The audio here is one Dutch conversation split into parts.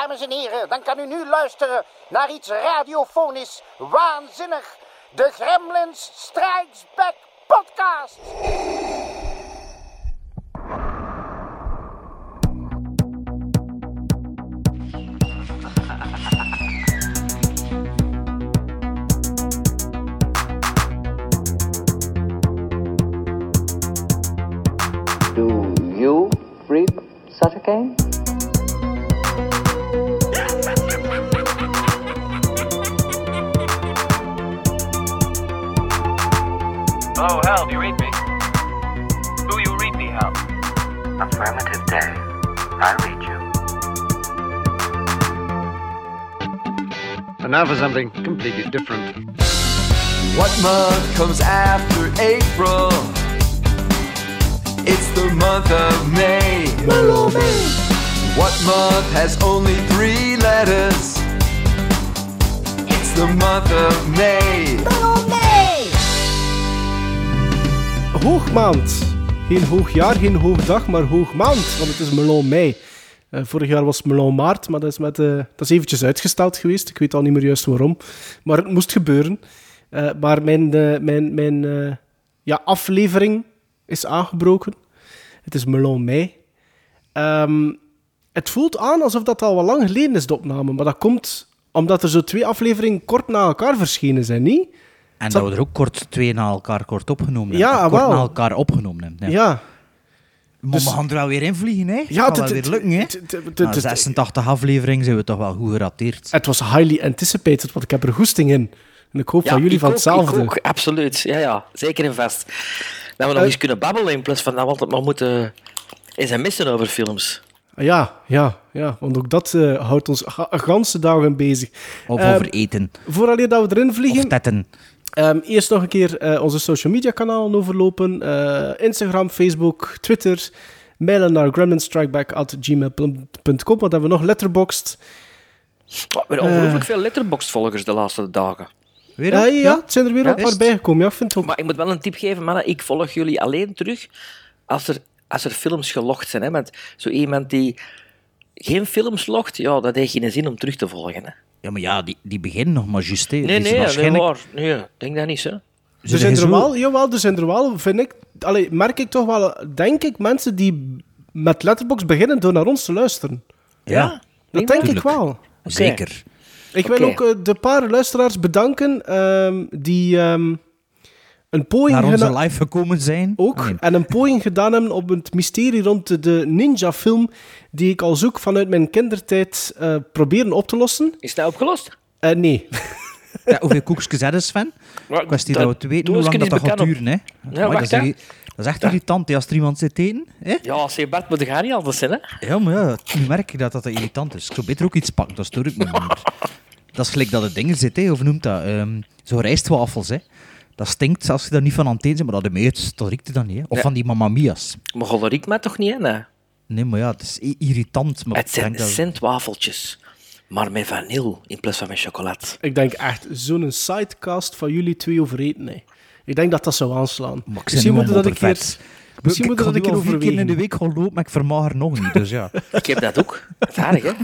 Dames en heren, dan kan u nu luisteren naar iets radiofonisch waanzinnig. De Gremlins Strikes Back podcast. Do you read such a game? You read me? Do you read me, Hal? Affirmative, Dave. I read you. And now for something completely different. What month comes after April? It's the month of May. What month has only three letters? It's the month of May. Hoogmaand. Geen hoogjaar, geen hoogdag, maar hoogmaand. Want het is Melon mei. Eh, vorig jaar was het maart, maar dat is, met, eh, dat is eventjes uitgesteld geweest. Ik weet al niet meer juist waarom. Maar het moest gebeuren. Eh, maar mijn, mijn, mijn ja, aflevering is aangebroken. Het is Melon mei. Ehm, het voelt aan alsof dat al wat lang geleden is, de opname. Maar dat komt omdat er zo twee afleveringen kort na elkaar verschenen zijn, niet? En Zal- dat we er ook kort twee na elkaar kort opgenomen Ja, hebben. Kort na elkaar opgenomen hebben. Ja. Ja. Maar Dus- we gaan er wel weer in vliegen, hè? Ja, gaat het- weer lukken, hè? Na het- 86 afleveringen zijn we toch wel goed gerateerd. Het was highly anticipated, want ik heb er goesting in. En ik hoop van jullie ik van ook, hetzelfde. Ik ook, absoluut. Ja, ja, zeker en vast. Dat we nog Eh. eens kunnen babbelen in plaats van dat we altijd maar moeten eens en missen over films. Ja, ja, ja, want ook dat eh, houdt ons ga- ganse dagen bezig. Of Ehm, over eten. Vooraleer dat we erin Of vliegen, tetten. Ehm, eerst nog een keer eh, onze social media kanalen overlopen. Eh, Instagram, Facebook, Twitter. Mailen naar gremlinstrikeback.gmail.com. Wat hebben we nog? Letterboxd. Oh, we hebben ongelooflijk veel letterboxd-volgers de laatste dagen. Weer Ja, ja, het zijn er weer Ja, een paar bijgekomen. Ja, vind ook. Maar ik moet wel een tip geven, mannen. Ik volg jullie alleen terug als er, als er films gelogd zijn. Hè? Want zo iemand die geen films logt, ja, dat heeft geen zin om terug te volgen. Hè? Ja, maar ja, die, die beginnen nog maar juist. Nee, nee, nee, waarschijnlijk- waar. Nee, ik denk dat niet, hè. Ze er zijn er zo- wel, jawel, er zijn er wel, vind ik, allee, merk ik toch wel, denk ik, mensen die met Letterboxd beginnen door naar ons te luisteren. Ja, Dat Denk ik wel. zeker. Ik wil ook eh, de paar luisteraars bedanken ehm, die ehm, een poging Naar onze live gekomen zijn. ook Nee. en een poging gedaan hebben op het mysterie rond de, ninja-film die ik al zoek vanuit mijn kindertijd eh, proberen op te lossen. Is dat opgelost? Eh, nee. Ja, hoeveel koekjes hebben Sven? Maar Kwestie dat dat we te weten hoe lang dat, gaat duren, hè. Ja, Amai, wacht, dat, is, hè. dat is echt irritant, hè, als er iemand zit eten. Hè? Ja, zeg Bart, maar dat gaat niet anders zijn, hè. Ja, maar ja, nu merk ik dat dat irritant is. Ik zou beter ook iets pakken, dat stoor ik me niet meer. Dat is gelijk dat het dingen zit, hè, of noemt dat? ehm zo rijstwafels, hè. Dat stinkt als je daar niet van aan het eten bent, maar dat meet, dat riekt dan niet. Hè. Of Ja. van die mamma mia's. Maar gollerik mij toch niet, hè? Nee. Maar ja, het is irritant. Maar Het zijn dat- centwafeltjes, maar met vanille in plaats van met chocolade. Ik denk echt zo'n sidecast van jullie twee over eten. Nee. Ik denk dat dat zou aanslaan. Maar ik Misschien moeten dat een keer. Misschien ik moeten we ga dat een nu keer al vier keer in de week gaan lopen, maar ik vermaag er nog niet. Dus ja. Ik heb dat ook. Dat is aardig, hè?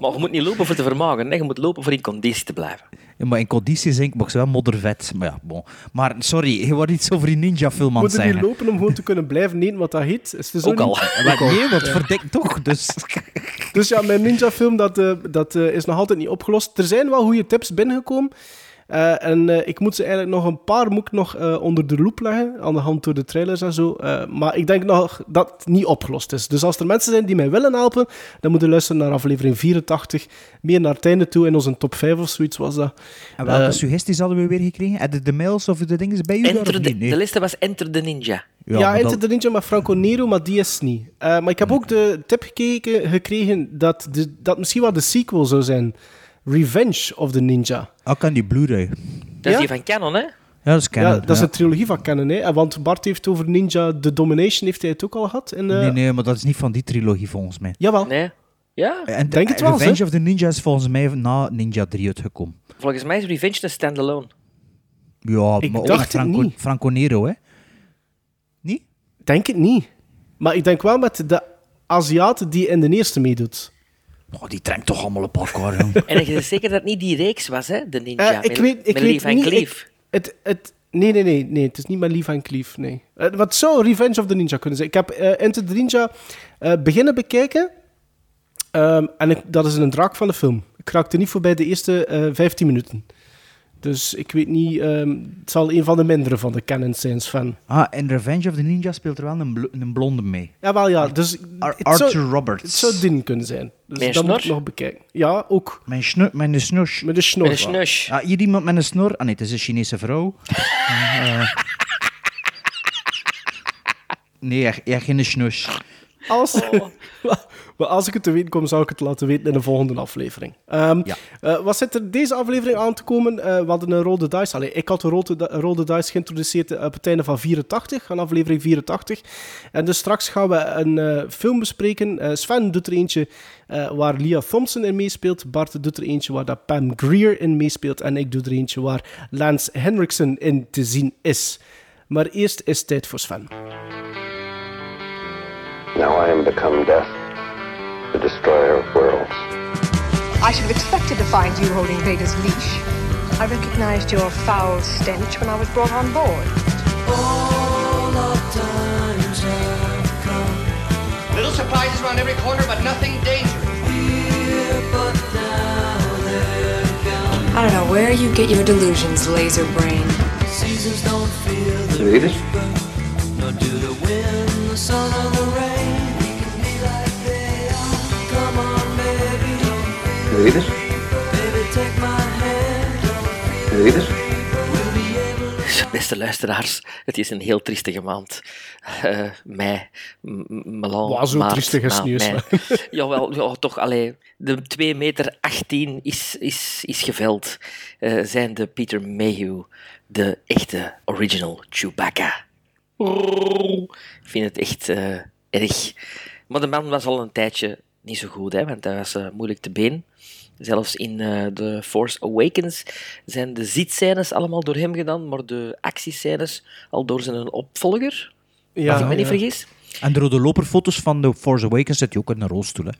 Maar je moet niet lopen voor te vermagen, hè? je moet lopen voor in conditie te blijven. Ja, maar in conditie zijn ik wel moddervet. Maar ja, bon. Maar sorry, je wordt iets over die ninja-film aan het Moeten die zeggen. lopen om gewoon te kunnen blijven eten wat dat heet? Is het zo Ook al. niet? Maar nee, wat verdikt toch? Dus Dus ja, mijn ninja-film dat, eh, dat eh, is nog altijd niet opgelost. Er zijn wel goede tips binnengekomen. Eh, en eh, ik moet ze eigenlijk nog een paar moet ik nog eh, onder de loep leggen, aan de hand door de trailers en zo. Eh, maar ik denk nog dat het niet opgelost is. Dus als er mensen zijn die mij willen helpen, dan moeten luisteren naar aflevering 84. Meer naar het einde toe in onze top 5 of zoiets was dat. En welke suggesties hadden we weer gekregen? Hadden de mails of de dingen bij u Enter of de? Nee. de liste was Enter the Ninja. Ja, Enter the Ninja met Franco Nero, maar die is niet. Eh, maar ik heb ook de tip gekeken, gekregen dat, de, dat misschien wel de sequel zou zijn. Revenge of the Ninja. Ah, kan die Blu-ray. Dat Ja? is die van Canon, hè? Ja, dat is Canon. ja, dat is een trilogie van Canon. Hè? En Want Bart heeft over Ninja The Domination, heeft hij het ook al gehad? In, eh, Nee, nee, maar dat is niet van die trilogie volgens mij. Jawel. Nee. Ja, En Denk het wel, Revenge of the Ninja is volgens mij na Ninja 3 uitgekomen. volgens mij is Revenge een standalone. Ja, Ik maar ook dacht het Franco, niet. Franco Nero, hè? Niet? Denk het niet. Maar ik denk wel met de Aziat die in de eerste meedoet. Oh, die trekt toch allemaal op elkaar. En je is zeker dat het niet die reeks was, hè? De Ninja. Eh, ik met, weet, ik met weet Leaf en niet. Cleef. ik- het, het, nee, nee, nee, nee. Het is niet mijn Leaf en Cleef, nee. Eh, wat zou Revenge of the Ninja kunnen zijn? Ik heb eh Enter the Ninja eh, beginnen bekijken. Ehm, en ik, dat is een draak van de film. Ik raakte niet voorbij de eerste eh 15 minuten. Dus ik weet niet... ehm, het zal een van de mindere van de canon zijn van. Ah, en Revenge of the Ninja speelt er wel een, een blonde mee. Jawel, ja. Dus Ar- het zou- Arthur Roberts. Het zou Din kunnen zijn. Dus een dat moet ik snor? nog bekijken. Ja, ook. Mijn, snu mijn snush. Met de snor. Met een snush. Ah, hier iemand met een snor. Ah nee, het is een Chinese vrouw. Eh, nee, echt, echt geen snush. Als, Oh. maar als ik het te weten kom, zal ik het laten weten in de volgende aflevering. Ehm, Ja. eh, wat zit er deze aflevering aan te komen? Eh, we hadden een rode dice. Allee, ik had de rode, rode dice geïntroduceerd eh, op het einde van 84, aan aflevering 84. En dus straks gaan we een eh, film bespreken. Eh, Sven doet er eentje eh, waar Leah Thompson in meespeelt. Bart doet er eentje waar dat Pam Greer in meespeelt. En ik doe er eentje waar Lance Henriksen in te zien is. Maar eerst is het tijd voor Sven. Now I am become death, the destroyer of worlds. I should have expected to find you holding Vader's leash. I recognized your foul stench when I was brought on board. Little surprises around every corner, but nothing dangerous. I don't know where you get your delusions, laser brain. Read it? Read it? Read it? Beste luisteraars, het is een heel triestige maand. Eh mei, melan, Waar zo maart, triestig is nieuws? Jawel, ja, toch, allee, de 2 meter 18 is, is, is geveld. Eh, zijn de Peter Mayhew, de echte original Chewbacca. Ik vind het echt eh, erg. Maar de man was al een tijdje niet zo goed, hè, want hij was eh, moeilijk te been. Zelfs in eh The Force Awakens zijn de zitscènes allemaal door hem gedaan, maar de actiescènes al door zijn opvolger. Ja, als ik me niet vergis. En de rode loperfoto's van The Force Awakens zit je ook in een rolstoel. Hè.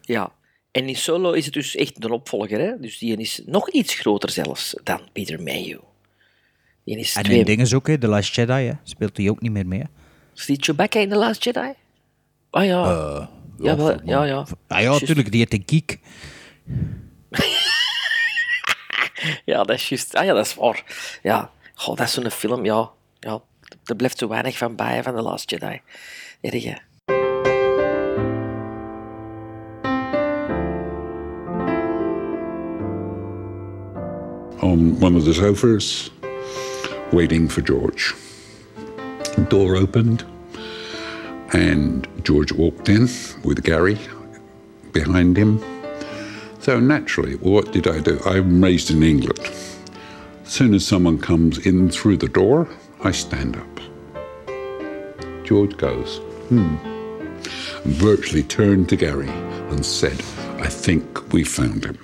Ja. En in Solo is het dus echt een opvolger. Hè? Dus die is nog iets groter zelfs dan Peter Mayhew. Die is En twee... in dingen ook, hè, The Last Jedi, hè, speelt hij ook niet meer mee. Hè. Is die Chewbacca in The Last Jedi? Ah ja. Ja, wel, ja, ja. Ah ja, natuurlijk, die heeft een kiek. Ja, dat is juist. Ah ja, dat is waar. Ja, Goh, dat is zo'n film, ja. ja. Er blijft zo weinig van bij van The Last Jedi. Erg, hè. on one of the sofas, waiting for George. Door opened, and George walked in with Gary behind him. So naturally, what did I do? I'm raised in England. As soon as someone comes in through the door, I stand up. George goes, hmm, and virtually turned to Gary and said, I think we found him.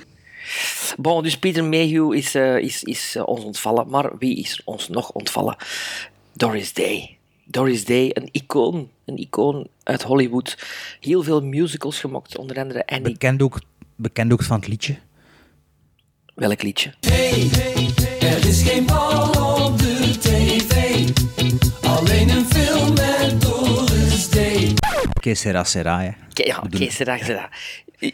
Bon, dus Peter Mayhew is, eh, is, is eh, ons ontvallen. Maar wie is ons nog ontvallen? Doris Day. Doris Day, een icoon. Een icoon uit Hollywood. Heel veel musicals gemaakt, onder andere Annie. Bekend ook, bekend ook van het liedje. Welk liedje? Er is geen bal op de tv. Alleen een film met Doris Day. Que sera sera, hè. Ke- Ja, Keesera, Keesera.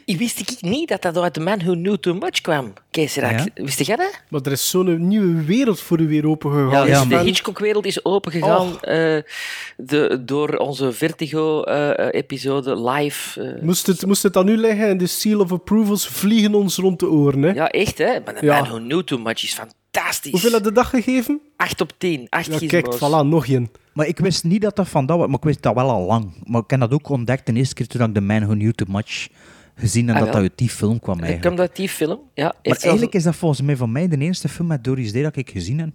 Wist ik niet dat dat uit The Man Who Knew Too Much kwam? Ja? wist jij dat? Maar er is zo'n nieuwe wereld voor u weer opengegaan. Ja, dus ja, de Hitchcock-wereld is opengegaan eh, de, door onze Vertigo-episode live. eh. Moest het, moest het dan nu liggen en de seal of approvals vliegen ons rond de oren, hè? ja, echt, hè? Maar The Ja. Man Who Knew Too Much is fantastisch. Hoeveel had de dag gegeven? 8 op 10. 8 Ja, kijk, voilà, nog één. Maar ik wist niet dat dat van dat was, maar ik wist dat wel al lang. Maar ik heb dat ook ontdekt de eerste keer toen ik The Man Who Knew Too Much gezien en Ah, dat wel. dat uit die film kwam eigenlijk. komt uit die film. Ja, Maar zelfs- eigenlijk is dat volgens mij van mij de eerste film met Doris Day dat ik gezien heb.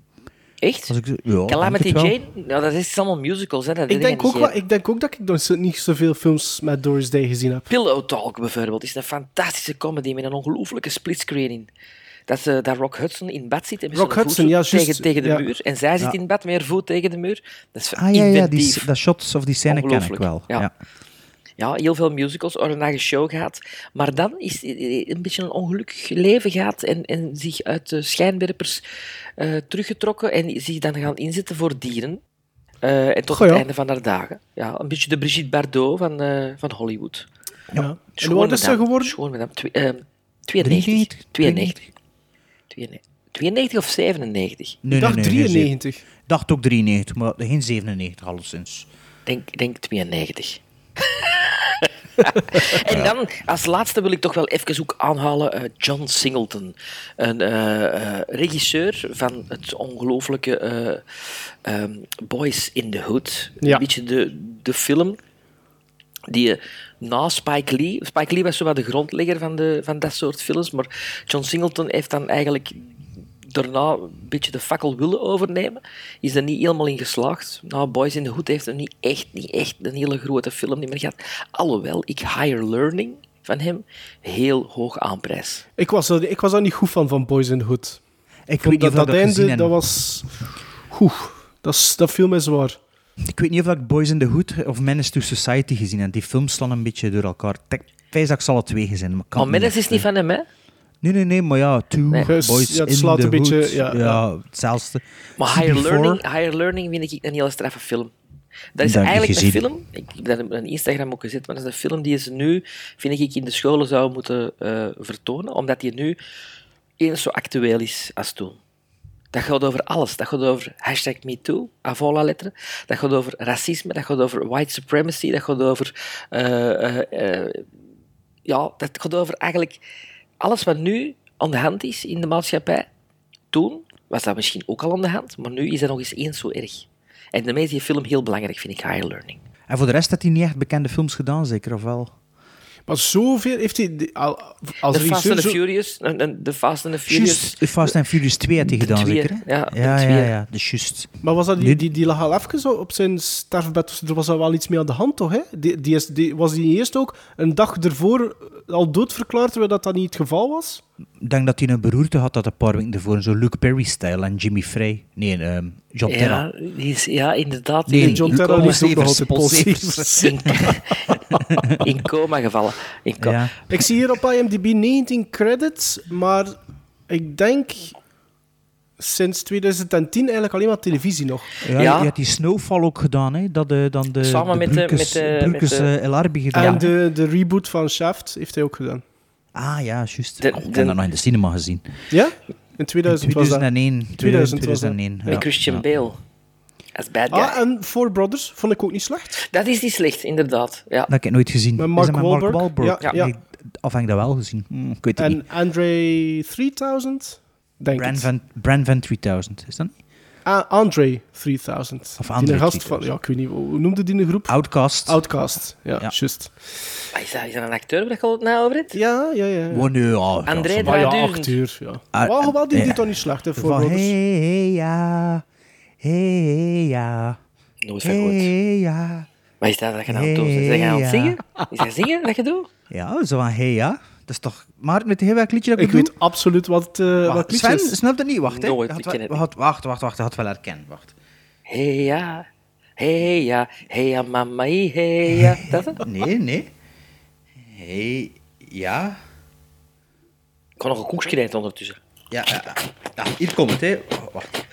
Echt? Als ik, ja, Calamity. Jane? Ja, dat is allemaal musicals, hè? Dat Ik denk, ook wel, ik denk ook dat ik nog zo- niet zoveel films met Doris Day gezien heb. Pillow Talk bijvoorbeeld is een fantastische comedy met een ongelooflijke splitscreen. Dat, ze dat Rock Hudson in bed zit en met Rock zijn Hudson, voet ja, tegen, tegen de ja. muur. En zij zit Ja. in bed met haar voet tegen de muur. Dat is Ah ja, ja die, dat shots of die scène ken ik wel. ja. Ja. heel veel musicals, oranje show gehad. Maar dan is hij een beetje een ongelukkig leven gehad en, en zich uit de schijnwerpers eh, teruggetrokken en zich dan gaan inzetten voor dieren. Eh, en tot Goh, ja. het einde van haar dagen. Ja, een beetje de Brigitte Bardot van, eh, van Hollywood. Ja. En wat is ze geworden? Schoon madame. Eh, 92. 92. 92. 92 of 97? Nee, dacht nee, nee, geen 93. zeven. dacht ook 93, maar geen 97 alleszins. Denk, denk 92. en dan, als laatste wil ik toch wel even ook aanhalen eh, John Singleton. Een eh, eh, regisseur van het ongelooflijke eh, ehm, Boys in the Hood. Ja. Een beetje de, de film die na Spike Lee... Spike Lee was zo wat de grondlegger van, de, van dat soort films, maar John Singleton heeft dan eigenlijk daarna een beetje de fakkel willen overnemen. Is er niet helemaal in geslaagd. Nou, Boys in the Hood heeft er niet echt, niet echt een hele grote film niet meer gehad. Alhoewel ik Higher Learning van hem heel hoog aanprijs. Ik was, er, ik was daar niet goed van, van Boys in the Hood. Ik Vond weet niet dat, dat dat einde, dat was... Oeh, dat, is- dat viel mij zwaar. Ik weet niet of ik Boys in the Hood of Menace to Society gezien heb. Die films slaan een beetje door elkaar. Ik wijs dat ik ze alle twee gezien maar kan Maar het Menace is niet van hem, hè? Nee, nee, nee, maar ja, Two, Nee. Boys ja, het in slaat the een beetje- Hood. ja, Ja, ja. hetzelfde. Maar Higher CB4, Learning, Higher Learning vind ik een hele straffe film. Dat is Dat eigenlijk een film, ik heb dat op een Instagram ook gezet, maar dat is een film die ze nu, vind ik, in de scholen zou moeten eh, vertonen, omdat die nu eens zo actueel is als toen. Dat gaat over alles. Dat gaat over hashtag MeToo, avant la lettre. Dat gaat over racisme, dat gaat over white supremacy, dat gaat over... eh, eh, eh, ja, dat gaat over eigenlijk alles wat nu aan de hand is in de maatschappij. Toen was dat misschien ook al aan de hand, maar nu is dat nog eens eens zo erg. En daarmee is die film heel belangrijk, vind ik, Higher Learning. En voor de rest had hij niet echt bekende films gedaan, zeker, of wel? Maar zoveel heeft hij... al- Als The Fast and the zo- Furious, The Fast and the Furious... Fast and Furious 2 had hij De gedaan, twee, zeker? ja, de ja, ja, ja, dat is juist. Maar was dat die, die, die lag al even zo op zijn sterfbed, dus er was al wel iets mee aan de hand, toch? Hè? Die, die is, die, was die eerst ook een dag ervoor al doodverklaard, terwijl dat, dat niet het geval was? Ik denk dat hij een beroerte had dat een paar weken ervoor, zo Luke Perry-stijl en Jimmy Frey. Nee, ehm John Terra. Ja, is, ja, inderdaad. Nee, in, John Terra liest ook nog altijd in, in coma gevallen. In co- Ja. Ik zie hier op IMDb 19 credits, maar ik denk sinds 2010 eigenlijk alleen maar televisie nog. Ja, Ja. Je had die Snowfall ook gedaan, hè? Dat de, dan de, Samen de met de- met de- met de- eh, El Arbi gedaan. En de, de reboot van Shaft heeft hij ook gedaan. Ah ja, juist. De- Oh, ik de- heb dat nog in de cinema gezien. Ja? In 2000 was dat. 2001. 2000 was dat. 2001. Met. Christian Ja. Bale. Als bad guy. Ah, en Four Brothers vond ik ook niet slecht. Dat is niet slecht, inderdaad. Ja. Dat heb ik nooit gezien. Met Is Mark dat met Wahlberg? Mark Wahlberg? Ja, ja. Nee, Of heb ik dat wel gezien? Hm, ik weet het niet. En Andre 3000? Denk Brand van, Brand van 3000, is dat niet? Ah, Andre 3000. Of Die Andre een gast 3000. van, ja, ik weet niet, hoe noemde die een groep? Outcast. Outcast. Ja, Ja. juist. Maar Is dat, is dat een acteur waar je het nou over hebt? Ja, ja, ja. Oh, nee, ja, André ja, de- Maar ja, acteur, ja. Ah, Wel, wel, die eh, doet toch niet slecht, hè, Four Brothers. hey, ja, hey, ja, Nooit van gehoord. hey, ja. Wat is dat dat je nou bent? Is dat je aan het Ja. zingen? Is dat zingen dat je doet? Ja, zo van hey, ja. Dat is toch... Maar met heel welk liedje dat ik, Ik weet absoluut wat, eh wat Wacht, Sven, is. snap dat niet? Wacht, hè. Nooit, had Wacht, wacht, wacht. Je had wel herkennen. Wacht. Hey ja, hey ja, hey ja, mama, hey ja. Dat is het? Nee, nee. Hey, ja. Ik kan nog een koekje rijden ondertussen. Ja, ja, ja. ja. Hier komt het, hè. Oh, wacht.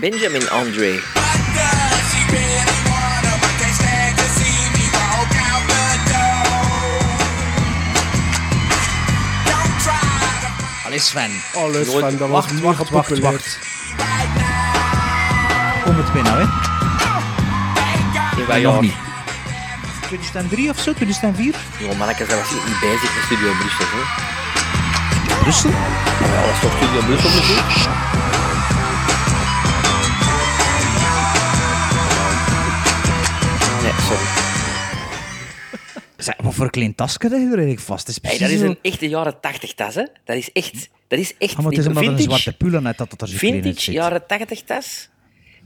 Benjamin Andre. Allee, Sven. Oh, leuk, Nooit- Sven, dat was Wacht, mega wacht, wacht, populair. wacht. Kom het bij nou, hè. Nee, nog niet. 2003 of zo? 2004? Jongen, mannetjes, dat was niet bezig met Studio Brussel. Hè. Brussel? Ja, dat is toch Studio Brussel muziek? Wat voor een klein tasje dat je er eigenlijk vast is. Hey, dat is zo- een echte jaren 80 tas, hè? Dat is echt. Dat is echt. Ah, maar het is omdat er een vintage, zwarte pul aan uit dat het er zo klein vintage uitziet. jaren 80 tas.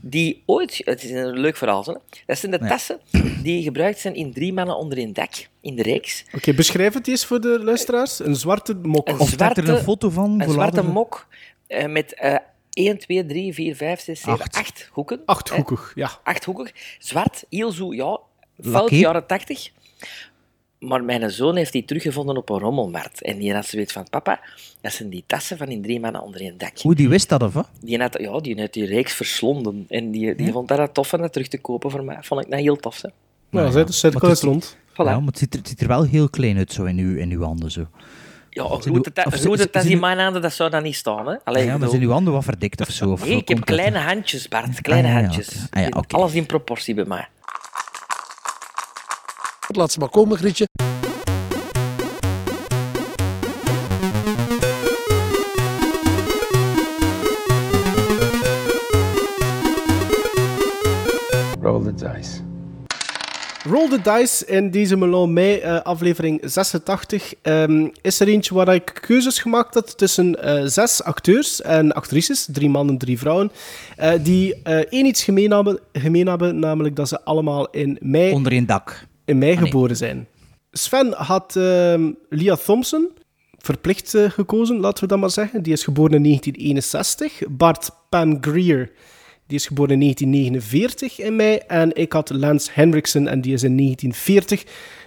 Die ooit. Het is een leuk verhaal, hè? Dat zijn de Ja. tassen die gebruikt zijn in drie mannen onder een dak in de reeks. Oké, beschrijf het eens voor de luisteraars. Een zwarte mok. Een Of staat er zwarte- een foto van? Een zwarte later? mok eh, met eh, 1, 2, 3, 4, 5, 6, 7, 8 hoeken. hè. Achthoekig, ja. Achthoekig. Zwart, heel zo, ja, fout jaren 80. Maar mijn zoon heeft die teruggevonden op een rommelmarkt. En die had zoiets van, papa, dat zijn die tassen van in drie mannen onder één dak. Hoe, die wist dat of wat? Die had, ja, die had die reeks verslonden. En die, die vond dat tof om dat terug te kopen voor mij. Vond ik dat heel tof. Hè. Nou, de cirkel is het is- rond. Voilà. Ja, maar het ziet, er, het ziet er wel heel klein uit zo in uw, in uw handen. Zo. Ja, uw- het, dat- of dat zijn in mijn handen, dat zou dan niet staan. Hè? Allee, ja, maar bedoel- zijn uw handen wat verdikt of zo? Of Nee, ik heb dat? kleine handjes, Bart. Kleine Ah, ja, ja, handjes. oké. Ah, ja. Alles in proportie bij mij. Laat ze maar komen, Grietje. Roll the dice. Roll the Dice in deze Melon Mei eh, aflevering 86 ehm, is er eentje waar ik keuzes gemaakt had tussen eh, zes acteurs en actrices, drie mannen, drie vrouwen, eh, die eh, één iets gemeen hebben, gemeen hebben, namelijk dat ze allemaal in mei, Onder één dak. In mei Ah, nee. geboren zijn. Sven had ehm Leah Thompson verplicht eh, gekozen, laten we dat maar zeggen. Die is geboren in 1961. Bart Pam Greer, die is geboren in 1949 in mei. En ik had Lance Henriksen en die is in 1940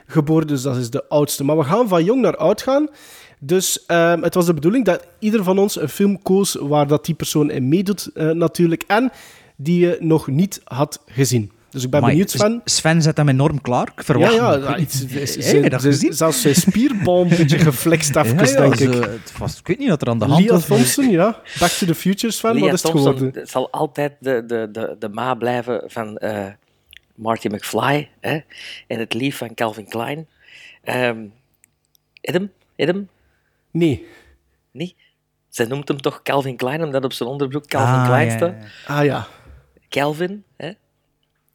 geboren, dus dat is de oudste. Maar we gaan van jong naar oud gaan. Dus ehm, het was de bedoeling dat ieder van ons een film koos waar dat die persoon in meedoet, eh, natuurlijk. En die je nog niet had gezien. Dus ik ben Amai, benieuwd, Sven. Sven zet hem enorm klaar. Ik verwacht Ja, ja, het. ja, iets- zelfs zijn spierbal een beetje geflext even, Ja, ja, denk zo, ik. het was- ik weet niet wat er aan de hand Leah was. Thompson, ja. Back to the Future, Sven, Leah wat is het Thompson geworden? zal altijd de, de, de, de ma blijven van eh, Marty McFly hè? en het lief van Calvin Klein. Ehm Adam? Adam? Nee. Niet? Zij noemt hem toch Calvin Klein, omdat op zijn onderbroek Calvin Ah, Klein ja, staat. ja. Ah ja. Calvin, hè?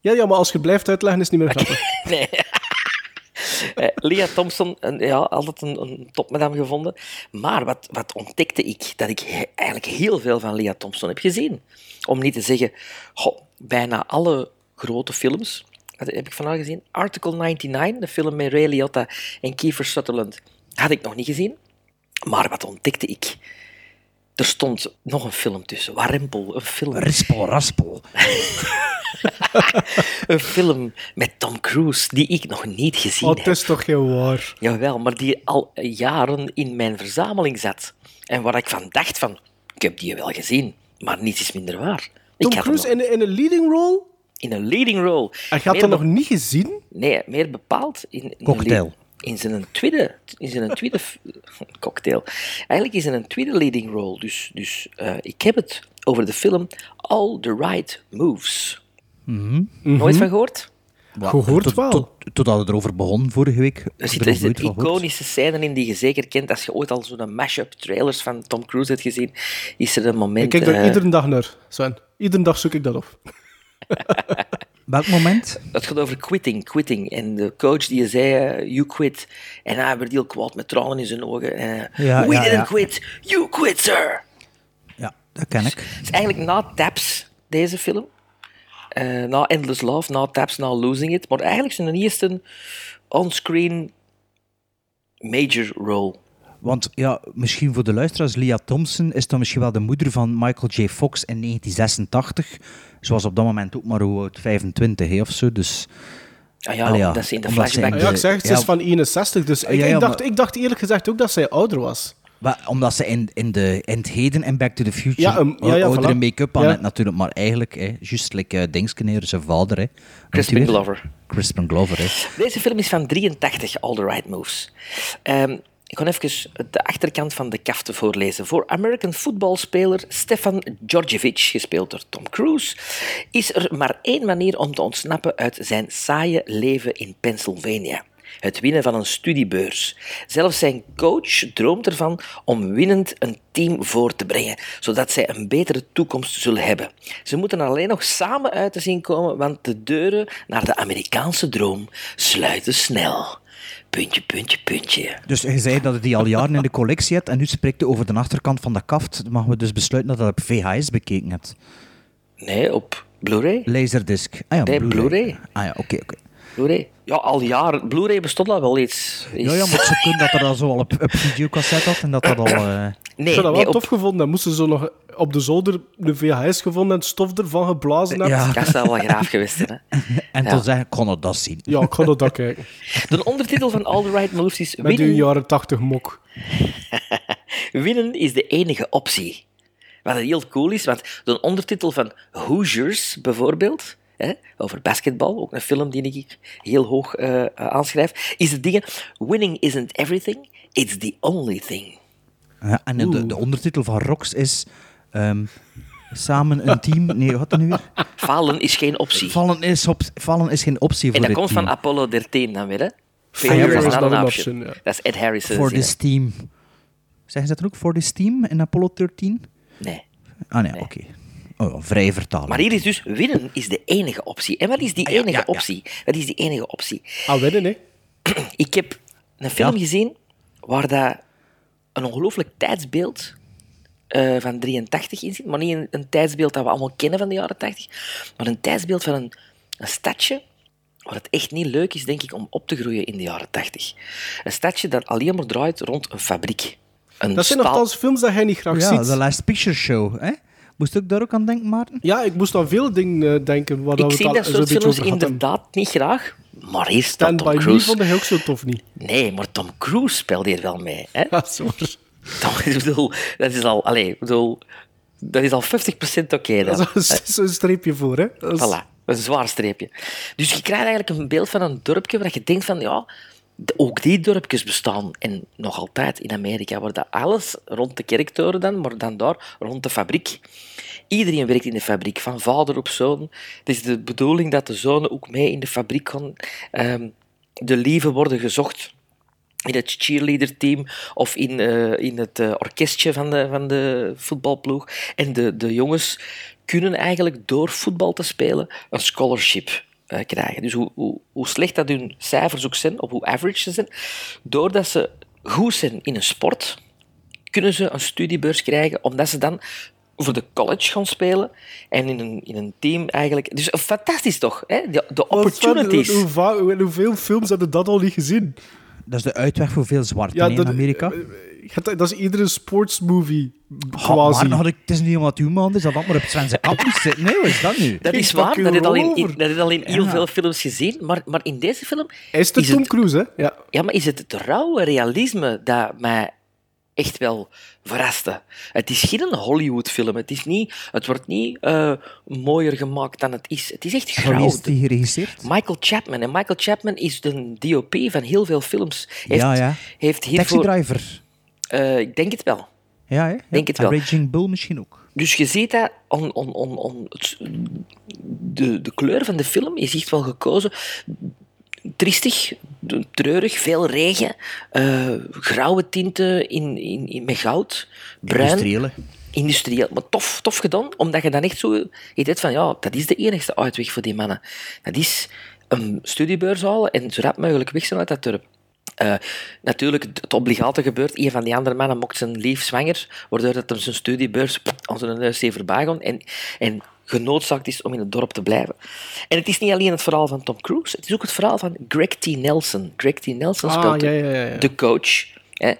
Ja, ja, maar als je blijft uitleggen, is het niet meer grappig. Nee. Eh, Leah Thompson, een, ja, altijd een, een topmadam gevonden. Maar wat, wat ontdekte ik? Dat ik eigenlijk heel veel van Leah Thompson heb gezien. Om niet te zeggen, bijna alle grote films wat heb ik van haar gezien. Article 99, de film met Ray Liotta en Kiefer Sutherland, had ik nog niet gezien. Maar wat ontdekte ik? Er stond nog een film tussen. Warempel, een film. Rispel, raspel. Een film met Tom Cruise die ik nog niet gezien Oh, heb. het is toch geen waar. Jawel, maar die al jaren in mijn verzameling zat. En waar ik van dacht van, ik heb die wel gezien, maar niets is minder waar. Tom ik Cruise nog in, in een leading role? in een leading role. En je had dat nog niet gezien? Nee, meer bepaald in, Cocktail. Een in zijn tweede, in zijn tweede cocktail. Eigenlijk is het een tweede leading role. Dus, dus eh, ik heb het over de film All the Right Moves. Nooit van gehoord? Gehoord tot, wel. Tot, totdat het erover begon vorige week. Er ik zitten van gehoord. iconische scènes in die je zeker kent. Als je ooit al zo'n mashup trailers van Tom Cruise hebt gezien, is er een Ik moment... kijk er eh, iedere dag naar, Sven. Iedere dag zoek ik dat op. Welk moment? Het gaat over quitting, quitting. En de coach die zei, eh, you quit. En hij werd heel kwaad met tranen in zijn ogen. Ja, We ja, didn't ja. quit, you quit, sir! Ja, dat ken ik. Het is eigenlijk na Taps, deze film. Eh, na Endless Love, na Taps, na Losing It. Maar eigenlijk zijn de eerste onscreen major role. Want ja, misschien voor de luisteraars, Leah Thompson is dan misschien wel de moeder van Michael J. Fox in 1986. Ze was op dat moment ook maar hoe oud, 25 hè, of zo. Dus, Ah ja, Allee, ja, dat is in de flashback. Ja, ik zeg, het, ze Ja. is van 61, dus ik, ja, ja, ik, dacht, maar- ik dacht eerlijk gezegd ook dat zij ouder was. maar, omdat ze in, in, de, in het heden en Back to the Future Ja, um, ja, ja, oudere voilà. make-up aan Ja. het natuurlijk. Maar eigenlijk, hè, juist like, uh, Dingskeneer, zijn vader. Hè. Crispin? Glover. Crispin Glover, hè. Deze film is van 83, All the Right Moves. Ehm, ik ga even de achterkant van de kaft voorlezen. Voor American voetbalspeler Stefan Djordjevic, gespeeld door Tom Cruise, is er maar één manier om te ontsnappen uit zijn saaie leven in Pennsylvania. Het winnen van een studiebeurs. Zelfs zijn coach droomt ervan om winnend een team voor te brengen, zodat zij een betere toekomst zullen hebben. Ze moeten alleen nog samen uit te zien komen, want de deuren naar de Amerikaanse droom sluiten snel. Puntje, puntje, puntje. Dus je zei dat je die al jaren in de collectie hebt en nu spreekt je over de achterkant van de kaft. Dan mogen we dus besluiten dat je dat op VHS bekeken hebt. Nee, op Blu-ray. Laserdisc. Ah ja, Nee, Blu-ray. Blu-ray. Ah ja, oké, oké. Blu-ray. Ja, al jaren. Blu-ray bestond al wel iets. Ja, ja, maar het zou kunnen dat er al zo al op, op videocassette had en dat dat al... eh, ik zou dat wel tof gevonden. Dan moesten ze zo nog op de zolder de VHS gevonden en stof ervan geblazen hebben. Ja. Dat zou wel graaf geweest zijn. Hè? En Ja. toen zeggen, kon het dat zien. Ja, ik ga dat ook kijken. De ondertitel van All the Right Moves is Met uw winnen, jaren 80 mok. winnen is de enige optie. Wat heel cool is, want de ondertitel van Hoosiers bijvoorbeeld, hè, over basketbal, ook een film die ik heel hoog eh, eh, aanschrijf, is het dingen Winning isn't everything, it's the only thing. Ja, en de, de ondertitel van Rox is... ehm, samen een team... Nee, wat dan nu weer? Falen is geen optie. Vallen is, op, vallen is geen optie voor En dat komt team. van Apollo 13 dan weer, hè? Failure Failure is not an option. option, ja. Dat is Ed Harris. For this team. Zeggen ze dat er ook? For this team in Apollo 13? Nee. Ah nee, oké. Oh, ja, vrije vertaling. Maar hier is dus winnen is de enige optie. En wat is die Ah, ja, enige ja, ja. optie? Wat is die enige optie? Ah, winnen, hè? Ik heb een film Ja. gezien waar dat een ongelooflijk tijdsbeeld eh, van 83 in zit. Maar niet een, een tijdsbeeld dat we allemaal kennen van de jaren 80. Maar een tijdsbeeld van een, een stadje waar het echt niet leuk is, denk ik, om op te groeien in de jaren 80. Een stadje dat alleen maar draait rond een fabriek. Een Dat zijn staal- nogthans films dat jij niet graag ja, ziet. The Last Picture Show. Hè? Moest ik daar ook aan denken, Maarten? Ja, ik moest aan veel dingen eh, denken. Waar Ik zie dat soort films inderdaad niet graag. Maar staat Stand Tom Me Cruise. vond ik ook zo tof niet. Nee, maar Tom Cruise speelt hier wel mee. Hè? Ja, sorry. Tom, ik bedoel, dat is al, allez, ik bedoel, dat is al 50% oké dan. Dat is zo'n streepje voor, hè? Dat is- Voilà, een zwaar streepje. Dus je krijgt eigenlijk een beeld van een dorpje waar je denkt van, ja, ook die dorpjes bestaan. En nog altijd in Amerika, waar dat alles rond de kerktoren dan, maar dan daar rond de fabriek. Iedereen werkt in de fabriek, van vader op zoon. Het is de bedoeling dat de zonen ook mee in de fabriek gaan. Ehm, de lieven worden gezocht in het cheerleader-team of in, eh, in het eh, orkestje van de, van de voetbalploeg. En de, de jongens kunnen eigenlijk door voetbal te spelen een scholarship eh, krijgen. Dus hoe, hoe, hoe slecht dat hun cijfers ook zijn, of hoe average ze zijn, doordat ze goed zijn in een sport, kunnen ze een studiebeurs krijgen, omdat ze dan voor de college gaan spelen en in een, in een team eigenlijk... Dus fantastisch toch, hè? De, de opportunities. Hoe- hoeveel films hebben dat al niet gezien? Dat is de uitweg voor veel zwart Ja, in Amerika. Je hebt- Dat is iedere sportsmovie, Oh, quasi. maar ik, het is niet omdat uw man is dat dat maar op Sven zijn kap moest zitten. Nee, wat is dat nu? Dat is Ik waar, dat heb al in, dat heb je al in heel Ja. veel films gezien, maar, maar in deze film Is het is Tom het- Cruise, hè? Ja. Ja, maar is het het rauwe realisme dat mij echt wel verraste? Het is geen Hollywood-film. Het, is niet, het wordt niet eh, mooier gemaakt dan het is. Het is echt wie grauw. is die geregisseerd? Michael Chapman. En Michael Chapman is de DOP van heel veel films. Heeft, Ja, ja. Heeft Taxi. Driver. Eh, ik denk het wel. Ja, hè? Denk het wel. Raging Bull misschien ook. Dus je ziet dat on, on, on, on, het- de, de kleur van de film is echt wel gekozen. Triestig, treurig, veel regen, eh, grauwe tinten in, in, in, met goud, bruin. Industriële. Industrieel, maar tof, tof gedaan, omdat je dan echt zo... Je denkt van, ja, dat is de enigste uitweg voor die mannen. Dat is een studiebeurs halen en zo rap mogelijk weg zijn uit dat dorp. Eh, natuurlijk, het obligate gebeurt. Een van die andere mannen mocht zijn lief zwanger, waardoor dat hem zijn studiebeurs aan zijn neus heeft voorbij en, en genoodzaakt is om in het dorp te blijven. En het is niet alleen het verhaal van Tom Cruise, het is ook het verhaal van Greg T. Nelson. Greg T. Nelson Ah, speelt de- ja, ja, ja, ja. de coach, hè,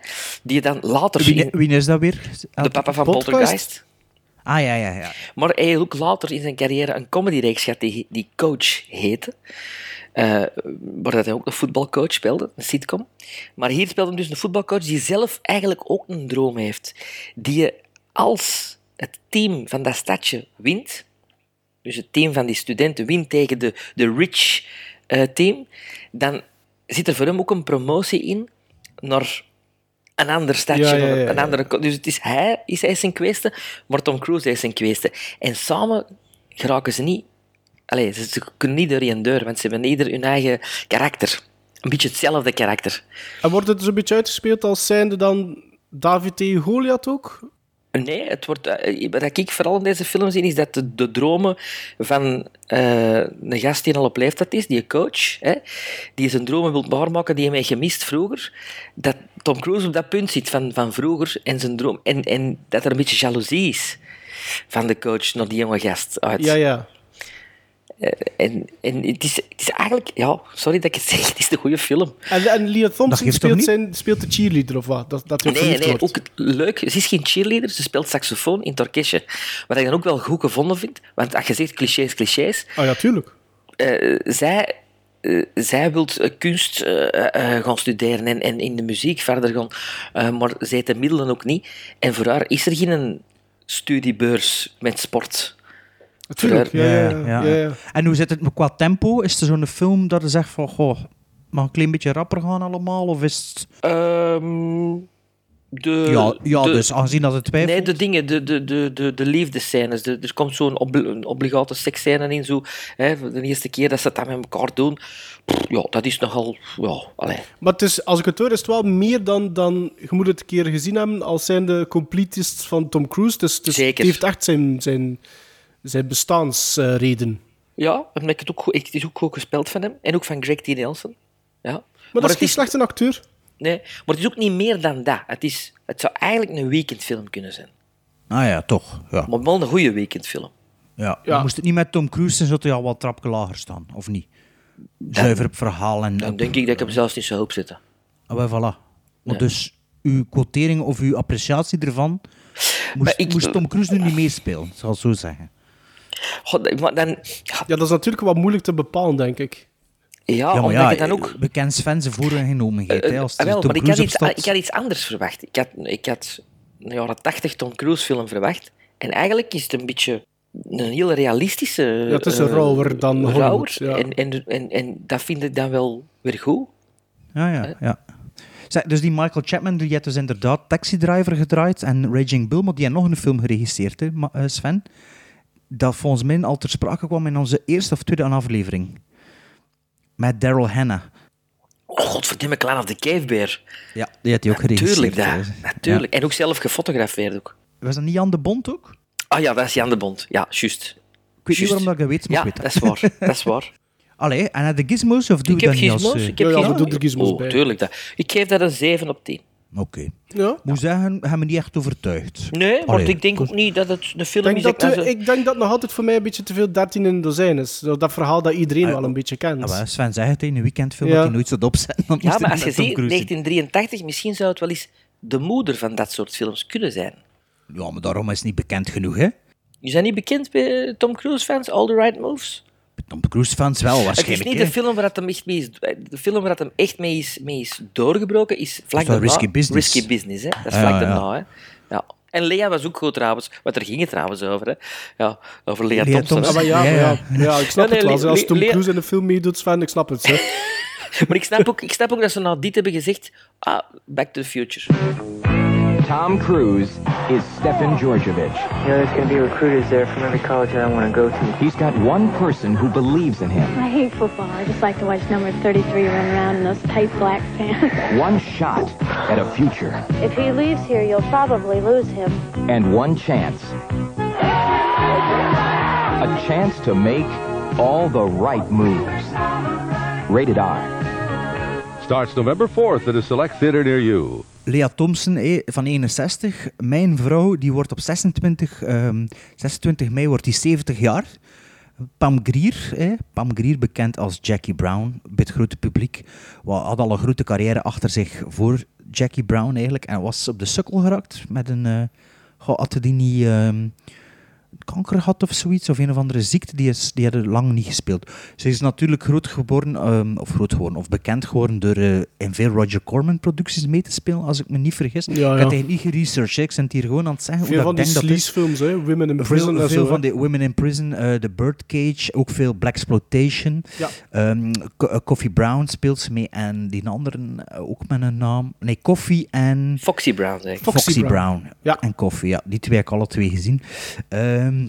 die je dan later Wie, wie is dat weer? de papa van Podcast? Poltergeist. Ah, ja, ja, ja. Maar hij heeft ook later in zijn carrière een comedyreeks gehad die, die Coach heette. Eh, waar dat hij ook een voetbalcoach speelde, een sitcom. Maar hier speelt hij dus een voetbalcoach die zelf eigenlijk ook een droom heeft. Die je als het team van dat stadje wint, dus het team van die studenten wint tegen de, de rich eh, team, dan zit er voor hem ook een promotie in naar een ander stadje. Ja, ja, naar ja, Een andere, dus het is hij is hij zijn kweeste, maar Tom Cruise is zijn kweeste. En samen geraken ze niet... Allee, ze, ze kunnen niet door één deur, want ze hebben ieder hun eigen karakter. Een beetje hetzelfde karakter. En wordt het dus een beetje uitgespeeld als zijnde dan David tegen Goliath ook? Nee, het wordt, eh, wat ik vooral in deze film zie, is dat de, dromen van eh, een gast die al op leeftijd is, die een coach, hè, die zijn dromen wil waarmaken die hij heeft gemist vroeger, dat Tom Cruise op dat punt zit van, van vroeger en zijn droom. En, en dat er een beetje jaloezie is van de coach naar die jonge gast uit. Ja, ja. Eh, en en het, is, het is eigenlijk, ja, sorry dat ik het zeg, het is een goede film. En, en Leah Thompson speelt, zijn, speelt de cheerleader of wat? Dat, dat hij Nee, nee, wordt. ook leuk. Ze is geen cheerleader, ze speelt saxofoon in het orkestje. Wat ik dan ook wel goed gevonden vind, want als je zegt clichés, clichés, Ah ja, tuurlijk. eh, zij, eh, zij wil kunst eh, eh, gaan studeren en, en in de muziek verder gaan, eh, maar zij heeft de middelen ook niet. En voor haar is er geen studiebeurs met sport. Tuurlijk, ja, ja, ja. ja, ja. En hoe zit het qua tempo? Is er zo'n film dat je zegt van, goh, mag een klein beetje rapper gaan allemaal? Of is het... Ehm, de, ja, ja de- dus aangezien dat het twijfelt... Nee, de dingen, de, de, de, de, de liefdescènes. De, er komt zo'n ob, obligate seksscène in. Zo, hè, de eerste keer dat ze dat met elkaar doen. Pff, ja, dat is nogal... Ja, allee. Maar het is, als ik het hoor, is het wel meer dan, dan... Je moet het een keer gezien hebben als zijn de completist van Tom Cruise. Dus, dus Zeker. het heeft echt zijn, zijn, zijn bestaansreden. Ja, omdat ik het, ook, het is ook goed gespeeld van hem. En ook van Greg T. Nelson. Ja. maar dat is het geen slechte acteur. Nee, maar het is ook niet meer dan dat. Het, is, het zou eigenlijk een weekendfilm kunnen zijn. Ah ja, toch. Ja. Maar wel een goede weekendfilm. Ja. Maar Moest het niet met Tom Cruise zijn, zou hij al wat trapje lager staan, of niet? Zuiver op verhaal en... Dan denk ik dat ik hem zelfs niet zou opzetten. Ah, wel, voilà. Maar dus uw quotering of uw appreciatie ervan... Moest, ik- moest Tom Cruise nu niet meespelen, zal ik zo zeggen. God, maar dan... Ja, dat is natuurlijk wel moeilijk te bepalen, denk ik. Ja, omdat je dan ook... Bekend Sven zijn vorige genomenheid. Eh, hè, als eh, wel, maar ik had, iets, ik had iets anders verwacht. Ik had, ik had een jaren 80 Tom Cruise film verwacht. En eigenlijk is het een beetje een heel realistische... Ja, het is een eh, rauwer dan Hollywood, ja. En, en, en, en dat vind ik dan wel weer goed. Ja, ja, ja. Zeg, dus die Michael Chapman, die heeft dus inderdaad Taxi Driver gedraaid en Raging Bull, maar die heeft nog een film geregisseerd, hè, eh, Sven. Dat volgens mij al ter sprake kwam in onze eerste of tweede aflevering. Met Daryl Hannah. Oh, godverdomme, Clan of the Cave Bear. Ja, die had hij ook geregisseerd. Tuurlijk, dat. Natuurlijk. En ook zelf gefotografeerd ook. Ja. Was dat niet Jan de Bond ook? Ah ja, dat is Jan de Bond. Ja, juist. Ik weet niet waarom dat je weet, maar Ja, ik weet dat is waar. Dat is waar. Allee, en had de gizmos of doe ik je heb dat niet als... gizmos. eh, Ik heb Ja, ja, gizmos. we doen er gizmos oh, bij. tuurlijk. Dat. Ik geef dat een 7 op 10. Oké. Ja. Moet zeggen, hebben me niet echt overtuigd. Nee, maar Allee, ik denk ook niet dat het een film is... dat, eh, ze- ik denk dat nog altijd voor mij een beetje te veel 13 in een dozijn is. Zo Dat verhaal dat iedereen Ah, wel een beetje kent. Maar Sven zei het in een weekendfilm Ja. dat hij nooit zou opzetten. dan Ja, maar als je ziet, Cruise zitten. 1983, misschien zou het wel eens de moeder van dat soort films kunnen zijn. Ja, maar daarom is het niet bekend genoeg, hè? Je zijn niet bekend bij Tom Cruise-fans, All the Right Moves? Tom Cruise-fans wel, Het is waarschijnlijk. niet hè. de film waar het hem echt mee is, de film waar het hem echt mee is, mee is doorgebroken, is vlak daarna. Risky Business. Risky Business, hè. Dat is Ja, vlak ja. daarna, hè. Ja. En Lea was ook goed trouwens, want er ging het trouwens over, hè. Ja, over Lea, Lea Thompson. Thompson. Ah, maar ja, Ja, ja. ja. Ja, ik snap Ja, nee, het wel. Le- Als Tom Cruise in een film meedoet, Sven, ik snap het. Hè. Maar ik snap, ook, ik snap ook dat ze na dit hebben gezegd, ah, Back to the Future. Tom Cruise is Stefan Georgievich. You know, there's going to be recruiters there from every college that I want to go to. He's got one person who believes in him. I hate football. I just like to watch number 33 run around in those tight black pants. One shot at a future. If he leaves here, you'll probably lose him. And one chance. A chance to make all the right moves. Rated R. Starts November 4th at a select theater near you. Lea Thompson eh, van 61. Mijn vrouw die wordt op 26, ehm, 26 mei wordt die 70 jaar. Pam Grier, Pam Grier bekend als Jackie Brown bij het grote publiek. Had al een grote carrière achter zich voor Jackie Brown eigenlijk. En was op de sukkel geraakt met een... goh, had die niet ehm, kanker had of zoiets, of een of andere ziekte, die, is, die hadden lang niet gespeeld. Ze is natuurlijk groot geworden, ehm, of groot geworden, of bekend geworden door eh, in veel Roger Corman producties mee te spelen, als ik me niet vergis. Ja, Ik ja. heb het niet geresearched, ik ben het hier gewoon aan het zeggen. Veel hoe van dat die ik denk dat is. sleaze-films, hè. Women in Prison Veel, veel zo. van de Women in Prison, eh The Birdcage, ook veel Black Exploitation. Ja. Ehm, Co- eh, Coffee Brown speelt ze mee en die andere eh, ook met een naam. Nee, Coffee en... Foxy Brown, zeg ik. Foxy, Foxy Brown. Brown. Ja. En Coffee, ja. Die twee heb ik alle twee gezien. Ehm,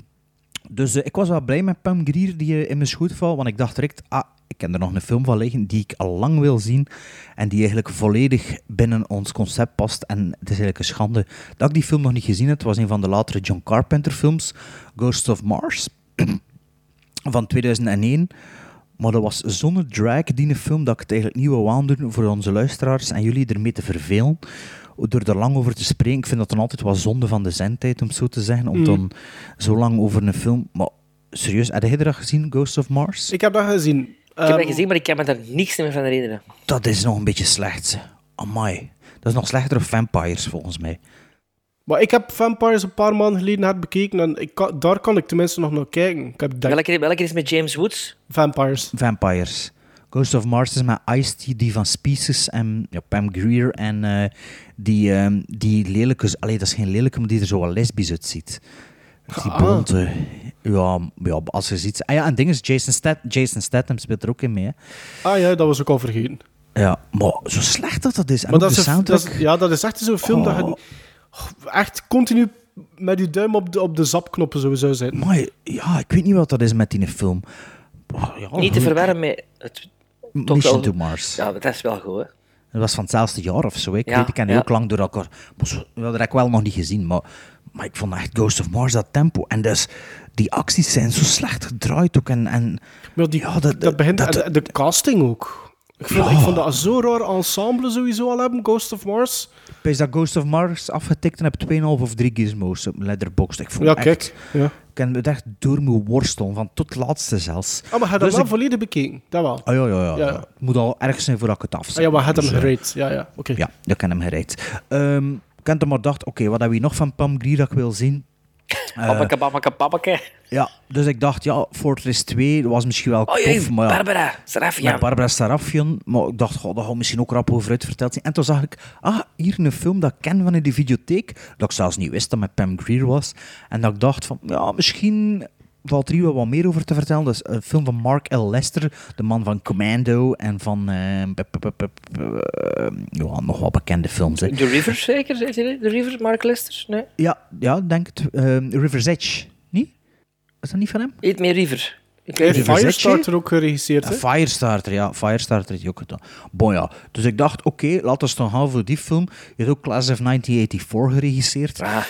dus eh, ik was wel blij met Pam Grier die eh, in mijn schoot valt, want ik dacht direct, ah, ik ken er nog een film van liggen die ik al lang wil zien en die eigenlijk volledig binnen ons concept past. En het is eigenlijk een schande dat ik die film nog niet gezien heb. Het was een van de latere John Carpenter films, Ghosts of Mars, van 2001. Maar dat was zo'n drag, die film, dat ik het eigenlijk niet aandoen voor onze luisteraars en jullie ermee te vervelen. Door er lang over te spreken, ik vind dat dan altijd wel zonde van de zendtijd, om het zo te zeggen, om Mm. dan zo lang over een film... Maar serieus, heb jij dat gezien, Ghost of Mars? Ik heb dat gezien. Ik heb Ehm, dat gezien, maar ik kan me daar niks meer van herinneren. Dat is nog een beetje slecht. Amai. Dat is nog slechter dan Vampires, volgens mij. Maar ik heb Vampires een paar maanden geleden net bekeken en ik kan- daar kan ik tenminste nog naar kijken. Ik heb denk, Welke, welke is met James Woods? Vampires. Vampires. Ghost of Mars is met Ice-T, die van Species, en ja, Pam Grier en eh, die, ehm, die lelijke... Allee, dat is geen lelijke, maar die er zo wel lesbisch uitziet. Die Ah. blonde... Ja, ja, als je ziet... Ah ja, en ding is, Jason, Stat Jason Statham speelt er ook in mee. hè. Ah ja, dat was ik al vergeten. Ja, maar zo slecht dat dat is. En Maar ook dat de is, een- soundtrack... dat is- ja, dat is echt zo'n film dat je Oh. echt continu met je duim op de, op de zapknoppen sowieso zitten. Maar ja, ik weet niet wat dat is met die film. Oh, ja, Niet te verwarren met... Het, Mission wel- to Mars. Ja, dat is wel goed, hè. Dat was van hetzelfde jaar of zo. Ik Ja, weet, ik ken die ja. ook lang door elkaar. Dat heb ik wel nog niet gezien. Maar, maar ik vond echt Ghost of Mars dat tempo. En dus, die acties zijn zo slecht gedraaid ook. En, en Maar die, ja, dat, dat begint, dat- de, de casting ook. Ik vond, ik vond dat raar ensemble sowieso al hebben, Ghost of Mars. Ik is dat Ghost of Mars afgetikt en heb 2,5 of 3 gizmos op Letterboxd. Ik vond Ja, echt, kijk. Ja. Ik heb het echt door mijn worstelen, van tot laatste zelfs. Ah, maar had Dus dat wel ik- volledig bekeken. Dat wel. Ah, ja, ja, ja. Het moet al erg zijn voordat ik het afzet. Ah, ja, maar hij had hem Dus, eh, gereed. Ja, ja. Oké. Ja, ik heb hem gereid. Ehm ik had er maar gedacht, oké, wat hebben we nog van Pam Grier dat ik wil zien? Eh, Pappake, pappake, pappake. ja, dus ik dacht, ja, Fortress 2 was misschien wel Oh tof, maar ja, Barbara Sarafian. Barbara Sarafian, maar ik dacht, goh, dat gaat misschien ook rap over uit verteld zijn. En toen zag ik, ah, hier een film dat ik ken van in de videotheek, dat ik zelfs niet wist dat met Pam Grier was. En dat ik dacht van, ja, misschien valt er hier wel wat meer over te vertellen. Dat is een film van Mark L. Lester, de man van Commando en van ja, nog wat bekende films. Hè. The River zeker, zei je? The River, Mark Lester? Nee. Ja, ja, denk het. Ehm, River's Edge, niet? Is dat niet van hem? Eet meer River. Ik Firestarter ook geregisseerd. Hè? Firestarter, ja. Firestarter heeft hij ook gedaan. Bon, ja. Dus ik dacht, oké, laten we dan gaan voor die film. Je hebt ook Class of 1984 geregisseerd. Ah,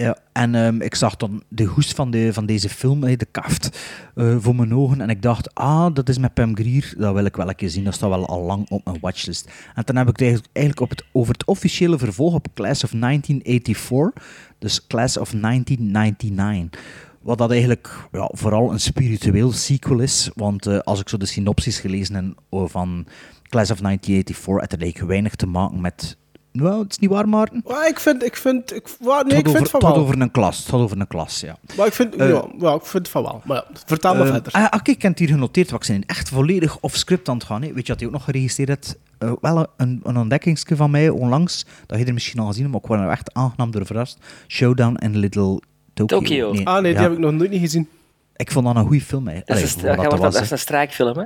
Ja, en ehm, ik zag dan de hoest van, de, van deze film, de kaft, eh, voor mijn ogen. En ik dacht, ah, dat is met Pam Grier. Dat wil ik wel een keer zien. Dat staat wel al lang op mijn watchlist. En toen heb ik het eigenlijk- op het, over het officiële vervolg op Class of 1984. Dus Class of 1999. Wat dat eigenlijk ja, vooral een spiritueel sequel is. Want eh, als ik zo de synopsis gelezen heb oh, van Class of 1984, had het eigenlijk weinig te maken met... Nou, het is niet waar, Maarten. Maar ik vind, ik vind, ik, wa- nee, Het ik gaat vind over, van het wel. over een klas. Het over een klas, ja. Maar ik vind, Eh, ja, ja, ik vind van wel. Maar ja, vertel maar Ehm, verder. ah, oké, ik heb het hier genoteerd, want ik ben echt volledig off script aan het gaan. Hè. Weet je wat hij ook nog geregistreerd heeft? Eh, wel een, een ontdekkingsje van mij onlangs, dat je er misschien al gezien hebt, maar ik word er echt aangenaam door verrast. Showdown in Little Tokyo. Tokyo. ah nee, ja. die heb ik nog nooit niet gezien. Ik vond dat een goede film. Hè. dat, is, wat dat, dat dat, was, is een strijkfilm, hè?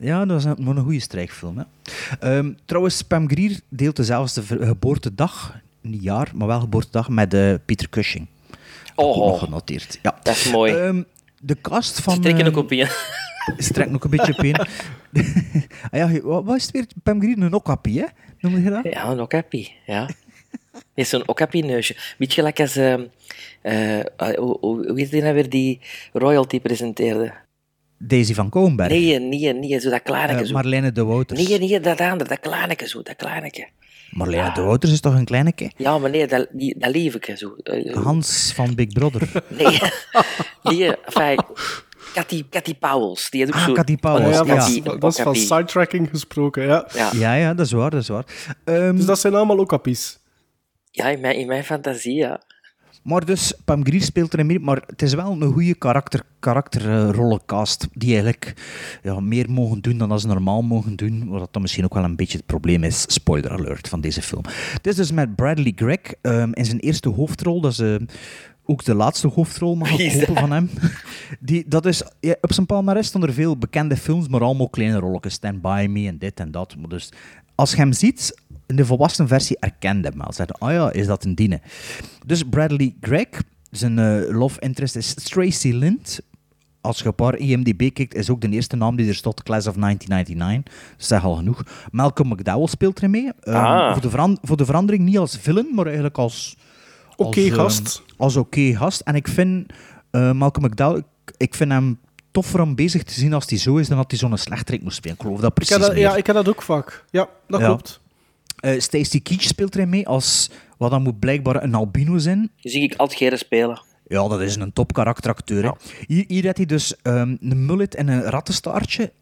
Ja, dat was een, nog een goede strijkfilm. Hè. Ehm, trouwens, Pam Grier deelt dezelfde geboortedag, niet jaar, maar wel geboortedag, met eh, Peter Cushing. Ook nog Oh, genoteerd. Ja. dat is mooi. Ehm, de cast van... Ze trekken ehm, ook op in. Ze trekken ook een beetje op in. ah ja, wat wat is het weer? Pam Grier, een okappie, hè? Noem je dat? Ja, een okapi, ja. Is zo'n okapi-neusje. Beetje gelijk als... ehm, eh, hoe, heet die nou weer die royalty presenteerde? Daisy van Koonberg. Nee, nee, nee, zo dat kleineke Eh, zo. Marlene de Wouters. Nee, nee, dat andere, dat kleineke zo, dat kleineke. Marlene de Wouters is toch een kleineke? Ja, maar nee, dat, die, dat lieveke zo. Eh, Hans van Big Brother. Nee, die, enfin, Cathy, Cathy Powels, die heeft ook Ah, zo... Cathy Powels, ja, ja. dat, is, Okapi, dat is van sidetracking gesproken, ja. Ja, Ja, ja, dat is waar, dat is waar. Ehm, Dus dat zijn allemaal okappies. ja in, mijn, in mijn fantasie, ja. Maar dus, Pam Grier speelt erin mee, maar het is wel een goede karakter, karakterrollencast die eigenlijk ja, meer mogen doen dan dat ze normaal mogen doen, wat dat dan misschien ook wel een beetje het probleem is, spoiler alert, van deze film. Het is dus met Bradley Gregg ehm, in zijn eerste hoofdrol, dat is ook de laatste hoofdrol, mag ik hopen, van hem. Die, dat is, ja, op zijn palmarès staan er veel bekende films, maar allemaal kleine rolletjes, Stand By Me en dit en dat. Maar dus, als je hem ziet, in de volwassen versie herkende hem wel. Zegt, ah ja, is dat een diene. Dus Bradley Gregg, zijn eh, love interest is Tracy Lind. Als je op haar IMDb kijkt, is ook de eerste naam die er stond, Class of 1999. Dat zeg al genoeg. Malcolm McDowell speelt erin mee. Ehm, Ah. voor, de veran- voor de verandering niet als villain, maar eigenlijk als... Oké ehm, gast. als oké gast. En ik vind eh, Malcolm McDowell, ik, ik vind hem toffer om bezig te zien als hij zo is, dan dat hij zo'n slechterik moet spelen. Ik geloof dat precies dat, ja, ik heb dat ook vaak. Ja, dat Ja. klopt. Eh, Stacey Keach speelt erin mee als wat dan moet blijkbaar een albino zijn. Die zie ik altijd spelen. Ja, dat is een top karakteracteur. Hier, hier had hij dus ehm, een mullet en een rattenstaartje,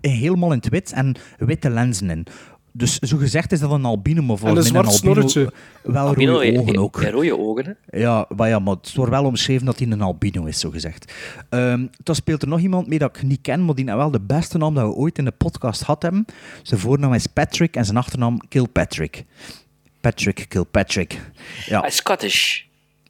helemaal in het wit en witte lenzen in. Dus zo gezegd is dat een albino, En volgens een zwart albino snorretje. Wel Albino, rode ogen ook. eh, rode ogen, hè. Ja, maar ja, maar het wordt wel omschreven dat hij een albino is, zo gezegd. Ehm dan speelt er nog iemand mee dat ik niet ken, maar die nou wel de beste naam dat we ooit in de podcast gehad hebben. Zijn voornaam is Patrick en zijn achternaam Kilpatrick. Patrick Kilpatrick. Ja. Scottish.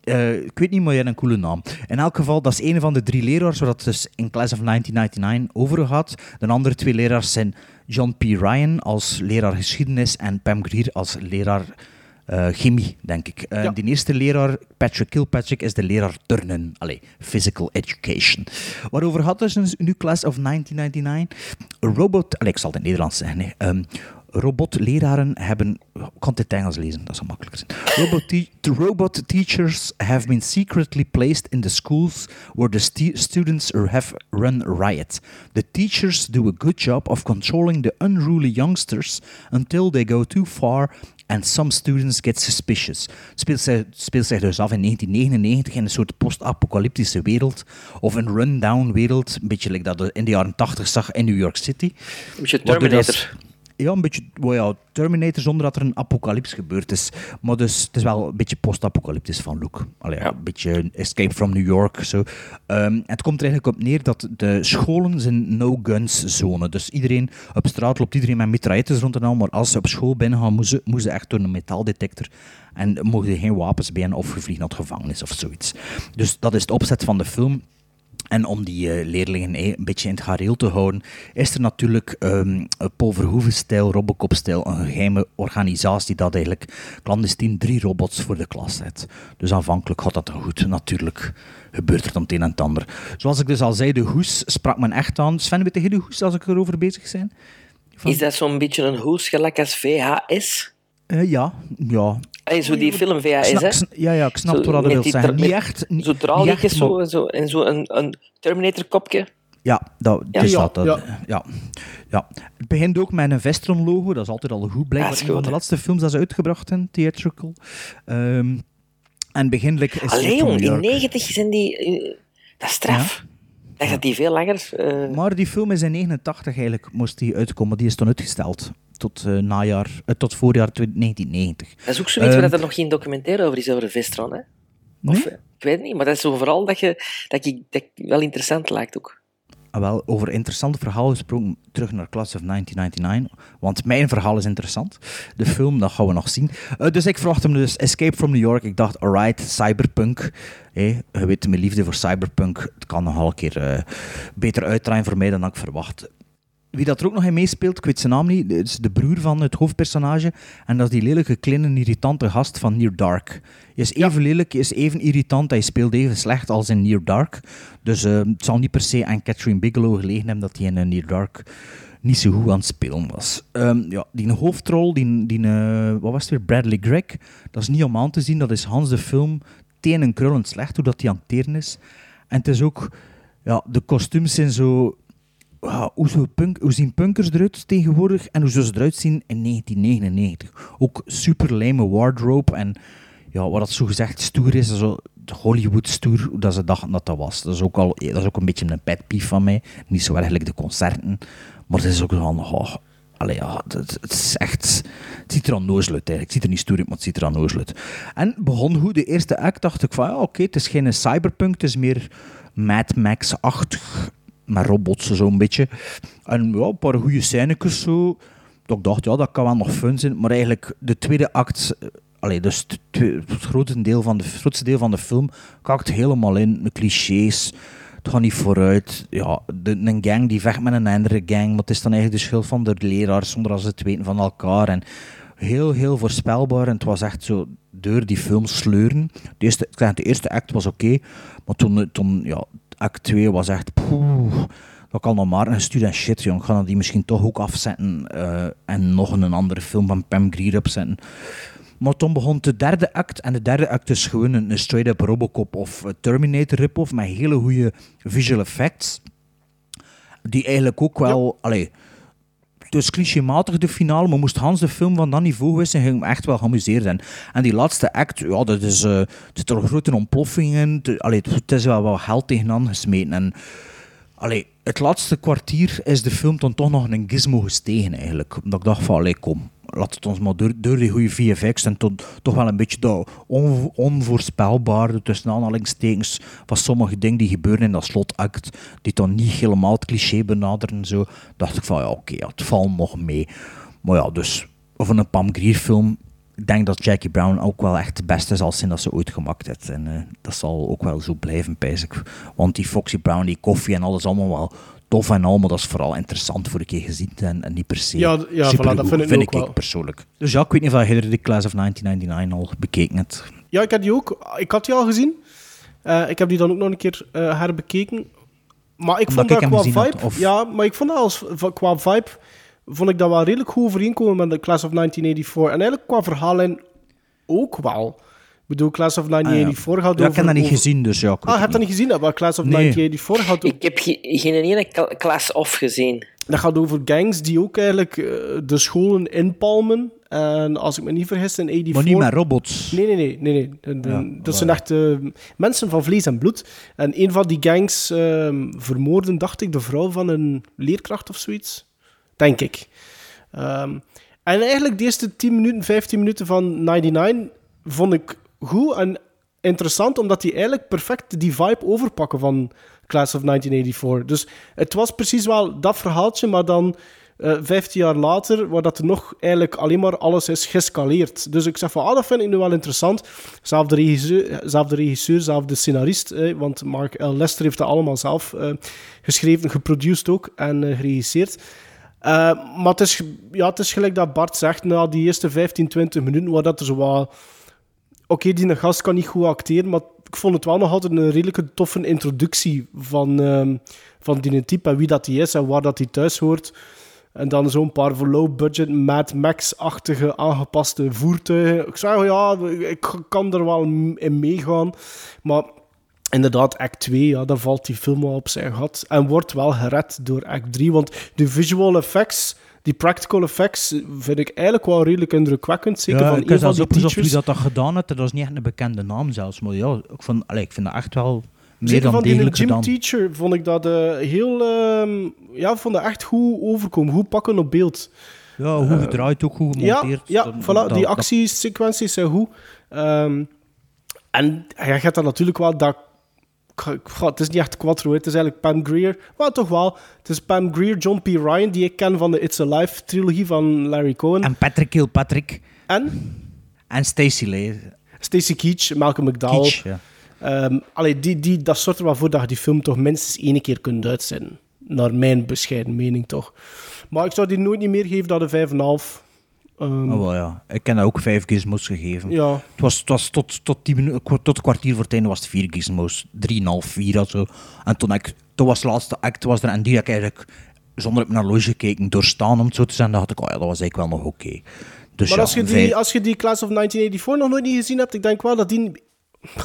Eh, ik weet niet, maar je hebt een coole naam. In elk geval, dat is een van de drie leraars waar het dus in Class of 1999 over gaat. De andere twee leraars zijn John P. Ryan als leraar geschiedenis en Pam Grier als leraar eh, chemie, denk ik. Eh, Die eerste leraar, Patrick Kilpatrick, is de leraar turnen. Allee, physical education. Waarover gaat dus nu Class of 1999? Een robot... Allee, ik zal het in het Nederlands zeggen. Ehm, Robotleraren hebben. Ik kan het Engels lezen, dat zal makkelijker zijn. Robot, te- the robot teachers have been secretly placed in the schools where the stu- students have run riot. The teachers do a good job of controlling the unruly youngsters until they go too far and some students get suspicious. Het speelt zich, speelt zich dus af in 1999 in een soort post-apocalyptische wereld. Of een rundown wereld. Een beetje like dat in de jaren 80 zag in New York City. Een beetje Terminator. Ja, een beetje well, ja, Terminator zonder dat er een apocalyps gebeurd is. Maar dus, het is wel een beetje post-apocalyptisch van look. Allee, ja, Een beetje Escape from New York. Zo. Ehm, het komt er eigenlijk op neer dat de scholen zijn no-guns zone. Dus iedereen op straat loopt iedereen met mitraillettes rond en al. Maar als ze op school binnen gaan, moeten ze, echt door een metaaldetector. En mogen er geen wapens bij of je vliegt naar de gevangenis of zoiets. Dus dat is het opzet van de film. En om die eh, leerlingen eh, een beetje in het gareel te houden, is er natuurlijk een Paul Verhoeven-stijl, Robocop-stijl, een geheime organisatie dat eigenlijk clandestien drie robots voor de klas zet. Dus aanvankelijk gaat dat dan goed. Natuurlijk gebeurt er dan het een en het ander. Zoals ik dus al zei, de hoes sprak men echt aan. Sven, weet je de hoes als ik erover bezig ben? Is dat zo'n beetje een hoes gelijk als VHS? Eh, ja, ja. Hey, zo die film VHS, ja, ja, ik snap Zo wat wilt die zeggen. Niet echt. Niet, Zo zo, en zo, en zo een, een Terminator-kopje. Ja, dat, Ja. dus Ja, dat, dat- ja. ja. Ja. Het begint ook met een Vestron-logo, dat is altijd al goed. Blijkbaar is een van de laatste films dat ze uitgebracht hebben, theatrical. Ehm, en begindelijk is Allee, jong, in York. 90 zijn die... eh, dat is straf. Dat die veel langer... eh, Maar die film is in 89 eigenlijk, moest die uitkomen. Die is toen uitgesteld tot, eh, najaar, eh, tot voorjaar 1990. Dat is ook zoiets Ehm, waar er nog geen documentaire over is, over de Vestron, hè? Of, eh, ik weet het niet, maar dat is zo vooral dat, je, dat, ik, dat wel interessant lijkt ook. Ah, wel, over interessante verhalen gesproken, terug naar Class of 1999. Want mijn verhaal is interessant. De film, dat gaan we nog zien. Dus ik verwachtte me dus Escape from New York. Ik dacht, alright, cyberpunk. Je weet, mijn liefde voor cyberpunk. Het kan nogal een keer beter uitdraaien voor mij dan ik verwacht. Wie dat er ook nog in meespeelt, ik weet zijn naam niet, is de broer van het hoofdpersonage. En dat is die lelijke, kleine, irritante gast van Near Dark. Hij is even lelijk, hij is even irritant, hij speelt even slecht als in Near Dark. Dus eh, het zal niet per se aan Catherine Bigelow gelegen hebben dat hij in eh, Near Dark niet zo goed aan het spelen was. Ehm, ja, die hoofdrol, die, die eh, wat was het weer, Bradley Gregg, dat is niet om aan te zien, dat is Hans de film teen en krullend slecht, hoe dat hij aan het is. En het is ook, ja, de kostuums zijn zo hoe, zo punk, zien punkers eruit tegenwoordig en hoe ze eruit zien in 1999. Ook super lijme wardrobe en ja, wat dat zo gezegd stoer is, zo Hollywood stoer, hoe dat ze dachten dat dat was. Dat is ook, al, dat is ook een beetje een pet peeve van mij. Niet zo erg de concerten, maar het is ook van, oh, ja, het, het is echt, het ziet er aan nozel uit eigenlijk. Het ziet er niet stoer uit, maar het ziet er aan nozel uit. En begon goed, de eerste act dacht ik van, ja, oké, het is geen cyberpunk, het is meer Mad Max-achtig, met robots zo'n beetje. En ja, een paar goede scènes zo. Dat ik dacht, ja, dat kan wel nog fun zijn. Maar eigenlijk, de tweede act... eh, Allee, dus het, grootste deel van de, het grootste deel van de film kakt helemaal in. De clichés. Het gaat niet vooruit. Ja, de, een gang die vecht met een andere gang. Het is dan eigenlijk de schuld van de leraars, zonder dat ze het weten van elkaar. En heel, heel voorspelbaar. En het was echt zo door die film sleuren. De eerste, de eerste act was oké. maar toen, toen ja, act 2 was echt... poeh, dat kan nog maar een student shit, jong. Ik ga die misschien toch ook afzetten. eh, en nog een andere film van Pam Grier opzetten. Maar toen begon de derde act. En de derde act is gewoon een, straight-up Robocop of Terminator rip-off. Met hele goede visual effects. Die eigenlijk ook wel... Allee, is clichématig de finale, maar moest Hans de film van dat niveau zijn, ging me echt wel geamuseerd zijn. En die laatste act, ja, dat is, eh het zit er grote ontploffingen, allee, het, is wel wat geld tegenaan gesmeten. En, allee, het laatste kwartier is de film dan toch nog een gizmo gestegen eigenlijk. Omdat ik dacht van, allee, kom, laat het ons maar door, door die goede VFX en to- toch wel een beetje dat on, onvoorspelbare, tussen aanhalingstekens, van sommige dingen die gebeuren in dat slotact, die dan niet helemaal het cliché benaderen en zo, dacht ik van, ja, oké, het valt nog mee. Maar ja, dus, van een Pam Grier film, ik denk dat Jackie Brown ook wel echt de beste zal zijn dat ze ooit gemaakt heeft. En eh, dat zal ook wel zo blijven, pijs ik. Want die Foxy Brown, die koffie en alles allemaal wel tof en al, maar dat is vooral interessant voor een keer gezien en, en niet per se Ja, voilà, dat vind ik wel. persoonlijk. Dus ja, ik weet niet of je de Class of 1999 al bekeken hebt. Ja, ik had die ook. Ik had die al gezien. Eh, ik heb die dan ook nog een keer eh, herbekeken. Maar ik Omdat vond ik dat qua vibe... had, of- Ja, maar ik vond dat als, qua vibe... Vond ik dat wel redelijk goed overeenkomen met de Class of 1984. En eigenlijk qua verhaallijn ook wel. Ik bedoel, Class of 1984 gaat Ah, Ja, over... ik heb dat niet over- gezien, dus ja. ik Ah, je het hebt dat niet gezien, maar Class of Nee. 1984 gaat Ik heb ge- geen ene klas of gezien. Dat gaat over gangs die ook eigenlijk eh, de scholen inpalmen. En als ik me niet vergis, in 84... Maar niet met robots. Nee, nee, nee. nee, nee. De- de- Ja, dat zijn echt eh, mensen van vlees en bloed. En een van die gangs ehm, vermoorden, dacht ik, de vrouw van een leerkracht of zoiets. Denk ik. Ehm, en eigenlijk de eerste 10 minuten, 15 minuten van 99 vond ik goed en interessant, omdat die eigenlijk perfect die vibe overpakken van Class of 1984. Dus het was precies wel dat verhaaltje, maar dan eh 15 jaar later, waar dat nog eigenlijk alleen maar alles is gescaleerd. Dus ik zeg van, ah, dat vind ik nu wel interessant. Zelf de regisseur, zelf de, regisseur, scenarist, want Mark L. Lester heeft dat allemaal zelf eh, geschreven, geproduceerd ook en eh, geregisseerd. Eh, maar het is, ja, het is gelijk dat Bart zegt, na die eerste 15, 20 minuten, waar dat er zo wat... Oké, die gast kan niet goed acteren, maar ik vond het wel nog altijd een redelijke toffe introductie van, ehm, van type en wie dat die is en waar dat hij thuis hoort. En dan zo'n paar voor low-budget Mad Max-achtige aangepaste voertuigen. Ik zei, ja, ik kan er wel in meegaan. Maar inderdaad, act 2, ja, dan valt die film wel op zijn gat. En wordt wel gered door act 3. Want de visual effects, die practical effects, vind ik eigenlijk wel redelijk indrukwekkend. Zeker ja, van ik heb zelfs opgezocht wie dat, dat gedaan heeft. Dat is niet echt een bekende naam zelfs. Maar ja, ik, vond, allee, ik vind dat echt wel meer Zeker dan van die gym gedaan. teacher vond ik dat eh, heel... ehm, ja, vond dat echt goed overkomen. Goed pakken op beeld. Ja, hoe Eh, gedraaid ook, goed Ja, gemonteerd. ja Dat- voilà, dat- die actiesequenties zijn goed. Ehm, en ja, je hebt dan natuurlijk wel dat... Goh, het is niet echt Quattro, het is eigenlijk Pam Greer. Maar toch wel. Het is Pam Greer, John P. Ryan, die ik ken van de It's Alive trilogie van Larry Cohen. En Patrick Kilpatrick. En? En Stacey Lee. Stacey Keach, Malcolm McDowell. Keach, ja. Ehm, allee, die, die, dat zorgt er wel voor dat je die film toch minstens één keer kunt uitzenden. Naar mijn bescheiden mening toch. Maar ik zou die nooit niet meer geven dan een 5,5. Ehm, Oh, wel, ja. Ik heb dat ook vijf gizmos gegeven. Ja. Het was, het was tot, tot, tien kwa- tot een kwartier voor het einde was het vier gizmos. Drieënhalf, vier of zo. En toen, ik, toen was de laatste act was er en die heb ik eigenlijk zonder op mijn horloge gekeken doorstaan om het zo te zijn. dacht ik, oh ja, dat was eigenlijk wel nog oké. Dus maar ja, als, je die, vijf- als je die Class of 1984 nog nooit niet gezien hebt, ik denk wel dat die...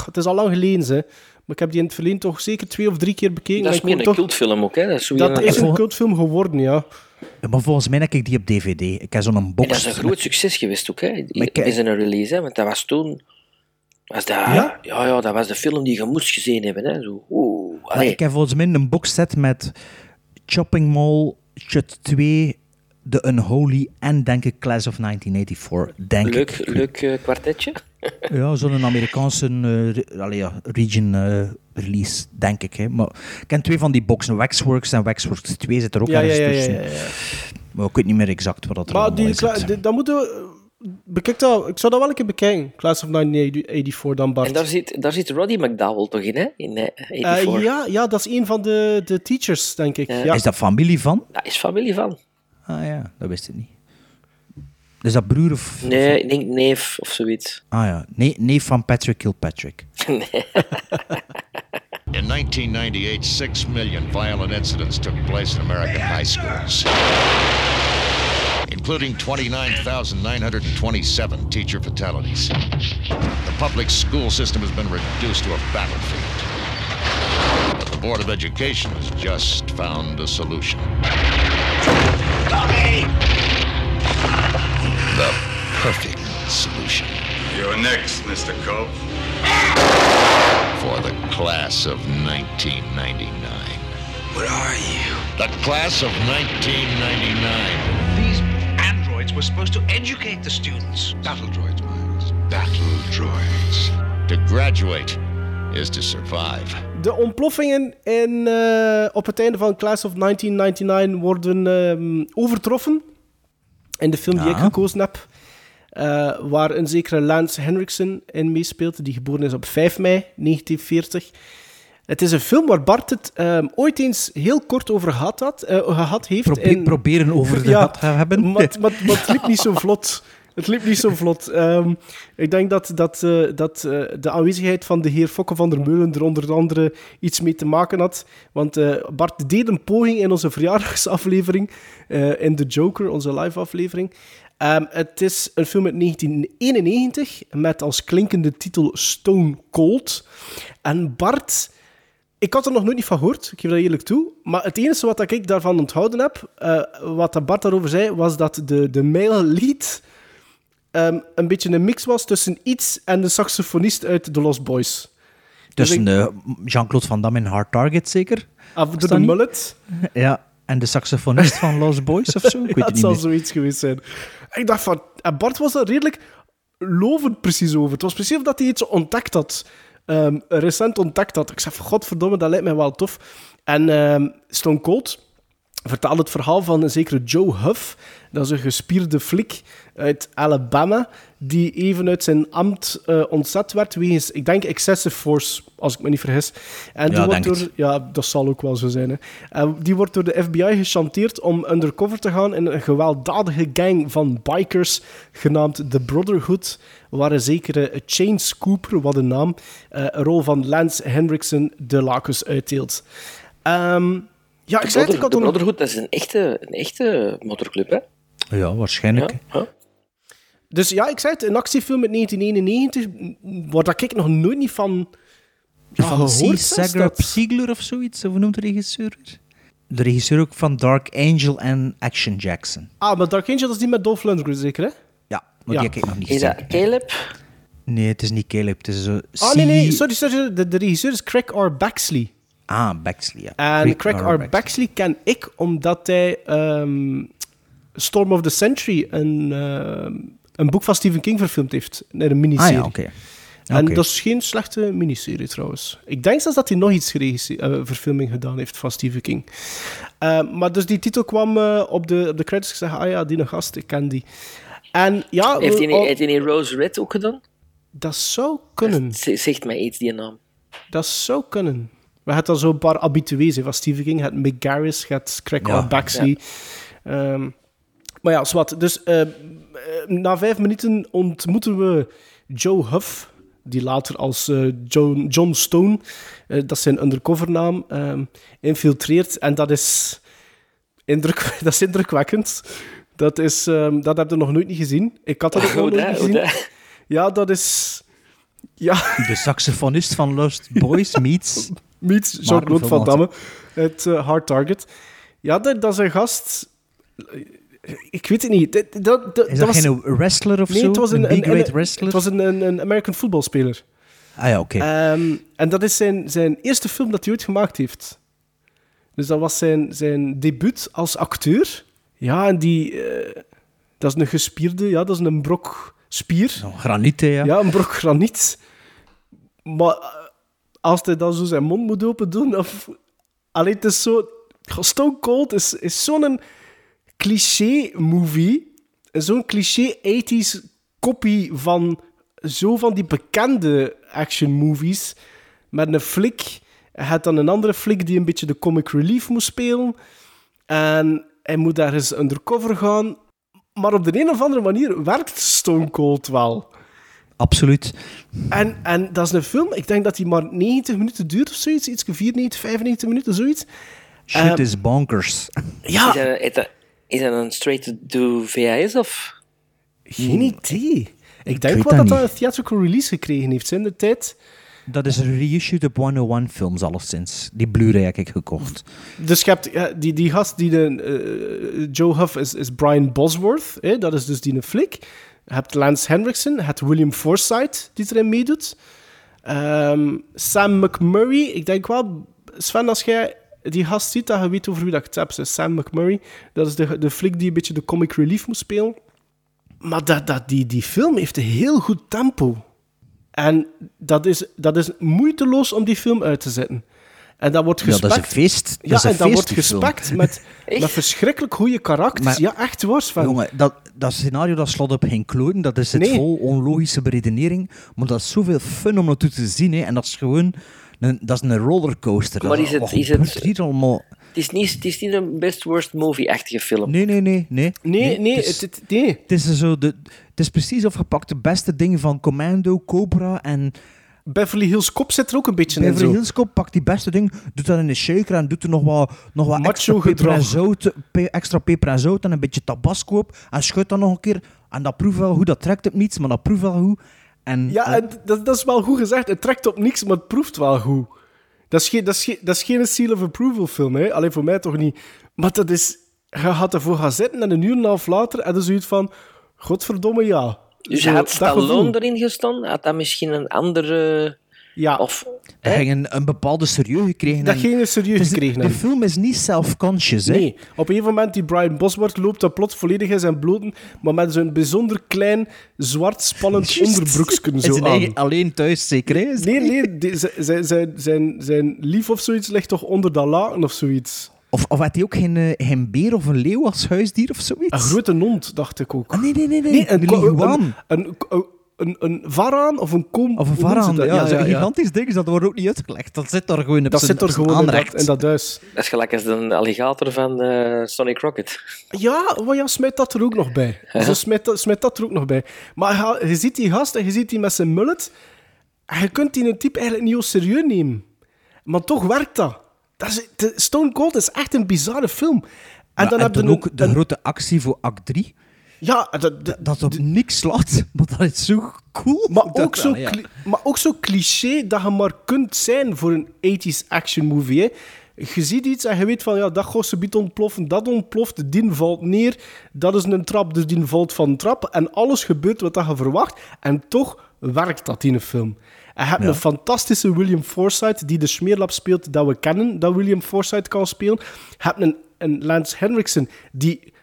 Het is al lang geleden, hè. Maar ik heb die in het verleden toch zeker twee of drie keer bekeken. Dat is meer vond een toch- cultfilm ook, hè? Dat is een cultfilm geworden, ja. Maar volgens mij heb ik die op DVD. Ik heb zo'n En box. dat is een groot succes geweest ook, hè? Ik- Is een release, hè? Want dat was toen... Was dat, Ja? ja? Ja, dat was de film die je moest gezien hebben, hè? Zo, oeh, ik heb volgens mij een boxset met Chopping Mall, Shut 2, The Unholy en denk ik Class of 1984. Denk Leuk, ik. leuk eh, kwartetje. Ja, zo'n Amerikaanse eh, re- ja, region eh, release, denk ik. Hè. Maar ik ken twee van die boxen, Waxworks en Waxworks 2 zit er ook Ja, ergens ja, ja, tussen. ja, ja, ja. Maar ik weet niet meer exact wat dat er Maar allemaal die, is. dat moeten we... Bekijk dat, ik zou dat wel een keer bekijken. Class of 1984 dan, Bart. En daar zit, daar zit Roddy McDowell toch in, hè? In eh, Eh, 84. ja, ja, dat is een van de, de teachers, denk ik. Ja. Is dat familie van? Dat is familie van. Ah ja, dat wist ik niet. Is dat broer of... Nee, ik denk neef of zoiets. Ah ja, nee, neef van Patrick Kilpatrick. In 1998, six million violent incidents took place in American high schools, including 29,927 teacher fatalities. The public school system has been reduced to a battlefield. But the Board of Education has just found a solution. The perfect solution. You're next, Mr. Cope. For the class of 1999. What are you? The class of 1999. These androids were supposed to educate the students. Battle droids, Miles. Battle droids. To graduate is to survive. De ontploffingen in, eh, op het einde van Class of 1999 worden ehm, overtroffen. In de film die ik gekozen heb. eh, waar een zekere Lance Henriksen in meespeelt, die geboren is op 5 mei 1940. Het is een film waar Bart het ehm, ooit eens heel kort over gehad, had, eh, gehad heeft. Probe- in- proberen over de had te hebben. Maar, het- maar, maar het liep niet zo vlot. Het liep niet zo vlot. Ehm, ik denk dat, dat, eh, dat eh, de aanwezigheid van de heer Fokke van der Meulen er onder andere iets mee te maken had. Want eh, Bart deed een poging in onze verjaardagsaflevering, in The Joker, onze live-aflevering. Ehm, het is een film uit 1991 met als klinkende titel Stone Cold. En Bart... Ik had er nog nooit van gehoord, ik geef dat eerlijk toe. Maar het enige wat ik daarvan onthouden heb, wat Bart daarover zei, was dat de, de male lead ehm, een beetje een mix was tussen iets en de saxofonist uit The Lost Boys. Tussen Dus ik- eh, Jean-Claude Van Damme in Hard Target, zeker? Door dat de mullet. Ja, en de saxofonist van Lost Boys of zo? Ik weet ja, het zal zoiets geweest zijn. Ik dacht van... En Bart was daar redelijk lovend precies over. Het was precies of dat hij iets ontdekt had. ehm, recent ontdekt had. Ik zei van, godverdomme, dat lijkt mij wel tof. En ehm, Stone Cold vertaalde het verhaal van een zekere Joe Huff. Dat is een gespierde flik uit Alabama, die even uit zijn ambt eh, ontzet werd wegens, ik denk, excessive force, als ik me niet vergis. En die Ja, wordt door, het. ja, dat zal ook wel zo zijn. Hè. En die wordt door de FBI gechanteerd om undercover te gaan in een gewelddadige gang van bikers, genaamd The Brotherhood, waar een zekere Chains Cooper, wat een naam, eh, een rol van Lance Henriksen de lakens uitdeelt. Ehm, ja, ik de zei het, ik had Brotherhood, dat is een echte, een echte motorclub, hè? Ja, waarschijnlijk. Ja, ja. Dus ja, ik zei het, een actiefilm uit 1991, waar dat ik nog nooit niet van, ja, van gehoord dat- Siegler of zoiets, of hoe noemt de regisseur? De regisseur ook van Dark Angel en Action Jackson. Ah, maar Dark Angel dat is die met Dolph Lundgren zeker, hè? Ja, maar Ja. die heb ik nog niet Is gezien. dat Caleb? Nee, het is niet Caleb, het is zo... Ah, nee, nee, sorry, sorry. De, de regisseur is Craig R. Baxley. Ah, Baxley, ja. En Craig, R. Baxley. ken ik omdat hij ehm, Storm of the Century, een, ehm, een boek van Stephen King, verfilmd heeft. Nee, een miniserie. Ah ja, oké. En dat is geen slechte miniserie trouwens. Ik denk zelfs dat hij nog iets eh, verfilming gedaan heeft van Stephen King. Eh, maar dus die titel kwam eh, op, de, op de credits. Ik zeg, ah ja, die gast, ik ken die. En ja, Heeft hij niet, oh, Rose Red ook gedaan? dat zou kunnen. Zegt mij iets, die naam. Dat zou kunnen. We hebben dan zo'n paar habitués hè, van Stephen King. Het Mick Garris, het Craig Ja. Baxley. Ehm, maar ja, zwart. Dus eh, eh, na vijf minuten ontmoeten we Joe Huff, die later als eh, John, John Stone, eh, dat is zijn undercovernaam, ehm infiltreert. En dat is, indruk, dat is indrukwekkend. Dat, is, ehm, dat heb je nog nooit niet gezien. Ik had dat ook nog nooit gezien. Ja, dat is... Ja, De saxofonist van Lost Boys meets... meets Jean-Claude Van Damme uit eh, Hard Target. Ja, dat, dat is een gast... Ik weet het niet. Dat, dat, dat, Is dat was- geen wrestler of nee, zo? het was een, Een een, een- wrestler? Het was een, een, een American voetbalspeler. Ah ja, oké. Ehm, en dat is zijn, zijn eerste film dat hij ooit gemaakt heeft. Dus dat was zijn, zijn debuut als acteur. Ja, en die... eh, dat is een gespierde... Ja, dat is een brok spier. Oh, graniet, ja. Ja, een brok graniet. Maar als hij dan zo zijn mond moet open doen, of... Het is zo... Stone Cold is, is zo'n cliché-movie. Zo'n cliché 80s kopie van zo van die bekende action-movies. Met een flik. Hij had dan een andere flik die een beetje de comic relief moest spelen. En hij moet daar eens undercover gaan. Maar op de een of andere manier werkt Stone Cold wel. Absoluut. En, en dat is een film, ik denk dat die maar 90 minuten duurt of zoiets. Iets 94, 95 minuten, zoiets. Shit Ehm, is bonkers. Ja. Is, dat, is, dat, een straight-to VHS of... Geen idee. Ik denk weet wel dat dat een theatrical release gekregen heeft in de tijd. Dat is een reissued op 101 films alleszins. Die Blu-ray heb ik gekocht. Dus je hebt ja, die, die gast, die de, eh, Joe Huff is, is Brian Bosworth. Hè? Dat is dus die een flik. Hebt Lance Henriksen, hebt William Forsythe die erin meedoet. Ehm, Sam McMurray, ik denk wel, Sven, als jij die gast ziet, dat je over wie dat het hebt. hè. Sam McMurray, dat is de, de flik die een beetje de comic relief moet spelen. Maar dat, dat, die, die film heeft een heel goed tempo. En dat is, dat is moeiteloos om die film uit te zetten. En dat wordt Ja, dat is gespekt... een feest. Dat Ja, is een en dat wordt gespekt met, met verschrikkelijk goede karakters. Maar- ja, echt waar, Sven. Jongen, dat, dat scenario dat slaat op geen kloten. Dat is het Nee. vol onlogische beredenering. Maar dat is zoveel fun om naartoe te zien. Hè. En dat is gewoon een, dat is een rollercoaster. Maar Dat- is het- wat is het- hier allemaal? Het is niet, het is niet een best worst movie-achtige film. Nee, nee, nee. Nee, Nee, nee, het is- het, het- nee. Het is, zo de, het is precies of je pakt de beste dingen van Commando, Cobra en Beverly Hills Cop zit er ook een beetje in. Beverly. Hills Cop. Pakt die beste dingen, doet dat in een shaker en doet er nog wat, nog wat Macho extra peper en, zout, pe- extra peper en zout en een beetje tabasco op. En schudt dat nog een keer. En dat proeft wel goed. Dat trekt op niets, maar dat proeft wel goed. En, Ja, en dat, dat is wel goed gezegd. Het trekt op niks, maar het proeft wel goed. Dat is geen, dat is geen, dat is geen seal of approval film, hè. Alleen voor mij toch niet. Maar dat is... Je gaat ervoor gaan zitten en een uur en een half later en dan zoiets van... Godverdomme, ja. Dus had dat Stallone gevoel. erin gestaan? Had dat misschien een andere... Ja. Of, Hij ging een, een bepaalde serieus gekregen. Dat ging een serieus is- gekregen De film is niet self-conscious, hè? Nee, op een gegeven moment die Brian Bosworth loopt dat plots volledig in zijn bloten, maar met zo'n bijzonder klein, zwart, spannend onderbroeksken zo zijn aan. eigen- alleen thuis, zeker, hè? Nee, nee, die- zijn, zijn, zijn, zijn lief of zoiets ligt toch onder dat laken of zoiets. Of, of had hij ook geen, eh, geen beer of een leeuw als huisdier of zoiets? Een grote hond, dacht ik ook. Ah, nee, nee, nee. nee. Nee, een, een leguaan. een, een, een, een, een varaan of een kom. Of een varaan. dat? Ja, zo'n gigantisch ding, is dat wordt ook niet uitgelegd. Dat zit daar gewoon op Dat zit er gewoon in dat, aanrecht. in dat huis. Dat is gelijk als de alligator van eh Sonic Rocket. Ja, maar ja, smijt dat er ook nog bij. Zo smijt, dat, smijt dat er ook nog bij. Maar je, ziet die gast en je ziet die met zijn mullet. En je kunt die een type eigenlijk niet heel serieus nemen. Maar toch werkt dat. Dat is, de Stone Cold is echt een bizarre film. En Ja, dan en heb een- ook de grote actie voor act 3. Ja, dat, dat, Dat op niks slaat, maar dat is zo cool. maar, ook zo wel, ja. cli- maar ook zo cliché dat je maar kunt zijn voor een 80s action movie. Hè. Je ziet iets en je weet van, ja, dat gaat ze biedt ontploffen, dat ontploft, die valt neer, dat is een trap, dus die valt van een trap. En alles gebeurt wat dat je verwacht. En toch werkt dat in een film. En je hebt Ja. een fantastische William Forsythe, die de smeerlap speelt dat we kennen, dat William Forsythe kan spelen. Je hebt een, een Lance Henriksen, die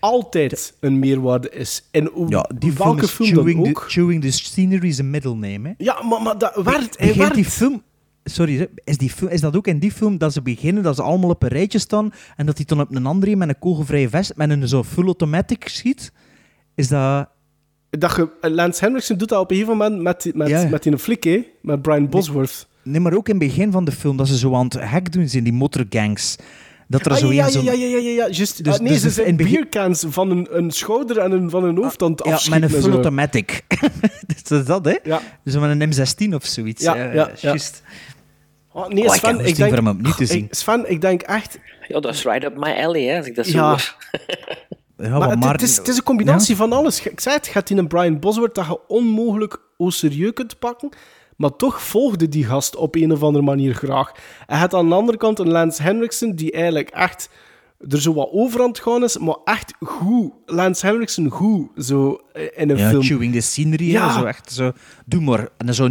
altijd een meerwaarde is. En Ja, die welke film dan chewing, ook. the, chewing the Scenery is een middle name. Hè. Ja, maar, maar dat werkt. Hij Begint werkt. die film... Sorry, is, die film, is dat ook in die film dat ze beginnen, dat ze allemaal op een rijtje staan en dat hij dan op een andere met een kogelvrije vest met een zo full automatic schiet? Is dat... Dat je, Lance Henriksen doet dat op een gegeven moment met, met, Ja. met die flik, hè? met Brian Bosworth. Nee, maar ook in het begin van de film, dat ze zo aan het hek doen zijn, die motorgangs. Dat er Ah, zo ja, een ja, ja, ja, ja, ja, ja, juist. Dus- Ah, nee, dus ze zijn biercans van een, een schouder en een, van een hoofd aan het Ja, afschieten. met een en full automatic. dat is dat, hè? Ja. Zo met een M16 of zoiets. Ja, Ja, ja, ja. juist. Oh, nee, Oh, ik Sven, ik, goesting denk... voor hem opnieuw te zien. ik- Sven, ik denk echt... Ja, dat is right up my alley, hè, als ik dat zo Ja. Ja, maar wat het, Maarten- het is, het is een combinatie van alles. Ik zei het, gaat in een Brian Bosworth dat je onmogelijk au serieus kunt pakken, maar toch volgde die gast op een of andere manier graag. En het aan de andere kant een Lance Henriksen die eigenlijk echt er zo wat over aan het gaan is, maar echt goed. Lance Henriksen goed, zo eh, in een ja, film. chewing the scenery. Ja. Zo echt zo, doe maar. En dan zo,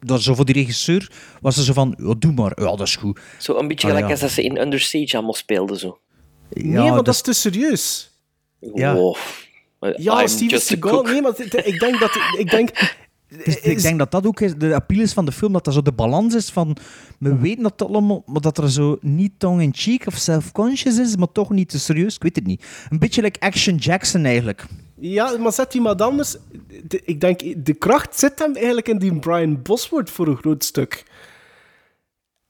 dat zo voor die regisseur was ze zo van, ja, doe maar. Ja, dat is goed. Zo een beetje Ah, gelijk ja. als dat ze in Under Siege allemaal speelden. Zo. Nee, Ja, want dat dat is te serieus. Ja. Wow. Ja, I'm Steven Seagal. Nee, maar ik denk dat... Ik denk, Dus ik denk dat dat ook is, de appeal is van de film, dat dat zo de balans is van, we weten dat allemaal, maar dat er zo niet tongue-in-cheek of self-conscious is, maar toch niet te serieus, ik weet het niet. Een beetje like Action Jackson eigenlijk. Ja, maar zet die maar anders. De- ik denk, de kracht zit hem eigenlijk in die Brian Bosworth voor een groot stuk.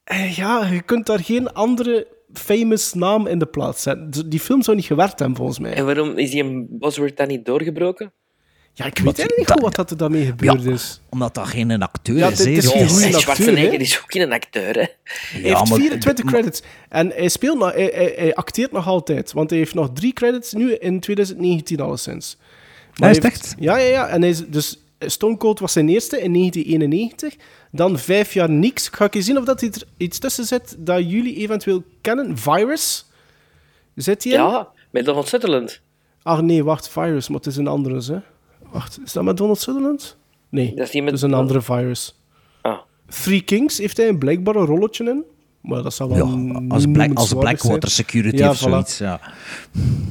Eh, ja, je kunt daar geen andere famous naam in de plaats zetten. Die film zou niet gewerkt hebben, volgens mij. En waarom is die een Bosworth dan niet doorgebroken? Ja, ik weet eigenlijk niet goed wat dat er daarmee gebeurd is. Omdat dat geen acteur Ja, is. is geen goeie Hey, acteur, Schwarzenegger is ook geen acteur, hè? Hij heeft maar- 24 maar- credits. En hij, speelt nog, hij, hij, hij acteert nog altijd. Want hij heeft nog drie credits nu in 2019 alleszins. Hij is heeft- echt? Ja, ja, ja. En hij is, dus Stone Cold was zijn eerste in 1991. Dan vijf jaar niks. Ga ik eens zien of dat er iets tussen zit dat jullie eventueel kennen. Virus. Zit in? Ja, met Donald Sutherland. Ach nee, wacht. Virus, maar het is een andere. Hè. Wacht, is dat met Donald Sutherland? Nee, Dat is niet met- het is een andere Virus. Ah. Three Kings heeft hij een blijkbaar een rolletje in. Maar dat zal wel Ja, niet als, Black, als Blackwater zijn. Security Ja, of voilà. zoiets. Ja.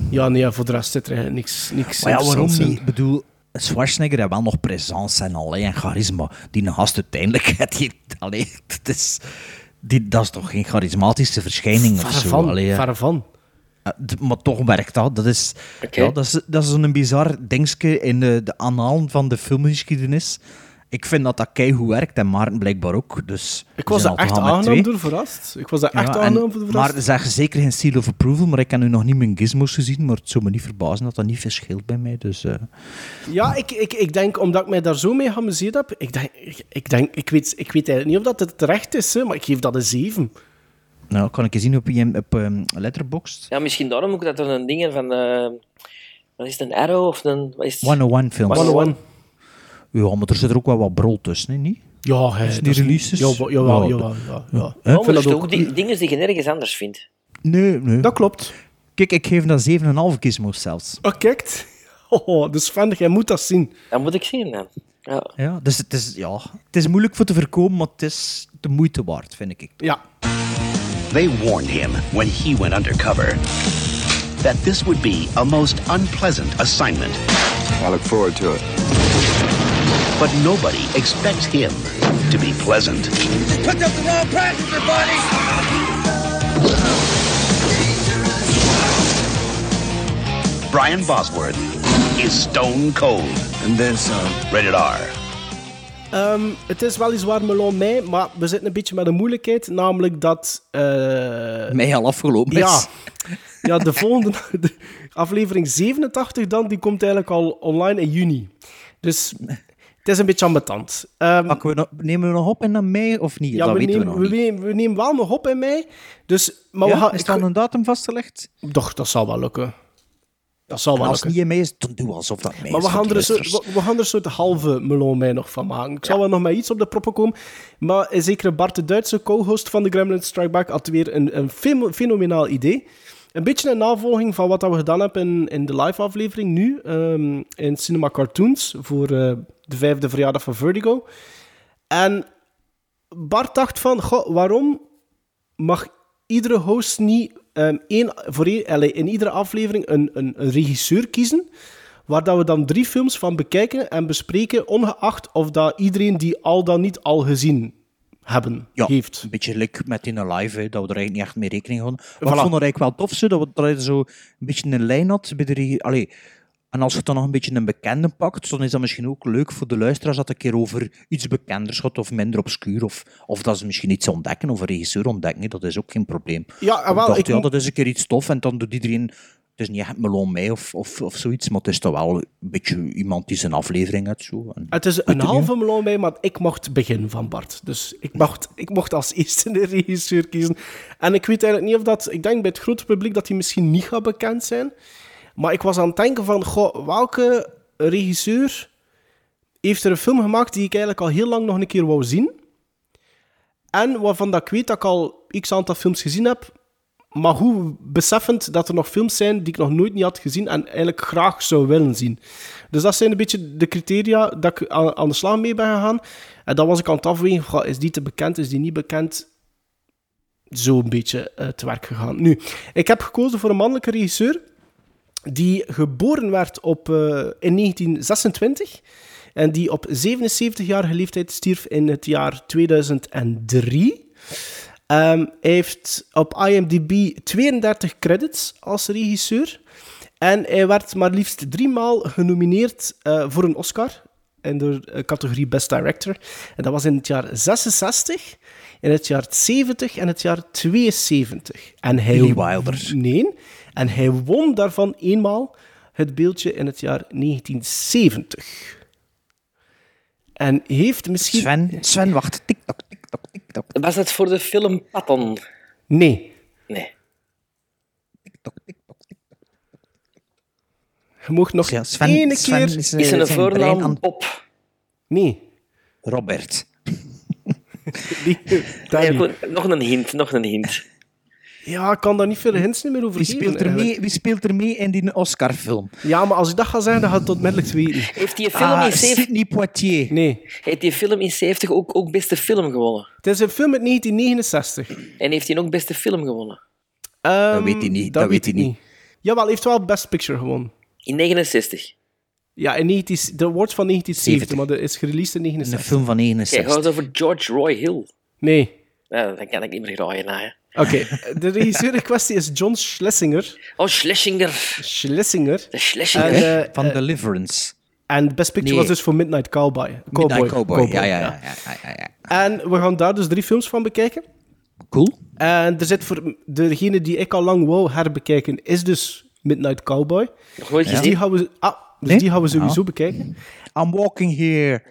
Ja, nee, voor de rest zit er eigenlijk niks, niks Maar ja, waarom niet? Ik bedoel, Schwarzenegger heeft wel nog presence en alleen en charisma. Die gast uiteindelijk, het hier, allee, het is, die, dat is toch geen charismatische verschijning of zo? van, Allee, ja. verre van. Eh, Maar toch werkt dat. Dat is, ja, dat is, dat is een bizar dingetje in de, de annalen van de filmgeschiedenis. Ik vind dat dat keigoed werkt en Maarten blijkbaar ook. Dus Ik was daar echt aangenaam door verrast. Ik was daar Ja, echt voor verrast. Maar zeg zeker geen seal of approval, maar ik heb nu nog niet mijn gizmos gezien, maar het zou me niet verbazen dat dat niet verschilt bij mij. Dus, eh, Ja, ik, ik, ik denk, omdat ik mij daar zo mee geamuseerd heb, ik denk, ik, ik, denk, ik, weet, ik weet eigenlijk niet of dat het terecht is, hè, maar ik geef dat een 7. nou, kan ik eens zien op, IM op ehm, Letterboxd. Ja, misschien daarom ook dat er een ding van... eh wat is het, een Arrow of een... Wat is het? 101 films. 101. Ja, maar er zit er ook wel wat brol tussen, hè, niet? Ja, hè, Is dat die releases? Jawel, jawel, Ja, jawel, ja, ja. Oh, Ik vind maar er dat zijn ook. ook die, dingen die je nergens anders vindt. Nee, nee. Dat klopt. Kijk, ik geef dat 7,5 gizmos zelfs. Oh, kijk. Oh, dus Van, jij moet dat zien. Dat moet ik zien dan. Ja. Ja, dus het is, ja, het is moeilijk voor te voorkomen, maar het is de moeite waard, vind ik. Ja. They warned him when he went undercover that this would be a most unpleasant assignment. I look forward to it. But nobody expects him to be pleasant. Picked up the wrong passenger, buddy! Brian Bosworth is stone cold. And then some. Rated R. Ehm, het is weliswaar Melon mei, maar we zitten een beetje met een moeilijkheid, namelijk dat... eh, Mij al afgelopen is. Ja, ja de volgende de aflevering 87 dan, die komt eigenlijk al online in juni. Dus het is een beetje ambetant. Pakken we nog- nemen we nog op in dan mei of niet? ja, dat we weten nemen, we nog we, niet. nemen, we nemen wel nog op in mei. Dus, maar we gaan, is er ga- een datum vastgelegd? Toch, dat zal wel lukken. Dat zal wel als het niet in mei is, dan doen we alsof dat mei Maar is. we gaan, er de een soort, luisteraars. we, we gaan er een soort halve melon mij nog van maken. Ik zal wel nog met iets op de proppen komen. Maar zeker Bart, de Duitse co-host van de Gremlin Strike Back, had weer een, een fenomenaal idee. Een beetje een navolging van wat we gedaan hebben in, in de live-aflevering nu, ehm, in Cinema Cartoons, voor eh, de vijfde verjaardag van Vertigo. En Bart dacht van, goh, waarom mag iedere host niet ehm, één, voor één, allee, in iedere aflevering een, een, een regisseur kiezen, waar dat we dan drie films van bekijken en bespreken, ongeacht of dat iedereen die al dan niet al gezien hebben, Ja, heeft. een beetje like met in een live, hè, dat we er eigenlijk niet echt mee rekening houden. Maar Voilà. ik vond het eigenlijk wel tof, zo, dat we dat je zo een beetje een lijn had bij de regie. Allee, en als je dan nog een beetje een bekende pakt, dan is dat misschien ook leuk voor de luisteraars dat een keer over iets bekenders gaat of minder obscuur. Of, of dat ze misschien iets ontdekken of een regisseur ontdekken. Dat is ook geen probleem. Ja, ik wel, dacht, ik ja, dat is een keer iets tof en dan doet iedereen... Het is niet echt Melon of, of, of zoiets, maar het is toch wel een beetje iemand die zijn aflevering heeft. Zo. En, Het is een halve melon bij, maar ik mocht beginnen van Bart. Dus ik mocht, ik mocht als eerste de regisseur kiezen. En ik weet eigenlijk niet of dat... Ik denk bij het grote publiek dat die misschien niet gaat bekend zijn. Maar ik was aan het denken van... Goh, welke regisseur heeft er een film gemaakt die ik eigenlijk al heel lang nog een keer wou zien? En waarvan dat ik weet dat ik al x aantal films gezien heb... Maar hoe beseffend dat er nog films zijn die ik nog nooit niet had gezien en eigenlijk graag zou willen zien. Dus dat zijn een beetje de criteria dat ik aan, de slag mee ben gegaan. En dan was ik aan het afwegen, is die te bekend, is die niet bekend? Zo een beetje eh, te werk gegaan. Nu, ik heb gekozen voor een mannelijke regisseur die geboren werd op, eh, in 1926 en die op 77-jarige leeftijd stierf in het jaar 2003. Ehm, hij heeft op IMDb 32 credits als regisseur. En hij werd maar liefst drie maal genomineerd eh, voor een Oscar. In de eh, categorie Best Director. En dat was in het jaar 66, in het jaar 70 en het jaar 72. En hij Billy Wilder. Nee. En hij won daarvan eenmaal het beeldje in het jaar 1970. En heeft misschien... Sven, Sven, wacht. Tik-tak, tik-tak. Was dat voor de film Patton? Nee. Nee. Je mocht nog Ja, Sven- één Sven keer... is, Is eh, een voornaam aan- Bob? Nee. Robert. Die, Ja, nog een hint, nog een hint. Ja, ik kan daar niet veel hints meer over Wie geven. speelt, er eigenlijk. mee, wie speelt er mee in die Oscar-film? Ja, maar als ik dat ga zeggen, dan gaat het onmiddellijk weten. Heeft die film Ah, in 70... Sidney Poitier. Nee. Heeft die film in 70 ook, ook beste film gewonnen? Het is een film uit 1969. En heeft hij ook beste film gewonnen? Ehm, weet hij niet, Dat, dat weet hij niet. Jawel, hij heeft wel Best Picture gewonnen. In 69. Ja, in 19, de wordt van 1970, 70. maar dat is gereleased in Een 69. film van Kijk, 69. gaat het over George Roy Hill? Nee. Ja, dan kan ik niet meer graaien na. Oké, de regisseur in kwestie is John Schlesinger. Oh, Schlesinger. Schlesinger. De Schlesinger. En, eh, van eh, Deliverance. En Best Picture Nee. was dus voor Midnight Cowboy. Cowboy. Midnight Cowboy. Ja, ja, ja. ja, ja, ja. En we gaan daar dus drie films van bekijken. Cool. En er zit voor degene die ik al lang wou herbekijken, is dus Midnight Cowboy. Nog nooit Dus die gaan we, ah, dus Nee? die gaan we sowieso Ah. bekijken. I'm walking here.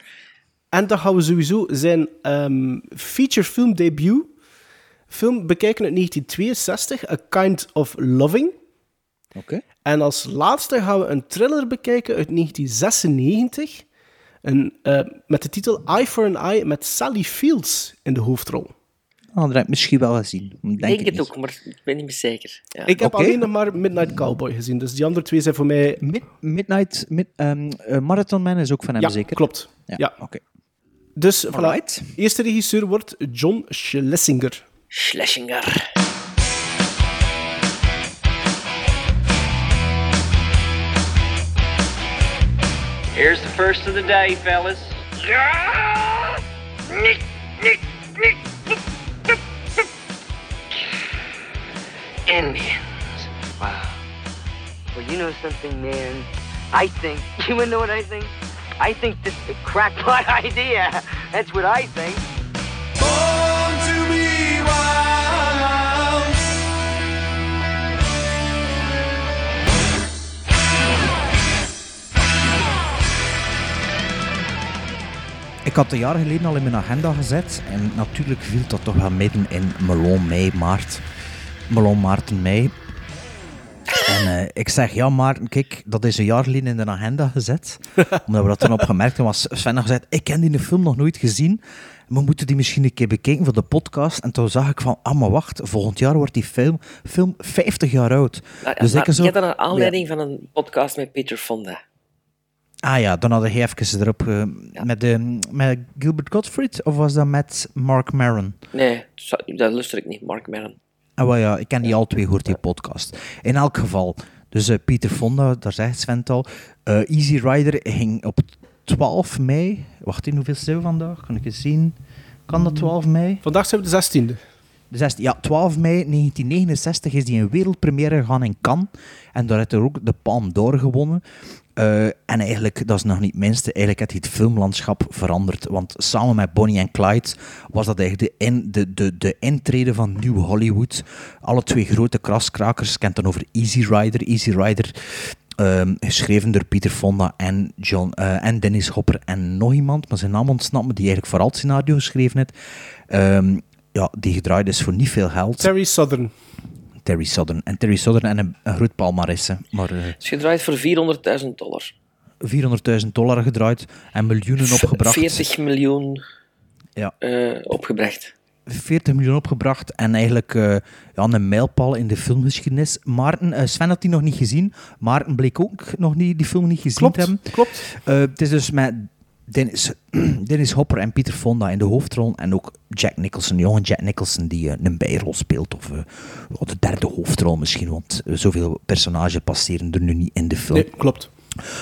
En dan gaan we sowieso zijn ehm feature film debuut film bekijken uit 1962, A Kind of Loving. Oké. En als laatste gaan we een thriller bekijken uit 1996, een, eh, met de titel Eye for an Eye met Sally Fields in de hoofdrol. Oh, dat heb ik misschien wel gezien. Denk Ik denk het het niet. ook, maar ik ben niet meer zeker. Ja. Ik heb alleen nog maar Midnight Cowboy gezien, dus die andere twee zijn voor mij... Mid- Midnight mid, ehm, eh, Marathon Man is ook van hem, Ja, zeker? klopt. Ja, Ja. oké. Dus voilà. Eerste regisseur wordt John Schlesinger. Schlesinger. Here's the first of the day, fellas. Indians. Wow. Well, you know something, man. I think, you wanna know what I think? I think this is a crackpot idea. That's what I think. Ik had een jaar geleden al in mijn agenda gezet. En natuurlijk viel dat toch wel midden in melon, mei, maart. Melon, maart en mei. En eh, ik zeg, ja Maarten, kijk, dat is een jaar geleden in de agenda gezet. Omdat we dat toen opgemerkt hebben, was Sven had gezegd, ik ken die film nog nooit gezien. We moeten die misschien een keer bekijken voor de podcast. En toen zag ik van, ah maar wacht, volgend jaar wordt die film, film 50 jaar oud. Nou, dus maar ik zo... je had een aanleiding van een podcast met Peter Fonda. Ah ja, dan hadden hij even erop... eh, met, de, met Gilbert Gottfried? Of was dat met Mark Maron? Nee, dat luister ik niet. Mark Maron. Ah, wel ja, ik ken die al twee gehoord, die podcast. In elk geval, dus eh, Pieter Fonda, daar zegt Sven het al. Eh, Easy Rider ging op 12 mei. Wacht in hoeveel zijn we vandaag? Kan ik eens zien? Kan dat 12 mei? Vandaag zijn we de 16e. De 16, ja, 12 mei 1969 is die een wereldpremière gegaan in Cannes. En daar heeft hij ook de Palme d'Or gewonnen. Eh, en eigenlijk, dat is nog niet het minste, eigenlijk heeft hij het filmlandschap veranderd. Want samen met Bonnie en Clyde was dat eigenlijk de, in, de, de, de intrede van New Hollywood. Alle twee grote kraskrakers. Kent dan over Easy Rider. Easy Rider, ehm, geschreven door Pieter Fonda en, John, eh, en Dennis Hopper en nog iemand, maar zijn naam ontsnapt me, die eigenlijk vooral het scenario geschreven heeft. Ehm, ja, die gedraaid is voor niet veel geld. Terry Southern. Terry Southern. En Terry Southern en een, een groot palmares, hè. maar eh, Het is gedraaid voor 400.000 dollar. 400.000 dollar gedraaid en miljoenen opgebracht. 40 miljoen Ja. eh, opgebracht. 40 miljoen opgebracht en eigenlijk eh, ja, een mijlpaal in de filmgeschiedenis. Maarten, Sven had die nog niet gezien. Maarten bleek ook nog niet die film niet gezien Klopt, te hebben. klopt. Eh, het is dus met Dennis, Dennis Hopper en Pieter Fonda in de hoofdrol en ook Jack Nicholson, jonge Jack Nicholson die eh, een bijrol speelt of ja, de derde hoofdrol misschien, want eh, zoveel personages passeren er nu niet in de film. Nee, klopt.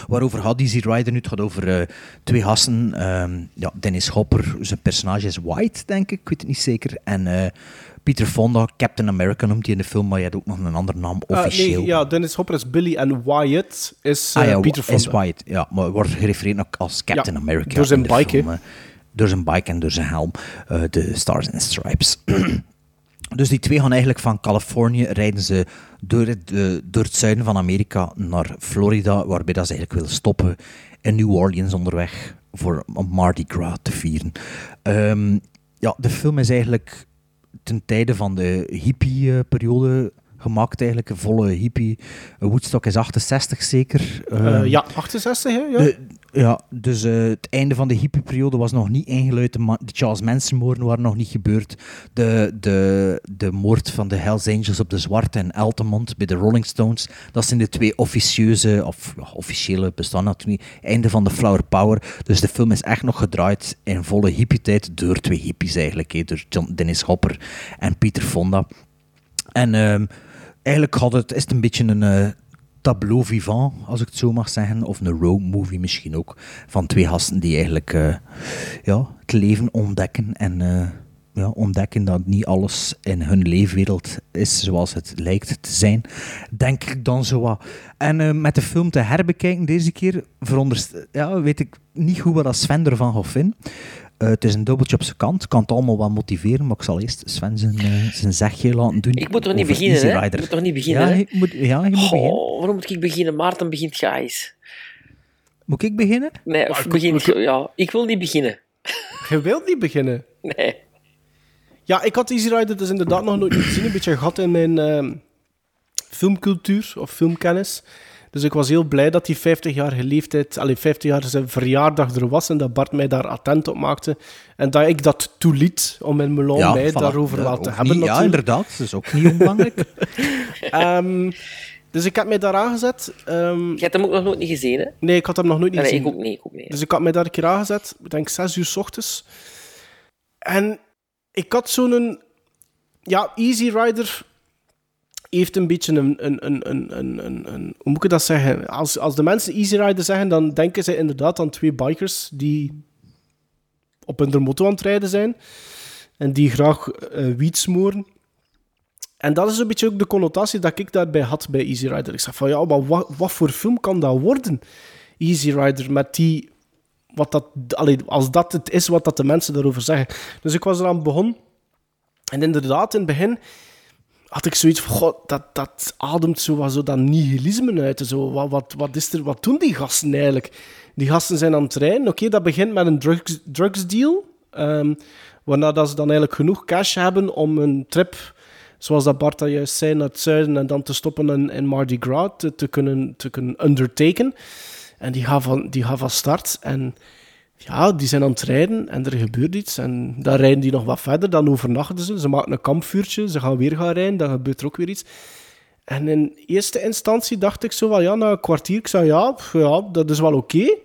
Waarover gaat Easy Rider nu? Het gaat over twee gasten. ehm, ja, Dennis Hopper, zijn personage is White, denk ik. Ik weet het niet zeker. En Peter Fonda, Captain America noemt hij in de film, maar je hebt ook nog een andere naam, Ah, officieel. nee, ja, Dennis Hopper is Billy en Wyatt is eh ah ja, Peter is Fonda. White, ja. Maar wordt gerefereerd ook als Captain America. door zijn bike, film, eh. Door zijn bike en door zijn helm. eh, de Stars and Stripes. Dus die twee gaan eigenlijk van Californië rijden ze door het, eh, door het zuiden van Amerika naar Florida, waarbij dat ze eigenlijk willen stoppen in New Orleans onderweg voor Mardi Gras te vieren. Ehm, ja, de film is eigenlijk ten tijde van de hippie-periode gemaakt eigenlijk. Een volle hippie. Eh, Woodstock is 68 zeker. Eh, Ehm, ja, 68, hè? Ja. ja, dus eh, het einde van de hippieperiode was nog niet ingeluid. De, de Charles Manson-moorden waren nog niet gebeurd. De, de, de moord van de Hells Angels op de Zwarte en Altamont bij de Rolling Stones. Dat zijn de twee officieuze, of ja, officiële bestaan natuurlijk niet. Einde van de Flower Power. Dus de film is echt nog gedraaid in volle hippie-tijd door twee hippies eigenlijk. door John, Dennis Hopper en Pieter Fonda. En ehm, eigenlijk had het, is het een beetje een eh, tableau vivant, als ik het zo mag zeggen. Of een road movie misschien ook. Van twee gasten die eigenlijk eh, ja, het leven ontdekken. En eh, ja, ontdekken dat niet alles in hun leefwereld is zoals het lijkt te zijn. Denk ik dan zo wat. En met de film te herbekijken deze keer, veronderst- ja, weet ik niet goed wat Sven ervan gaat vinden. Eh, het is een dubbeltje op zijn kant. Ik kan het allemaal wel motiveren, maar ik zal eerst Sven zijn, eh, zijn zegje laten doen. Ik moet toch niet beginnen, Easy hè? Rider. Ik moet toch niet beginnen, ja, hè? Je moet, ja, je moet beginnen. Waarom moet ik beginnen? Maarten begint gaais. Moet ik beginnen? Nee, of begint... Ja, ik wil niet beginnen. Je wilt niet beginnen. Nee. Ja, ik had Easy Rider dus inderdaad nog nooit gezien. Een beetje een gat in mijn ehm, filmcultuur of filmkennis. Dus ik was heel blij dat die 50-jarige leeftijd, alleen 50 jaar zijn verjaardag er was en dat Bart mij daar attent op maakte. En dat ik dat toeliet om in Melon mij voilà. daarover Ja, wel te hebben. niet- Ja, natuurlijk. inderdaad. Dat is ook niet onbelangrijk. Ehm, dus ik heb mij daar aangezet. Ehm, Je hebt hem ook nog nooit niet gezien, hè? nee, ik had hem nog nooit niet Nee, gezien. ik ook niet, ik ook niet. Dus ik had mij daar een keer aangezet, ik denk 6 uur s ochtends. En ik had zo'n... Ja, Easy Rider heeft een beetje een... een, een, een, een, een, een- hoe moet ik dat zeggen? Als, als de mensen Easy Rider zeggen, dan denken ze inderdaad aan twee bikers die op hun moto aan het rijden zijn. En die graag eh wiet. En dat is een beetje ook de connotatie dat ik daarbij had bij Easy Rider. Ik zeg van, ja, maar wat, wat voor film kan dat worden? Easy Rider, met die... Wat dat, allee, als dat het is wat dat de mensen daarover zeggen. Dus ik was eraan begonnen. En inderdaad, in het begin had ik zoiets van, god, dat, dat ademt zo wat zo dat nihilisme uit. Zo, wat, wat, wat, is er, wat doen die gasten eigenlijk? Die gasten zijn aan het rijden. Oké, dat begint met een drugs, drugsdeal. ehm, waarna dat ze dan eigenlijk genoeg cash hebben om een trip, zoals dat Bart al juist zei, naar het zuiden en dan te stoppen in, in Mardi Gras te, te, kunnen, te kunnen undertaken. En die gaan van, die gaan van start. En ja, die zijn aan het rijden en er gebeurt iets. En dan rijden die nog wat verder, dan overnachten ze. Ze maken een kampvuurtje, ze gaan weer gaan rijden, dan gebeurt er ook weer iets. En in eerste instantie dacht ik zo van, ja, na een kwartier, ik zei, ja, ja dat is wel oké.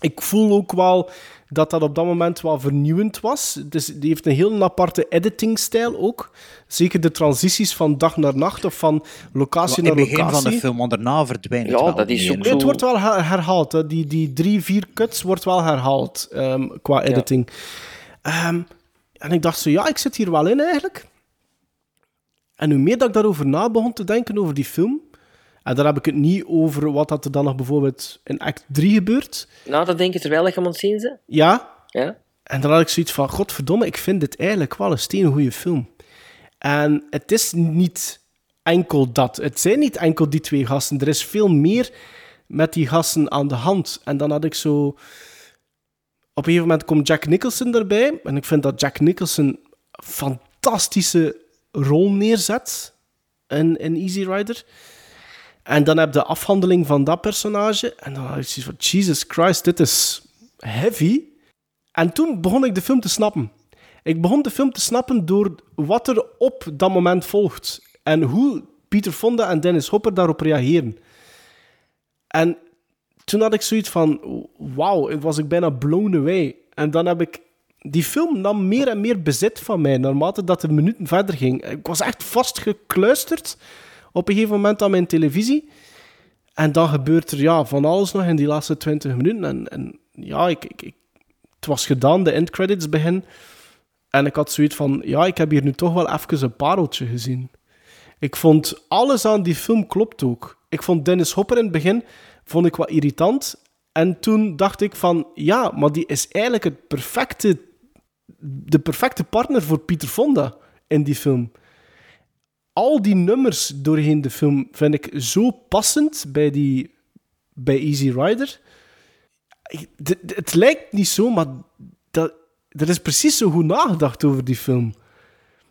Ik voel ook wel dat dat op dat moment wel vernieuwend was. Dus die heeft een heel aparte editingstijl ook. Zeker de transities van dag naar nacht of van locatie in naar het begin locatie. van de film, want daarna verdwijnt het Ja, wel. dat is ook in- zo- Het wordt wel her- herhaald. Hè. Die, die drie, vier cuts wordt wel herhaald ehm, qua editing. Ehm, en ik dacht zo, ja, ik zit hier wel in eigenlijk. En hoe meer dat ik daarover na begon te denken over die film... En dan heb ik het niet over wat dat er dan nog bijvoorbeeld in act 3 gebeurt. Nou, dat denk je terwijl je hem aan het zien bent? Ja. Ja? En dan had ik zoiets van, godverdomme, ik vind dit eigenlijk wel een steengoede film. En het is niet enkel dat. Het zijn niet enkel die twee gasten. Er is veel meer met die gasten aan de hand. En dan had ik zo... Op een gegeven moment komt Jack Nicholson erbij. En ik vind dat Jack Nicholson een fantastische rol neerzet in, in Easy Rider. En dan heb de afhandeling van dat personage. En dan had ik zoiets van, Jesus Christ, dit is heavy. En toen begon ik de film te snappen. Ik begon de film te snappen door wat er op dat moment volgt. En hoe Pieter Fonda en Dennis Hopper daarop reageren. En toen had ik zoiets van, wauw, was ik bijna blown away. En dan heb ik... Die film nam meer en meer bezit van mij, naarmate dat de minuten verder ging. Ik was echt vastgekluisterd op een gegeven moment aan mijn televisie. En dan gebeurt er ja, van alles nog in die laatste 20 minuten. En, en ja, ik, ik, het was gedaan, de endcredits begin. En ik had zoiets van, ja, ik heb hier nu toch wel even een pareltje gezien. Ik vond alles aan die film klopt ook. Ik vond Dennis Hopper in het begin vond ik wat irritant. En toen dacht ik van, ja, maar die is eigenlijk het perfecte, de perfecte partner voor Pieter Fonda in die film. Al die nummers doorheen de film vind ik zo passend bij, die, bij Easy Rider. Het lijkt niet zo, maar dat, er is precies zo goed nagedacht over die film.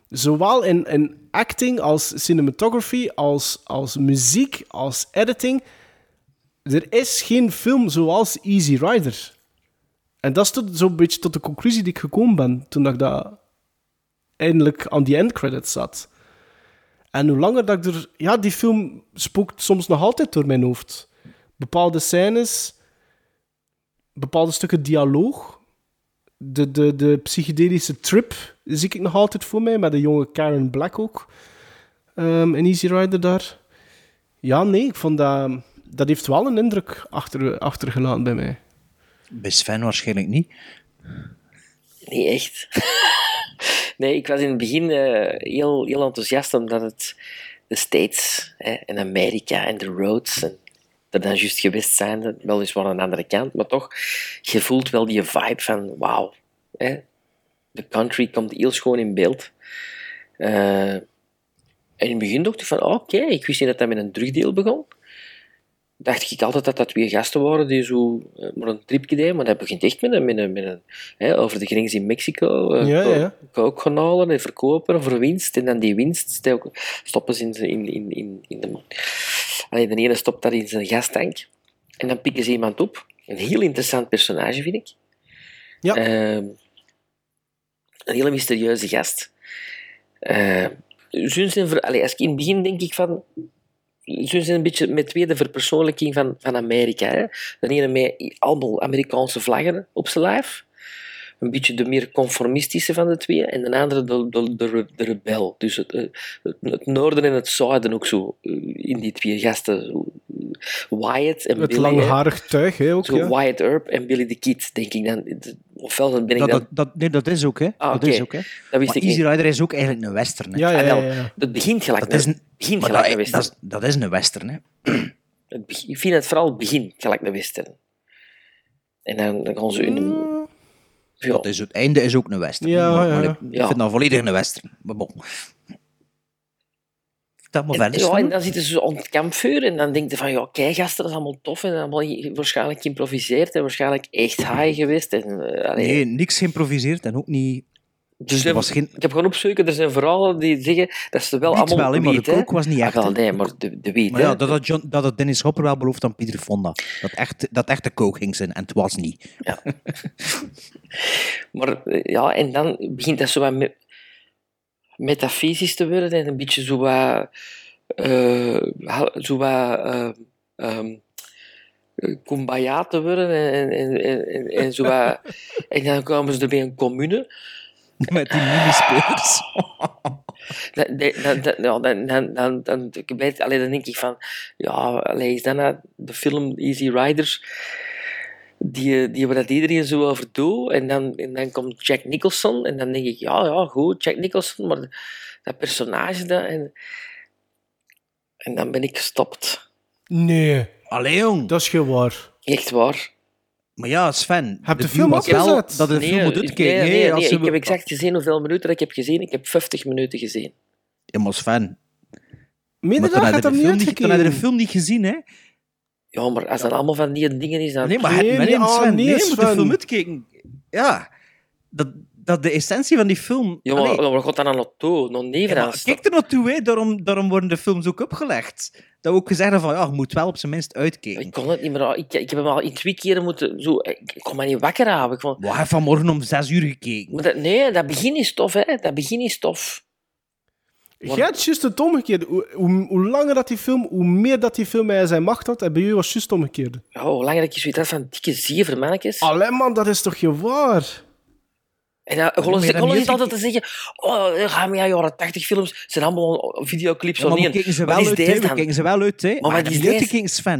Zowel in, in acting als cinematography, als, als muziek, als editing. Er is geen film zoals Easy Rider. En dat is tot- zo'n beetje tot de conclusie die ik gekomen ben toen ik dat eindelijk aan die endcredits zat. En hoe langer dat ik er... Ja, die film spookt soms nog altijd door mijn hoofd. Bepaalde scènes, bepaalde stukken dialoog, de, de, de psychedelische trip zie ik nog altijd voor mij, met de jonge Karen Black ook. Ehm in Easy Rider daar. Ja, nee, ik vond dat... Dat heeft wel een indruk achter, achtergelaten bij mij. Bij Sven waarschijnlijk niet. Nee, echt. nee, ik was in het begin eh, heel, heel enthousiast omdat het de States hè, en Amerika en de roads en er dan juist geweest zijn, weliswaar aan de andere kant, maar toch, je voelt wel die vibe van wauw, de country komt heel schoon in beeld. Eh, en in het begin dacht ik van, oké, ik wist niet dat dat met een drugdeel begon. Dacht ik altijd dat dat twee gasten waren die zo eh, maar een tripje deden, maar dat begint echt met een, met een, met een hè, over de grens in Mexico, eh, Ja, ja. coke gaan halen en verkopen voor winst, en dan die winst stoppen ze in, de- in, in, in, in de... Allee, de ene stopt dat in zijn gastank, en dan pikken ze iemand op. Een heel interessant personage, vind ik. Ja. Ehm, een hele mysterieuze gast. Eh, Zullen ze, ver- allee, als ik in het begin denk ik van. Ze zijn een beetje met tweede verpersoonlijking van, van Amerika. Hè? De ene met allemaal Amerikaanse vlaggen op zijn lijf. Een beetje de meer conformistische van de twee. En de andere de, de, de, re- de rebel. Dus het, eh, het, het noorden en het zuiden ook zo. eh, In die twee gasten. Wyatt en Het Billy. hè. langharig tuig, hè, ook. Zo Ja. Wyatt Earp en Billy the Kid, denk ik dan. Ofwel ben ik Dat, dan... dat, dat, nee, dat is ook, hè. Ah, dat is ook, hè. Dat wist maar ik Easy niet. Rider is ook eigenlijk een western, hè. Ja, ja, Ah, ja. Dat begint gelijk Dat is een, begint gelijk dat, een dat, western. is, dat is een western, hè. Het Ik vind het vooral het begin gelijk een western. En dan, dan gaan ze in de... Ja. Dat is, het einde is ook een western. Ja, maar, ja. maar ik Ja. vind dat volledig een western. Maar bon. Vertel maar En, verder, ja, Sven. en dan zitten ze aan het kampvuur en dan denk je van, ja, kijk gasten, dat is allemaal tof en allemaal waarschijnlijk geïmproviseerd en waarschijnlijk echt high geweest. En, eh. Nee, niks geïmproviseerd en ook niet... Dus er was geen... Ik heb gewoon opzoeken, er zijn verhalen die zeggen dat ze wel allemaal wel, hè, maar de coke was niet Ah, echt, wel, nee, maar de, de wiet, Maar ja, dat had, John, dat had Dennis Hopper wel beloofd aan Pieter Fonda. Dat echt, dat echt de coke ging zijn, en het was niet. Maar eh, ja, en dan begint dat zo wat me- metafysisch te worden en een beetje zo wat... ha- zo wat... eh, kumbaya te worden en, en, en, zo wat... En dan komen ze er bij een commune. Met die minispelers. Dan, dan, dan, dan, dan, denk ik van... Ja, is dat nou de film Easy Riders... Die, die waar dat iedereen zo over doet. En dan, en dan komt Jack Nicholson. En dan denk ik, ja, ja, goed, Jack Nicholson. Maar dat personage... Dat, en, en dan ben ik gestopt. Nee. Allee, jong. Dat is geen waar. Echt waar. Maar ja, Sven. Heb de view film afgezet? Dat de Nee, film moet uitkijken. nee, Nee, nee, als nee, ze- ik heb exact gezien hoeveel minuten dat ik heb gezien. Ik heb 50 minuten gezien. Ja, maar Sven. Dat? dan Je heb hebt je hem de niet dan je de film niet gezien, hè? Ja, maar als dat allemaal van die dingen is, dan... Nee, maar Nee, het- maar nee, nee, ah, Sven, nee, nee, je moet de film uitkijken. Ja, dat, dat de essentie van die film... Ja, maar, Allee, maar gaat dan aan het toe? Nog ja, neven kijk er naartoe, hè. Daarom, daarom worden de films ook opgelegd. Dat we ook gezegd hebben van, ja, je moet wel op zijn minst uitkijken. Ik kon het niet meer... Ik, ik heb hem al in twee keren moeten... Zo, ik, kon me niet wakker houden. Ik vond, vanmorgen om zes uur gekeken. maar dat, nee, dat begin is tof, hè. Dat begin is tof. Jij hebt juist het omgekeerde. Hoe, hoe, hoe langer dat die film, hoe meer dat die film bij zijn macht had. En bij u was het juist omgekeerde. Ja, hoe langer ik zoiets had van dikke zeven mannetjes. Allee man, dat is toch je waar? En dan moet gewoon je dat gewoon niet is altijd te zeggen... Oh, dan gaan we ja, jaren 80 films. zijn allemaal videoclips Ja, maar we kijken ze wel is uit, hè. We ze wel uit, hè. Maar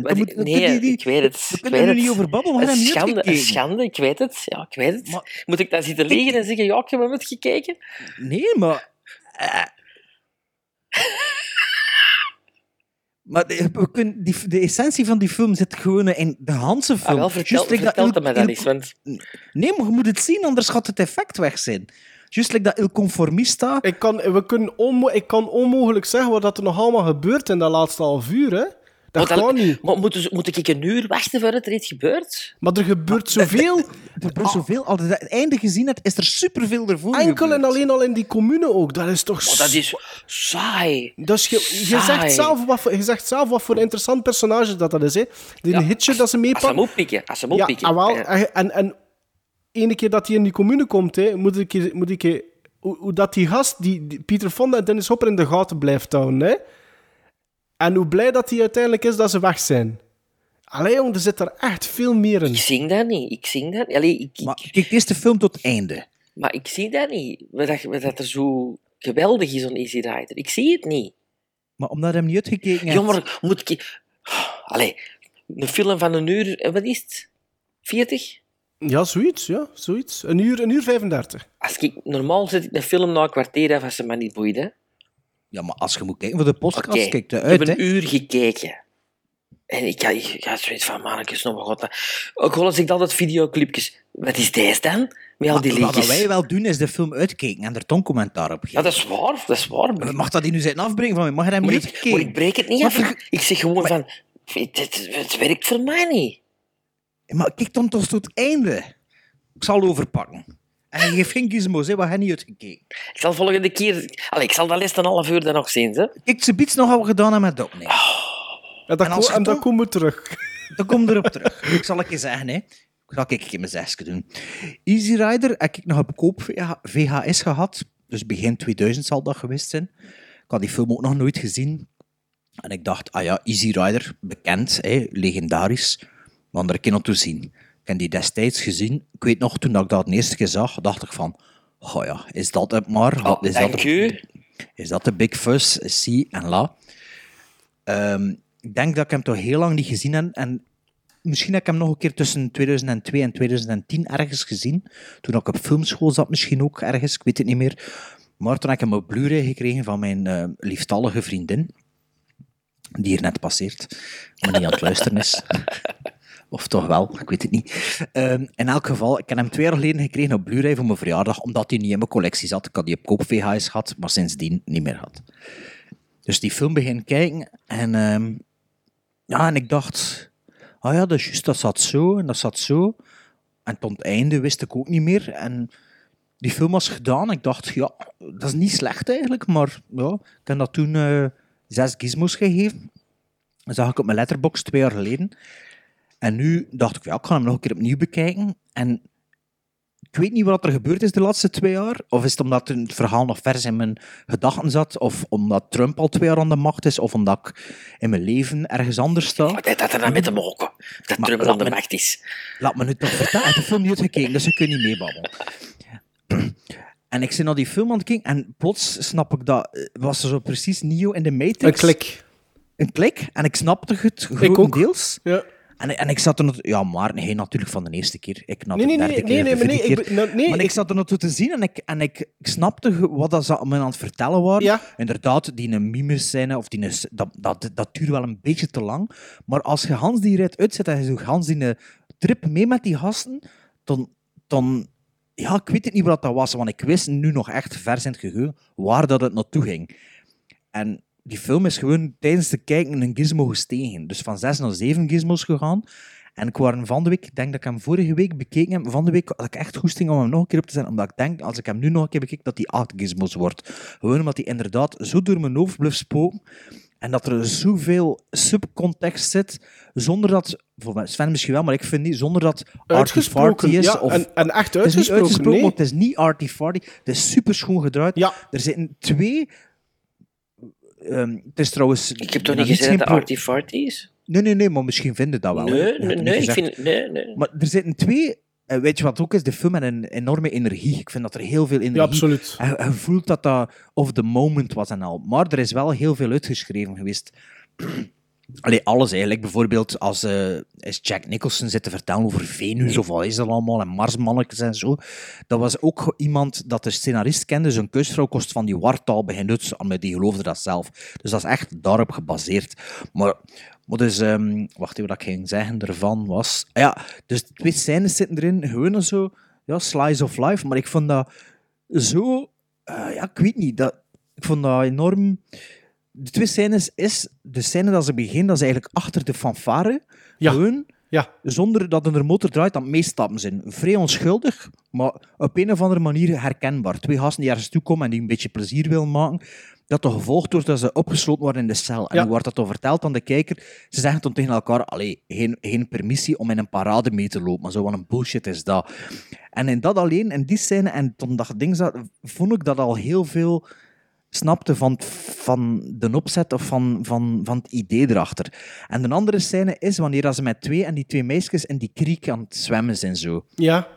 Dat is- moet, dat nee, je ik weet het. We ik kunnen weet er het. niet over babbelen, niet schande, een schande, ik weet het. Ja, ik weet het. Moet ik dan zitten liggen en zeggen, ja, ik heb hem uitgekeken? Nee, maar... eh. Maar de, we kunnen, die, de essentie van die film zit gewoon in de Hanse film. Ah, wel, vertel, Juist like vertel Il- het me eens, want... Nee, maar je moet het zien, anders gaat het effect weg zijn. Juist like dat Il Conformista... Ik kan, we kunnen onmo ik kan onmogelijk zeggen wat dat er nog allemaal gebeurt in dat laatste half uur. Hè? Dat Maar kan niet. Moet, moet ik een uur wachten voordat er iets gebeurt? Maar er gebeurt zoveel. Er gebeurt zoveel. Als je het einde gezien hebt, is er superveel ervoor Enkel en gebeurd. alleen al in die commune ook. Dat is toch... Oh, dat is saai. Dus je, je, zegt zelf wat voor, je zegt zelf wat voor een interessant personage dat dat is. Hè. Die een hitje dat ze Als ze hem oppikken. Als ze hem Ja, oppikken. ah, wel, Ja. en, en, en ene keer dat hij in die commune komt, hè, moet ik, moet ik hoe, hoe dat die gast, die, die Pieter Fonda en Dennis Hopper in de gaten blijft houden. Hè. En hoe blij dat hij uiteindelijk is dat ze weg zijn. Allee, jong, er zit er echt veel meer in. Ik zing dat niet. Ik zing dat niet. Allee, ik, ik- Maar kijk eerst de film tot het einde. maar ik zie dat niet. Dat, dat er zo geweldig is aan Easy Rider. Ik zie het niet. Maar omdat je hem niet uitgekeken hebt... Jammer, moet ik... Allee, een film van een uur... en Wat is het? 40? Ja, zoiets, ja, zoiets. Een uur, een uur 35. Als ik, normaal zet ik een film na een kwartier af als ze me niet boeit. Ja, maar als je moet kijken voor de podcast, Oké, kijk ik eruit, heb hè. een uur gekeken. En ik ik had zoiets van, mannetjes, nog god. Ook al als ik altijd videoclipjes... Wat is deze dan? Met al die wat wij wel doen, is de film uitkijken en er tongcommentaar op Ja, geven. dat is waar. Dat is waar. Mag dat die nu zijn afbrengen van mij? Mag je Maar niet ik, maar ik breek het niet af. Ik zeg gewoon van... Het, werkt voor mij niet. Maar kijk dan toch tot het einde. Ik zal overpakken. En je geeft geen gizmos, hè, wat hij niet uitgekeken. Ik zal volgende keer... Allee, ik zal dat les een half uur dan nog zien. Hè. Kijk, ze nog we gedaan hebben met opnemen. En, dat En als dan toch- komen we terug. Dan kom erop terug. Ik zal het je zeggen, hè. Ik zal ik mijn zesje doen. Easy Rider heb ik nog op koop VHS gehad. Dus begin 2000 zal dat geweest zijn. Ik had die film ook nog nooit gezien. En ik dacht, ah ja, Easy Rider, bekend, hè, legendarisch. Maar er kan toe zien. Ik heb die destijds gezien. Ik weet nog, toen ik dat de eerste keer zag, dacht ik van... Oh ja, is dat het maar? Wat is dat u. Is dat de Big Fuss, C en La? Ehm, ik denk dat ik hem toch heel lang niet gezien heb. En misschien heb ik hem nog een keer tussen 2002 en 2010 ergens gezien. Toen ik op filmschool zat, misschien ook ergens, ik weet het niet meer. Maar toen heb ik hem op Blu-ray gekregen van mijn eh, lieftallige vriendin. Die hier net passeert, maar niet aan het luisteren is. Of toch wel, ik weet het niet. Ehm, in elk geval, ik heb hem twee jaar geleden gekregen op Blu-ray voor mijn verjaardag, omdat hij niet in mijn collectie zat. Ik had die op koop VHS gehad, maar sindsdien niet meer had. Dus die film begin kijken en, ehm, ja, en ik dacht, ah ja, dat is juist, dat zat zo en dat zat zo. En tot het einde wist ik ook niet meer. En die film was gedaan. Ik dacht, ja, dat is niet slecht eigenlijk, maar ja, ik heb dat toen eh, zes gizmos gegeven. Dat zag ik op mijn letterbox twee jaar geleden. En nu dacht ik, ja, ik ga hem nog een keer opnieuw bekijken. En ik weet niet wat er gebeurd is de laatste twee jaar. Of is het omdat het verhaal nog vers in mijn gedachten zat, of omdat Trump al twee jaar aan de macht is, of omdat ik in mijn leven ergens anders sta. Wat heeft dat er nou met te maken? Dat Maar Trump aan de macht is. Laat me nu toch vertellen. Ik heb de film niet uitgekeken, dus ik kun niet meebabbelen. En ik zit naar die film aan het kijken en plots snap ik dat... eh, Was er zo precies Neo in de Matrix? Een klik. Een klik. En ik snapte het Ik ook. grotendeels. Ja. En, en ik zat er nog... Ja, maar nee, natuurlijk van de eerste keer. Ik na Nee, de nee, derde nee, keer, nee, nee, keer. ik nou, nee, maar ik, ik- zat er nog toe te zien en ik, en ik, ik snapte wat dat ze me aan het vertellen waren. Ja. Inderdaad, die een mimes zijn, of die een, dat, dat, dat duurt wel een beetje te lang. Maar als je Hans die rit uitzet en je zo Hans die een trip mee met die gasten, dan... dan ja, ik weet het niet wat dat was, want ik wist nu nog echt vers in het geheugen waar dat het naartoe ging. En die film is gewoon tijdens het kijken een gizmo gestegen. Dus van zes naar zeven gizmos gegaan. En ik was van de week, ik denk dat ik hem vorige week bekeken heb, van de week had ik echt goesting om hem nog een keer op te zetten, omdat ik denk, als ik hem nu nog een keer bekijk, dat hij acht gizmos wordt. Gewoon omdat hij inderdaad zo door mijn hoofd blijft spoken. En dat er zoveel subcontext zit, zonder dat, voor Sven misschien wel, maar ik vind niet, zonder dat Uitgesproken, arty-farty is. ja, of, en- en echt Het is niet uitgesproken, uitgesproken, nee. het is niet arty-farty. Het is super schoon gedraaid. Ja. Er zitten twee... ehm, het is trouwens... Ik heb toch niet gezegd dat het pro- Arty-Farty is? Nee, nee, nee, maar misschien vinden dat wel. Nee, nee, nee, ik vind... Nee, nee. Maar er zitten twee... eh, Weet je wat ook is? De film met een enorme energie. Ik vind dat er heel veel energie... Ja, absoluut. Je, je voelt dat dat of the moment was en al. Maar er is wel heel veel uitgeschreven geweest. Allee, alles eigenlijk. Bijvoorbeeld als eh, is Jack Nicholson zit te vertellen over Venus of wat is dat allemaal, en Marsmannetjes en zo. Dat was ook iemand dat de scenarist kende. Zijn kusvrouw kost van die wartaal begin uit, maar die geloofde dat zelf. Dus dat is echt daarop gebaseerd. Maar, maar dus, ehm, wacht even, wat ik ging zeggen ervan was... Ah Ja, dus twee scènes zitten erin, gewoon zo, ja, slice of life. Maar ik vond dat zo... eh, ja, ik weet niet, dat, ik vond dat enorm de twee scènes is... De scène dat ze beginnen, dat is eigenlijk achter de fanfare. Ja. Gewoon, Ja. zonder dat er een motor draait, het meestappen zijn. Vrij onschuldig, maar op een of andere manier herkenbaar. Twee gasten die ergens toe komen en die een beetje plezier willen maken. Dat er gevolgd wordt dat ze opgesloten worden in de cel. En Ja. hoe wordt dat dan verteld aan de kijker? Ze zeggen dan tegen elkaar, allee, geen, geen permissie om in een parade mee te lopen. Maar zo, wat een bullshit is dat. En in dat alleen, in die scène, en toen dat ding zat, vond ik dat al heel veel snapte van, van de opzet of van, van, van het idee erachter. En de andere scène is wanneer dat ze met twee en die twee meisjes in die kriek aan het zwemmen zijn zo. Ja.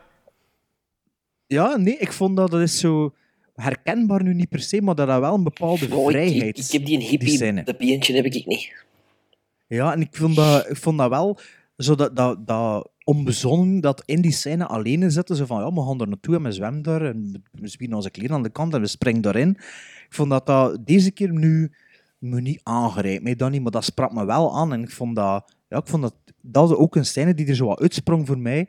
Ja, nee, ik vond dat dat is zo herkenbaar nu niet per se, maar dat dat wel een bepaalde Oh, vrijheid ik, ik heb die een die hippie, scène. dat beentje heb ik niet. Ja, en ik vond dat, ik vond dat wel zo dat, dat, dat onbezonnen dat in die scène alleen zitten. Zo van, ja, we gaan er naartoe en we zwemmen daar en we spieren onze kleren aan de kant en we springen daarin. Ik vond dat dat deze keer nu me niet aangereikt. Mij niet, maar dat sprak me wel aan. En ik vond dat, ja, ik vond dat, dat was ook een scène die er zo wat uitsprong voor mij.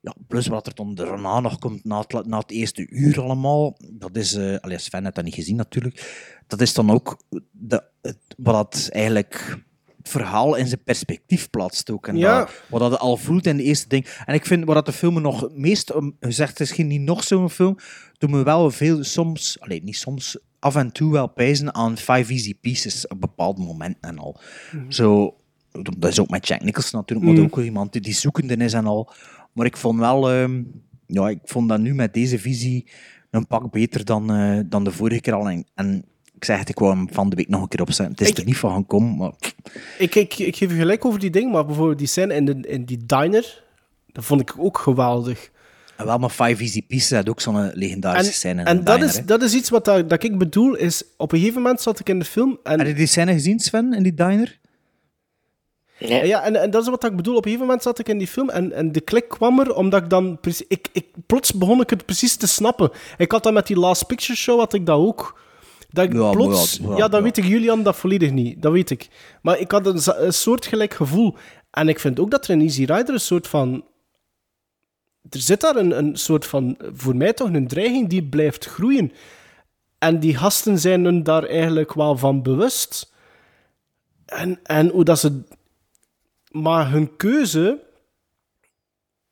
Ja, plus wat er dan daarna nog komt, na het, na het eerste uur allemaal, dat is, allee, Sven heeft dat niet gezien natuurlijk, dat is dan ook de, het, wat dat eigenlijk het verhaal in zijn perspectief plaatst ook. En Ja. dat, wat dat al voelt in de eerste ding. En ik vind wat dat de film nog meest, gezegd het is geen niet nog zo'n film, doet me wel veel soms, alleen niet soms, af en toe wel pijzen aan Five Easy Pieces op bepaalde momenten en al. Zo, dat is ook met Jack Nicholson natuurlijk, maar Mhm. ook iemand die, die zoekende is en al. Maar ik vond wel, ehm, ja, ik vond dat nu met deze visie een pak beter dan, eh, dan de vorige keer al. En, en ik zeg het, ik wou hem van de week nog een keer opzetten. Het is Ik- er niet van gaan komen, maar Ik, ik, ik geef je gelijk over die ding, maar bijvoorbeeld die scène in, de, in die diner, dat vond ik ook geweldig. En wel, maar Five Easy Pieces had ook zo'n legendarische En, scène en dat, diner, is, hè. dat is iets wat dat, dat ik bedoel, is op een gegeven moment zat ik in de film en... Heb je die scène gezien, Sven, in die diner? Ja, en, en dat is wat ik bedoel. Op een gegeven moment zat ik in die film en, en de klik kwam er omdat ik dan... precies- Ik, ik, plots begon ik het precies te snappen. Ik had dat met die Last Picture Show, had ik dat ook. Dat ik Ja, plots... ja, Ja, ja, dat ja. weet ik, Julian, dat volledig niet. Dat weet ik. Maar ik had een, een soortgelijk gevoel. En ik vind ook dat er in Easy Rider een soort van... Er zit daar een, een soort van... Voor mij toch een dreiging die blijft groeien. En die gasten zijn hun daar eigenlijk wel van bewust. En, en hoe dat ze... Maar hun keuze...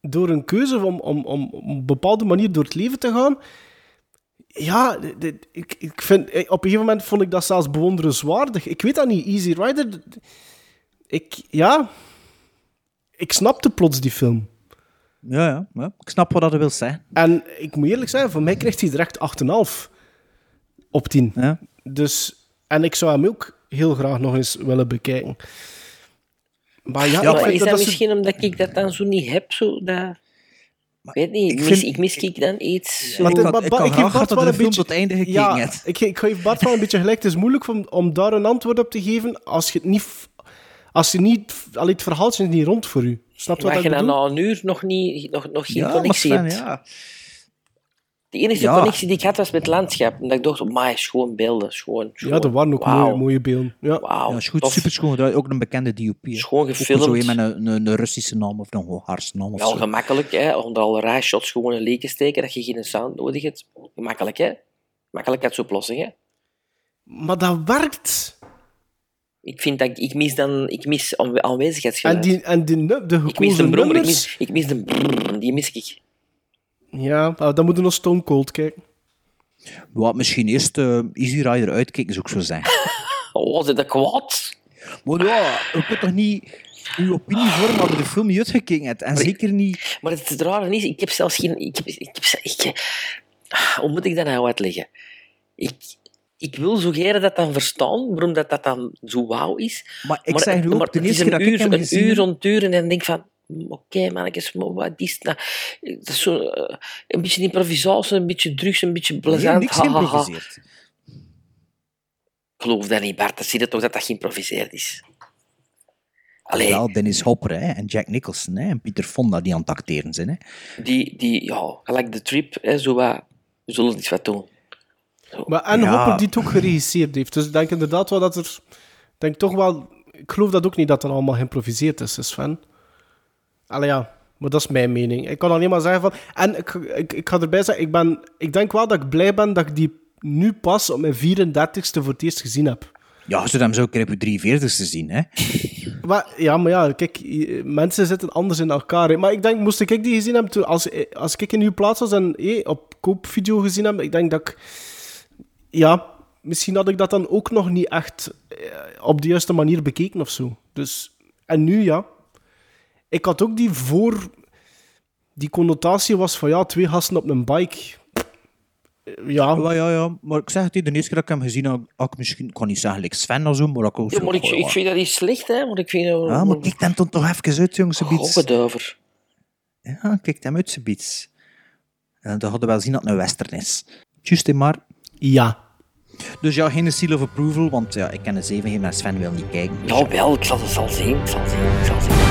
Door een keuze om, om, om een bepaalde manier door het leven te gaan... Ja, ik, ik vind, eh, op een gegeven moment vond ik dat zelfs bewonderenswaardig. Ik weet dat niet, Easy Rider... Ik, ja... Ik snapte plots die film. Ja, ja, ja. Ik snap wat dat wil zeggen. En ik moet eerlijk zijn, voor mij krijgt hij direct 8,5 op 10. Ja. Dus, en ik zou hem ook heel graag nog eens willen bekijken. Maar ja, maar is dat, dat is- misschien omdat ik dat dan zo niet heb? Zo, dat... Ik weet niet, ik, ik mis, vind- ik mis ik dan iets zo... Maar het- had- maar ik had ik graag geef Bart gehad dat wel de een film beetje... tot het einde gekeken ja, hebt. ik, ik geef Bart wel een beetje gelijk. Het is moeilijk om, om daar een antwoord op te geven als je het niet... Als je niet... Allee, het verhaaltje is niet rond voor u. Snap je wat ik bedoel? na een uur nog, niet, nog, nog geen Ja, maar connectie Sven, hebt. ja. De enige Ja. connectie die ik had was met het landschap. En dat ik dacht, maar schoon beelden, schoon. schoon. Ja, er waren ook mooie, mooie beelden. Ja. Is goed, super schoon. Ook een bekende DOP. hè. Schoon Ook gefilmd. zo met een, een, een Russische naam of een Hongaarse naam of Wel gemakkelijk, hè. Onder al raadshots gewoon een leken steken, dat je geen sound nodig hebt. Gemakkelijk, hè. Makkelijk uit zo'n oplossing, hè. Maar dat werkt. Ik vind dat ik, ik mis dan ik mis aanwe- En aanwezigheidsgeluid. die, en die, de ik mis gekozen de brommer, ik mis, ik mis de brrr, die mis ik. Ja, nou, dan moeten we nog Stone Cold kijken. Wat misschien eerst eh, Easy Rider uitkijken, zou ik zo zeggen. Oh, zit dat kwaad? Maar ja, je kunt toch niet uw opinie vormen je de film niet uitgekeken hebt. En Maar zeker niet... Maar het rare is, ik heb zelfs geen... Ik heb, ik heb, ik, hoe moet ik dat nou uitleggen? Ik, ik wil graag dat dan verstaan, waarom dat, dat dan zo wauw is. Maar ik zeg nu ook, maar de het is eerste een keer dat ik uur, hem een gezien uur rond uur en dan denk ik van... hm, Oké, mannetjes, maar wat is nou? Dat is zo, eh, een beetje improvisatie, een beetje drugs, een beetje Nee, plezant. niks ha, ha. geïmproviseerd. Ik geloof dat niet, Bart. Dat zie je toch dat dat geïmproviseerd is. Allee, Wel, Dennis Hopper hè, en Jack Nicholson hè, en Pieter Fonda die aan het acteren zijn. Hè. die, die, ja, gelijk de trip, hè, zo wat, we zullen iets wat doen. Maar en Ja. Hopper die het ook geregisseerd heeft. Dus ik denk inderdaad wel dat er... Ik denk toch wel... Ik geloof dat ook niet dat er allemaal geïmproviseerd is, Sven. Allee ja, maar dat is mijn mening. Ik kan alleen maar zeggen van... En ik, ik, ik ga erbij zeggen, ik, ben, ik denk wel dat ik blij ben dat ik die nu pas op mijn 34ste voor het eerst gezien heb. Ja, je zou hem zo een keer op je 43 ste zien, hè? Maar, ja, maar ja, kijk, mensen zitten anders in elkaar. hè. Maar ik denk, moest ik die gezien hebben, toen, als, als ik in uw plaats was en eh, op koopvideo gezien heb, ik denk dat ik... Ja, misschien had ik dat dan ook nog niet echt eh, op de juiste manier bekeken of zo. Dus, en nu, ja. Ik had ook die voor... Die connotatie was van, ja, twee gasten op een bike. Eh, Ja, Ja, ja, ja. Maar ik zeg het, de eerste keer dat ik hem gezien had ik misschien, ik kan niet zeggen, like Sven of zo, maar ik ook Ja, maar ik, ja. vind dat niet slecht, hè. Want ik vind dat... Ja, maar kijk hem dan toch even uit, jongens, een beetje. Godbedover. Ja, kijk hem uit, een beetje. En dan hadden we wel zien dat het een western is. Juist, maar... Ja. Dus ja, geen seal of approval, want ja, ik ken een 7 geven, maar Sven wil niet kijken. Dus Nou wel, ik zal het zal zien. Ik zal zien. Ik zal zien.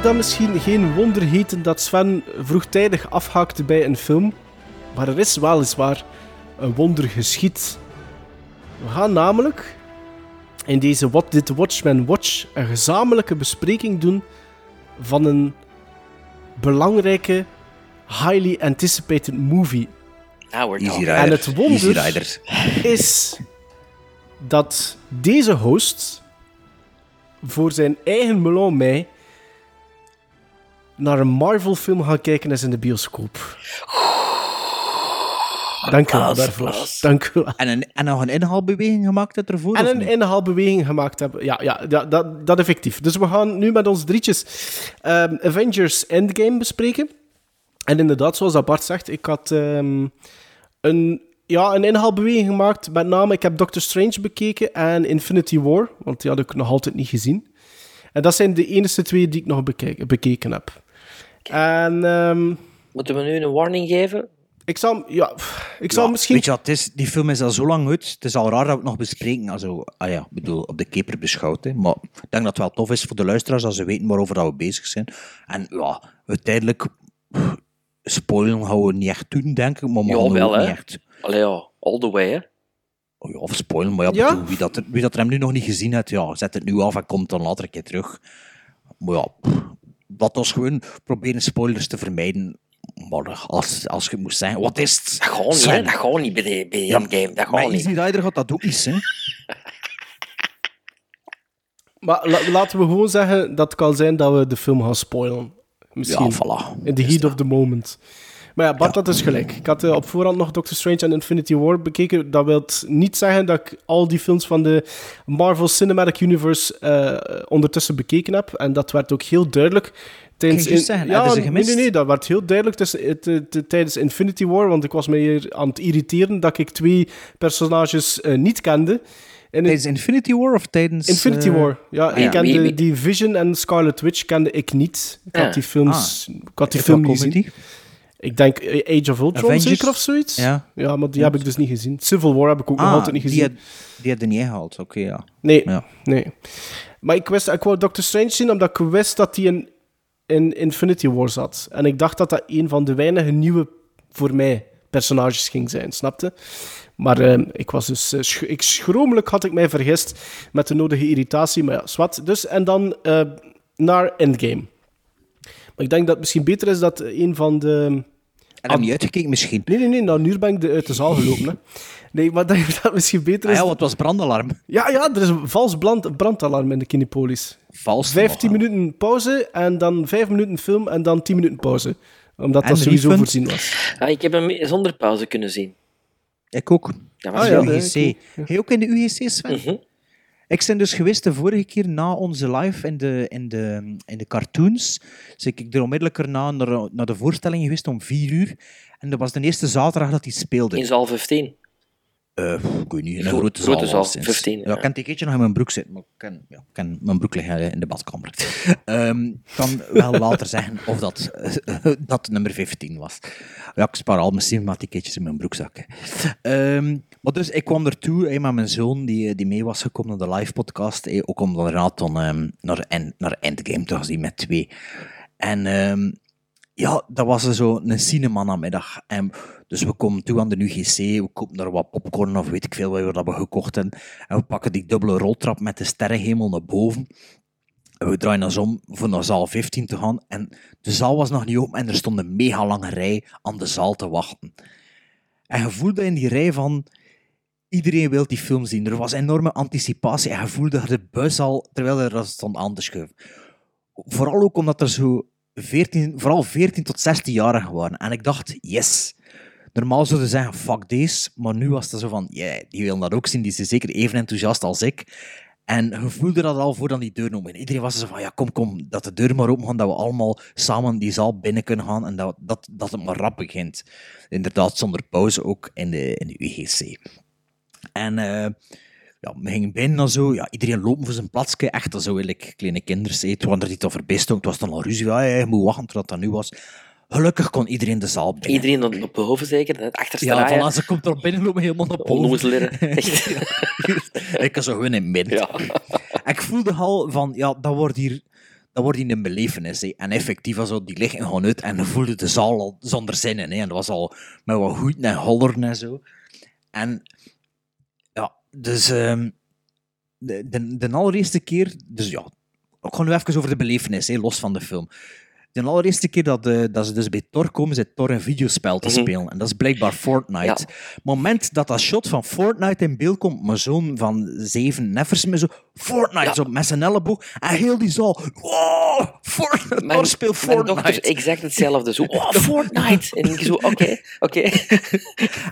Mag dan misschien geen wonder heten dat Sven vroegtijdig afhaakte bij een film, maar er is weliswaar een wonder geschied. We gaan namelijk in deze What Did Watchmen Watch een gezamenlijke bespreking doen van een belangrijke, highly anticipated movie. Now we're. Rider. En het wonder Easy Rider. is dat deze host voor zijn eigen melon mei naar een Marvel-film gaat kijken is in de bioscoop. Dank u wel daarvoor. Dank u wel. En, een, en nog een inhaalbeweging gemaakt hebt ervoor? En een inhaalbeweging gemaakt hebben. Ja, ja, dat, dat effectief. Dus we gaan nu met ons drietjes ehm, Avengers Endgame bespreken. En inderdaad, zoals dat Bart zegt, ik had ehm, een, ja, een inhaalbeweging gemaakt. Met name, ik heb Doctor Strange bekeken en Infinity War, want die had ik nog altijd niet gezien. En dat zijn de enige twee die ik nog bekeken, bekeken heb. En ehm, Moeten we nu een warning geven? ik zal, ja, ik zal Ja, misschien... Weet je wat, het is, die film is al zo lang uit. Het is al raar dat we het nog bespreken. Also, ah ja, ik bedoel, op de keper beschouwd. Hè. Maar ik denk dat het wel tof is voor de luisteraars als ze weten waarover dat we bezig zijn. En ja, uiteindelijk... Spoilen gaan we niet echt doen, denk ik. Maar we gaan Jawel, ook hè. niet echt... Allee, ja. All the way, hè. Oh ja, of spoilen, maar ja, Ja? bedoel, wie, dat er, wie dat er hem nu nog niet gezien heeft, ja, zet het nu af en komt dan later een keer terug. Maar ja, pff, wat was gewoon proberen spoilers te vermijden. Maar als, als je moest zeggen, wat is het? Dat gaat niet, hè. Dat gaat niet bij de, bij Ja, endgame. Dat gaat niet. Easy Rider gaat dat ook niet, hè? Maar la- laten we gewoon zeggen dat het kan zijn dat we de film gaan spoilen. Misschien. Ja, voilà. In the heat of the moment. Maar ja, Bart, dat is gelijk. Ik had eh, op voorhand nog Doctor Strange en Infinity War bekeken. Dat wil niet zeggen dat ik al die films van de Marvel Cinematic Universe eh, ondertussen bekeken heb. En dat werd ook heel duidelijk. Tijdens Ging je zeggen, ja, nee, gemist? nee, nee, dat werd heel duidelijk eh, tijdens Infinity War. Want ik was me hier aan het irriteren dat ik twee personages niet kende. En Tijdens Infinity War of tijdens... Infinity War. Ja, ah ik kende wie- wie- die Vision en Scarlet Witch kende ik niet. Ik Ja. had die films, ik had die film niet gezien. Ik denk eh, Age of Ultron Avengers? zeker of zoiets. Ja. ja maar die heb ik dus niet gezien. Civil War heb ik ook nog Ah, altijd niet die, gezien. had, die had er niet gehaald, oké, ja. Nee, Ja. nee. Maar ik, wist, ik wou Doctor Strange zien omdat ik wist dat hij in, in Infinity War zat. En ik dacht dat dat een van de weinige nieuwe, voor mij, personages ging zijn, snapte? Maar eh, ik was dus... sch- ik, schromelijk had ik mij vergist met de nodige irritatie. Maar ja, zwart. Dus, en dan eh, naar Endgame. Maar ik denk dat het misschien beter is dat een van de... En hem niet uitgekeken misschien. Nee, nee, nee. Nou, nu ben ik de, uit de zaal gelopen. Hè. Nee, maar dat het misschien beter Ah is... ja, wat was brandalarm? Ja, ja, er is een vals brand, brandalarm in de Kinepolis. Vals. 15 minuten pauze en dan 5 minuten film en dan 10 minuten pauze. Omdat En dat sowieso refund? voorzien was. Ah, ik heb hem zonder pauze kunnen zien. Ik ook. Dat Dat was Ah, de UGC. ik ook, ja. Hij ook in de UGC, Sven? Mhm. Ik ben dus geweest de vorige keer na onze live in de, in de, in de cartoons. Dus ik ik er onmiddellijk erna naar, naar de voorstelling geweest om vier uur. En dat was de eerste zaterdag dat hij speelde. In zaal 15. Eh, ik weet niet, in een Gro- grote zaal. grote zaal, alleszins. 15, Ja, ja. ik kan een keertje nog in mijn broek zitten, maar ik kan, ja, kan mijn broek liggen in de badkamer. Ik kan wel later zeggen of dat, eh, dat nummer 15 was. Ja, ik spaar al mijn cinematieketjes in mijn broekzak. Ehm, maar dus, ik kwam ertoe hey, met mijn zoon, die, die mee was gekomen naar de live podcast. hey, ook om daarna dan, ehm, naar, naar Endgame te gaan zien met twee. En ja, dat was er zo een cinema namiddag. En dus we komen toe aan de UGC, we kopen er wat popcorn of weet ik veel wat we we gekocht hebben. En we pakken die dubbele roltrap met de sterrenhemel naar boven. En we draaien ons om voor naar zaal 15 te gaan. En de zaal was nog niet open en er stond een mega lange rij aan de zaal te wachten. En je voelde in die rij van... Iedereen wil die film zien. Er was enorme anticipatie en je voelde de bus al, terwijl er stond aan te schuiven. Vooral ook omdat er zo 14, vooral 14 tot 16-jarigen waren. En ik dacht, yes. Normaal zouden ze zeggen, fuck deze. Maar nu was het zo van, yeah, die willen dat ook zien. Die zijn zeker even enthousiast als ik. En je voelde dat al voordat die deur open. Iedereen was zo van, ja, kom, kom, dat de deur maar open gaat, dat we allemaal samen die zaal binnen kunnen gaan en dat, dat, dat het maar rap begint. Inderdaad, zonder pauze ook in de, in de UGC. En eh, ja, we gingen binnen en zo. Ja, iedereen lopen voor zijn plaatsje. Echt zo, like, kleine kinderen. waren er niet over best. Het was dan al ruzie. Ja, ja, je moet wachten tot dat nu was. Gelukkig kon iedereen de zaal binnen. Iedereen op- op boven zeker, het achterste Ja, voilà, ze komt er binnen lopen helemaal naar boven. Echt. ik was zo gewoon in midden. En ik voelde al van, ja, dat wordt hier, dat wordt een belevenis. Hè. En effectief zo, die liggen gewoon uit en voelde de zaal al zonder zinnen. Hè. En dat was al met wat goed en holleren en zo. En ja, dus ehm, de, de, de allereerste keer, dus ja, ik ga nu even over de belevenis, hè, los van de film. De allereerste keer dat, eh, dat ze dus bij Thor komen, zit Thor een videospel te Mhm. spelen. En dat is blijkbaar Fortnite. Ja. Het moment dat dat shot van Fortnite in beeld komt, mijn zoon van zeven neffers me zo, Fortnite, zo met zijn elleboog, en heel die zaal, wow, Fortnite, Thor speelt Mijn Fortnite. dochter exact hetzelfde. Zo, oh, Fortnite. En ik zo, oké, oké.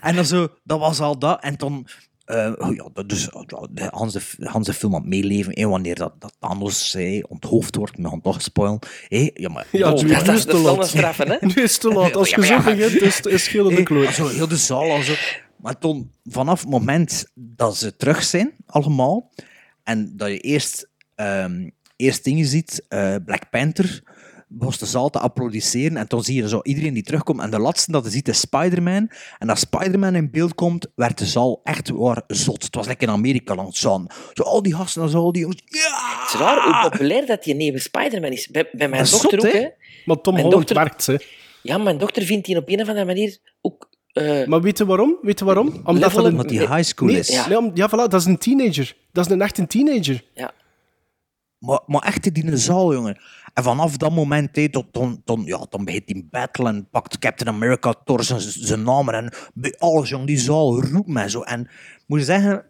En dan zo, dat was al dat. En toen, eh, oh ja, dat dus, ja, de Hans, de, Hans de film aan het meeleven, hè, wanneer dat, dat Thanos eh, onthoofd wordt, met gaan toch spoilen. hè. ja, maar, Ja, oh, dat- nu is te laat. hè? Nu is te laat. Als je zo ja. begint, is het is schillende Hey, kloot. Zo, heel de zaal al zo. Maar toen, vanaf het moment dat ze terug zijn, allemaal, en dat je eerst, ehm, eerst dingen ziet, eh, Black Panther, was de zaal te applaudisseren, en toen zie je zo iedereen die terugkomt, en de laatste dat je ziet is Spider-Man, en als Spider-Man in beeld komt, werd de zaal echt waar zot. Het was lekker in Amerika aan het zaan. Zo al die gasten en zo, al die jongens, ja! Het is raar hoe populair dat die nieuwe Spider-Man is. Bij, bij mijn dochter zot, ook, hè? Maar Tom Mijn Holland dochter- werkt, hè. Ja, mijn dochter vindt die op een of andere manier ook... eh, Maar weet je waarom? Weet je waarom? Omdat dat een... Die high school Nee, is. Ja. om- ja, voilà, dat is een teenager. Dat is een echt een teenager. Ja. Maar, maar echt in de zaal, jongen. En vanaf dat moment, hé, tot, dan, dan, ja, dan begint die battle en pakt Captain America Thor zijn, zijn naam en bij alles, die zaal roept mij zo. En ik moet zeggen,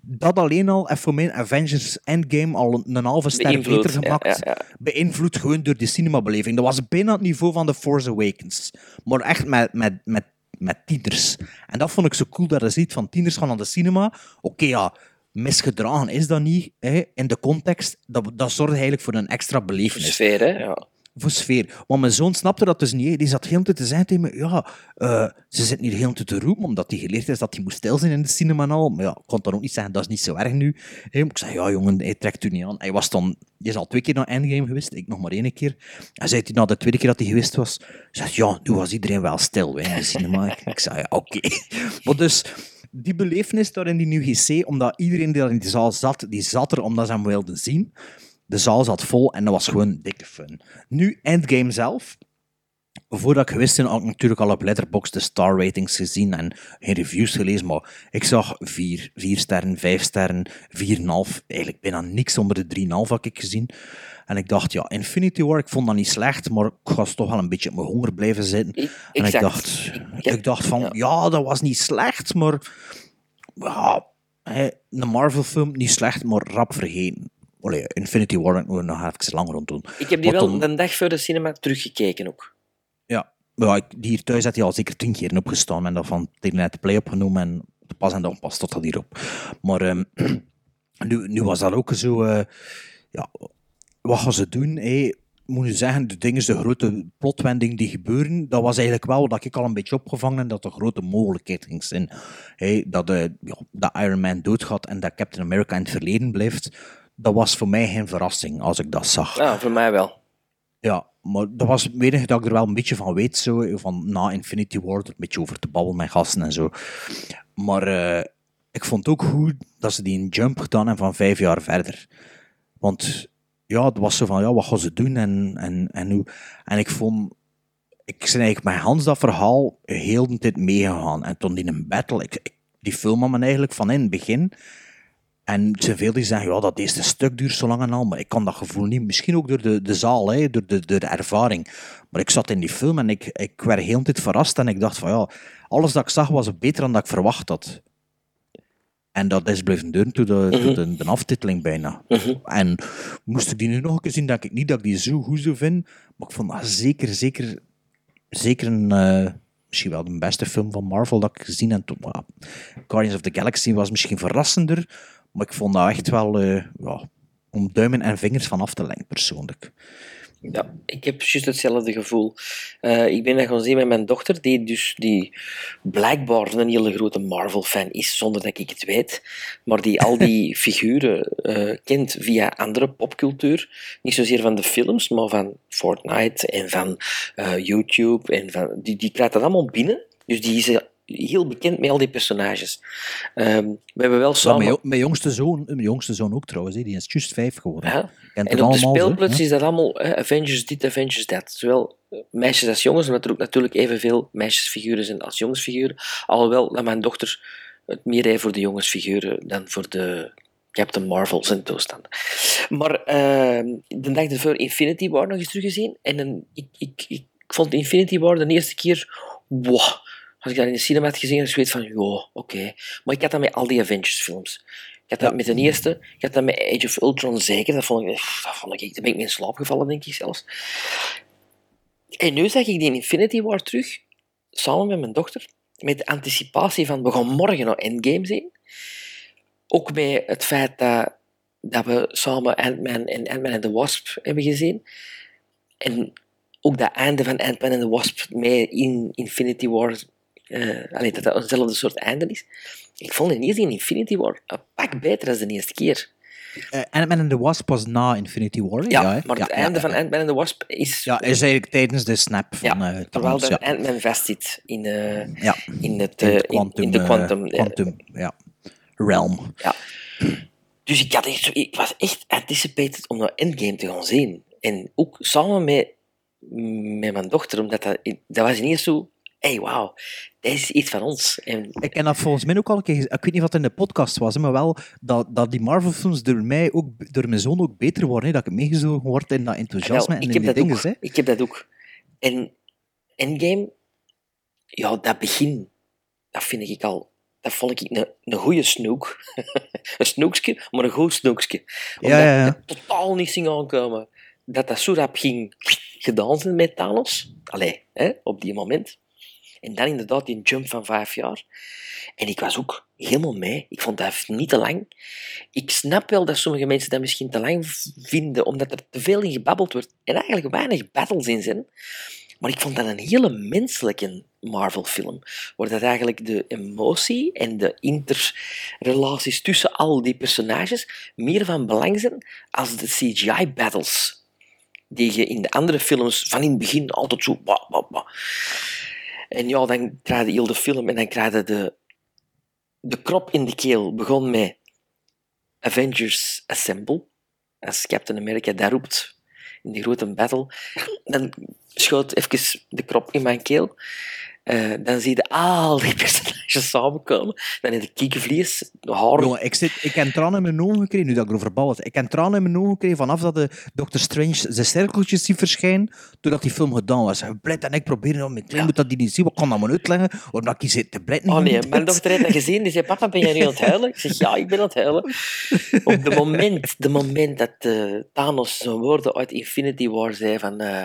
dat alleen al heeft voor mij Avengers Endgame al een, een halve ster beter gemaakt. ja, ja. Beïnvloed gewoon door die cinemabeleving. Dat was bijna het niveau van The Force Awakens. Maar echt met, met, met, met tieners. En dat vond ik zo cool dat je ziet van tieners gaan naar de cinema. Oké, ja, misgedragen is dat niet hè, in de context. Dat, dat zorgt eigenlijk voor een extra belevenis. Sfeer, hè? Ja. Voor sfeer. Maar mijn zoon snapte dat dus niet. hè. Die zat heel te zeggen tegen me, ja, eh, ze zit hier heel te roepen, omdat hij geleerd is dat hij moest stil zijn in de cinema en al. Maar ja, ik kon dan ook niet zeggen, dat is niet zo erg nu. hè. Ik zei, ja jongen, hij trekt u niet aan. Hij was dan, die is al twee keer naar Endgame geweest, ik nog maar één keer. En zei hij na de tweede keer dat hij geweest was, zei ja, nu was iedereen wel stil hè, in de cinema. ik, ik zei, ja, oké. Maar dus, die belevenis daar in die UGC, omdat iedereen die in die zaal zat, die zat er omdat ze hem wilden zien. De zaal zat vol en dat was gewoon dikke fun. Nu, Endgame zelf. Voordat ik ben, had ik natuurlijk al op Letterboxd de star ratings gezien en reviews gelezen, maar ik zag 4, 4 sterren, 5 sterren, 4,5. Eigenlijk bijna niks onder de 3,5 had ik gezien. En ik dacht, ja, Infinity War, ik vond dat niet slecht, maar ik was toch wel een beetje op mijn honger blijven zitten. en ik exact. dacht, ik dacht van, ja, dat was niet slecht, maar ja, een Marvel-film, niet slecht, maar rap vergeten. Infinity War moet ik nog even lang rond doen. Ik heb die Maar wel de dag voor de cinema teruggekeken ook. ja, ja ik, hier thuis had hij al zeker tien keer opgestaan en dat van het play opgenomen en pas en dan pas tot dat hierop. Maar ehm, Nu, nu was dat ook zo... eh, ja, wat gaan ze doen? hé? moet je zeggen, de dingen, de grote plotwendingen die gebeuren, dat was eigenlijk wel wat ik al een beetje opgevangen en dat er grote mogelijkheid ging zijn. Hé, dat, eh, ja, dat Iron Man doodgaat en dat Captain America in het verleden blijft, dat was voor mij geen verrassing als ik dat zag. Ja, voor mij wel. Ja, maar dat was het enige dat ik er wel een beetje van weet, zo, van na Infinity War, er een beetje over te babbelen met gasten en zo. Maar eh, ik vond ook goed dat ze die een jump gedaan hebben van vijf jaar verder. Want ja, het was zo van, ja, wat gaan ze doen en, en, en hoe... En ik vond... Ik ben eigenlijk met Hans dat verhaal heel de tijd meegegaan. En toen in een battle, ik, die film had me eigenlijk van in het begin... En er zijn veel die zeggen, ja, dat eerste stuk duurt zo lang en al, maar ik kan dat gevoel niet. Misschien ook door de, de zaal, hè, door, de, de ervaring. Maar ik zat in die film en ik, ik werd heel de tijd verrast en ik dacht van, ja, alles dat ik zag was beter dan dat ik verwacht had. En dat is blijven duren tot de, tot de, de aftiteling bijna. En moest ik die nu nog een keer zien, denk ik niet dat ik die zo goed zou vinden. Maar ik vond dat zeker, zeker, zeker een, eh, misschien wel de beste film van Marvel dat ik gezien heb. Guardians of the Galaxy was misschien verrassender, maar ik vond dat echt wel eh, ja, om duimen en vingers van af te lengen, persoonlijk. Ja, ik heb juist hetzelfde gevoel. Eh, ik ben dat gaan zien met mijn dochter, die dus die blijkbaar een hele grote Marvel-fan is, zonder dat ik het weet, maar die al die figuren eh, kent via andere popcultuur. Niet zozeer van de films, maar van Fortnite en van eh, YouTube. En van, die, die krijgt dat allemaal binnen. Dus die is heel bekend met al die personages. Ehm, we hebben wel samen... mijn, jo- mijn jongste zoon, mijn jongste zoon ook trouwens, die is juist vijf geworden. Ja. En op de speelplaats is dat allemaal Avengers dit, Avengers dat. Zowel eh, meisjes als jongens, omdat er ook natuurlijk evenveel meisjesfiguren zijn als jongensfiguren. Alhoewel dat mijn dochter het meer heeft voor de jongensfiguren dan voor de Captain Marvels en toestanden. Maar eh, de dag ervoor Infinity War nog eens teruggezien. En een, ik, ik, ik vond Infinity War de eerste keer... Wow, als ik dat in de cinema had gezien, had ik zoiets van, ja, oké. Maar ik had dat met al die Avengers-films. Ik had dat met de eerste, ik had dat met Age of Ultron zeker. Dat vond ik, dat vond ik, daar ben ik mee in slaap gevallen, denk ik zelfs. En nu zag ik die in Infinity War terug, samen met mijn dochter, met de anticipatie van, we gaan morgen nog Endgame zien. Ook met het feit dat, dat we samen Ant-Man en Ant-Man and the Wasp hebben gezien. En ook dat einde van Ant-Man and the Wasp mee in Infinity War, eh allee, dat dat eenzelfde soort einde is. Ik vond de eerste in Infinity War een pak beter dan de eerste keer. Eh, Ant-Man and the Wasp was na Infinity War? Ja, hè? maar het Ja, einde ja, van ja. Ant-Man and the Wasp is... Ja, is eigenlijk tijdens de snap van Ja, eh, terwijl ja. Ant-Man vastzit in, Ja. in, het, In het quantum, in de quantum, quantum ja. realm. Ja. Dus ik, had echt, ik was echt anticipated om naar Endgame te gaan zien. En ook samen met, met mijn dochter, omdat dat, dat was niet zo... hey, wauw, dit is iets van ons. En, Ik heb dat volgens mij ook al een keer gezegd. Ik weet niet wat in de podcast was, hè, maar wel dat, dat die Marvel-films door mij ook, door mijn zoon ook beter worden. Hè, dat ik meegezogen word in dat enthousiasme Wel, en in die dingen. ook, ik heb dat ook. En Endgame, ja, dat begin, dat vind ik al... Dat vond ik een, een goede snoek. een snoekske, maar een goed snoekske. Omdat Ja, ja, ja. het totaal niet ging aankomen dat dat zo rap ging gedaan zijn met Thanos. Allee, hè, op die moment. En dan inderdaad die jump van vijf jaar. En ik was ook helemaal mee. Ik vond dat niet te lang. Ik snap wel dat sommige mensen dat misschien te lang vinden, omdat er te veel in gebabbeld wordt en eigenlijk weinig battles in zijn. Maar ik vond dat een hele menselijke Marvel-film, waar dat eigenlijk de emotie en de interrelaties tussen al die personages meer van belang zijn als de CGI-battles die je in de andere films van in het begin altijd zo... Bah. En ja, dan krijg je heel de film en dan krijg de, de krop in de keel. Begon met Avengers Assemble. Als Captain America daar roept in die grote battle. Dan schoot even de krop in mijn keel. Eh, dan zie je al die personages samenkomen. Dan heb je kiekenvlees, haar... Jongen, ik, zit, ik heb tranen in mijn ogen gekregen, nu dat ik erover babbel. Ik heb tranen in mijn ogen gekregen vanaf dat de Doctor Strange zijn cirkeltjes ziet verschijnen, doordat die film gedaan was. Brett en ik proberen om met klein moet dat die niet zien, wat kan dat maar uitleggen? Omdat ik zit te Brett Oh nee, mijn dochter heeft dat gezien. Die zei, papa, ben jij nu aan het huilen? Ik zeg, ja, ik ben aan het huilen. Op de moment, de moment dat eh, Thanos zijn woorden uit Infinity War zei van eh,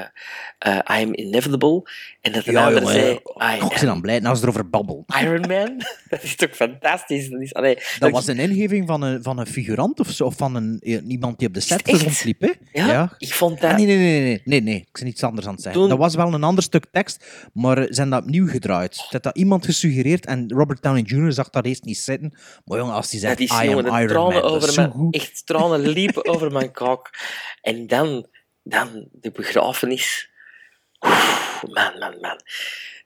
I am inevitable, en dat de Ja, jongen, zei, Ai, Oh, ik ben dan blij als ze erover babbel. Iron Man? dat is toch fantastisch? Dat, is, allee, Dat was een ingeving van een, van een figurant of zo, of van een, eh, iemand die op de set rondliep. Hè? Ja? Ik vond dat... Ah, nee, nee, nee, nee, nee, nee, ik ben iets anders aan het zeggen. Toen- Dat was wel een ander stuk tekst, maar ze zijn dat opnieuw gedraaid. Dat had iemand gesuggereerd en Robert Downey Jr. zag dat eerst niet zitten. Maar jongen, als hij zegt, Dat I am Iron tranen Man, dat over mijn, goed. echt tranen liepen over mijn kak. En dan, dan de begrafenis. Oef, man, man, man.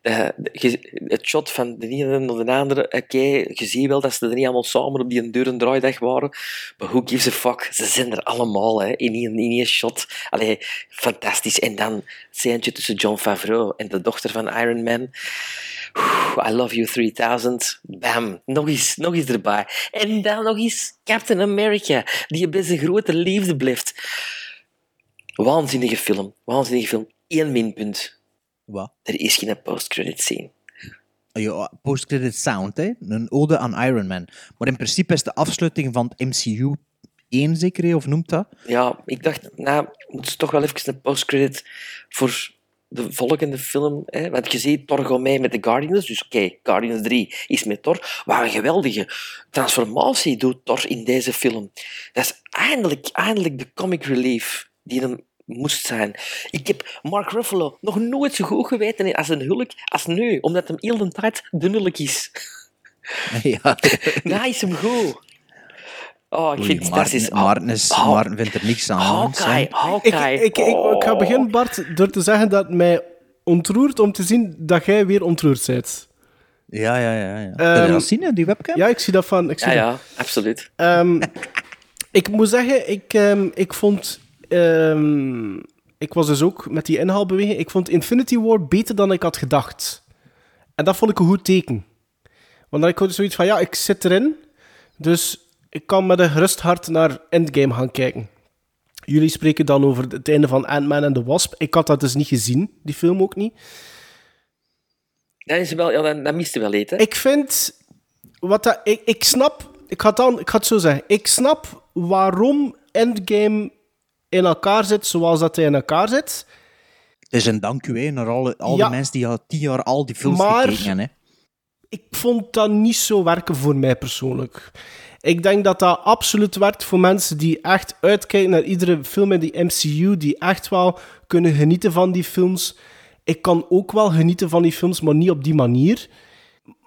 Je- het shot van de ene naar de andere, oké, je ziet wel dat ze er niet allemaal samen op die deur draaidag waren, maar who gives a fuck? Ze zijn er allemaal, hè, in één, in shot. Allee, fantastisch. En dan het tussen John Favreau en de dochter van Iron Man. I love you 3000. Bam. Nog eens, nog eens erbij. En dan nog eens Captain America, die bij zijn grote liefde blijft. Waanzinnige film. Waanzinnige film. Eén minpunt. Wat? Er is geen post-credit scene. Ja, post-credit sound, hè? een ode aan Iron Man. Maar in principe is de afsluiting van het MCU één zeker, hè, of noemt dat? Ja, ik dacht, nou, moet toch wel even een post-credit voor de volgende film. Hè? Want je ziet Thor gaat mee met de Guardians. Dus oké, Guardians 3 is met Thor. Wat een geweldige transformatie doet Thor in deze film. Dat is eindelijk, eindelijk de comic relief die hem moest zijn. Ik heb Mark Ruffalo nog nooit zo goed geweten als een hulk als nu. Omdat hem heel de tijd de hulk is. ja. Nou is hem goed. Oh, ik Oei, vind Maarten, is, Oh, Maarten vindt er niks aan. Hawkeye. Hawkeye. Ik, ik, ik, ik ga beginnen, Bart, door te zeggen dat het mij ontroert om te zien dat jij weer ontroerd bent. Ja, ja, ja. ja. Ehm, Heb je dat zien, die webcam? Ja, ik zie dat van. Ik zie Ja, dat. ja, absoluut. Ehm, ik moet zeggen, ik, ehm, ik vond. Ehm, ik was dus ook met die inhaalbeweging. Ik vond Infinity War beter dan ik had gedacht. En dat vond ik een goed teken. Want dan had ik zoiets van: ja, ik zit erin. Dus ik kan met een gerust hart naar Endgame gaan kijken. Jullie spreken dan over het einde van Ant-Man en the Wasp. Ik had dat dus niet gezien, die film ook niet. Dan is wel, ja, dan, dan mist hij wel eten. Ik vind. Wat dat, ik, ik snap. Ik ga, dan, ik ga het zo zeggen. Ik snap waarom Endgame in elkaar zit zoals dat hij in elkaar zit. Het is een dank u hè, naar alle, al Ja. die mensen die al tien jaar al die films Maar- gekeken. Hè. Ik vond dat niet zo werken voor mij persoonlijk. Ik denk dat dat absoluut werkt voor mensen die echt uitkijken naar iedere film in die MCU, die echt wel kunnen genieten van die films. Ik kan ook wel genieten van die films, maar niet op die manier.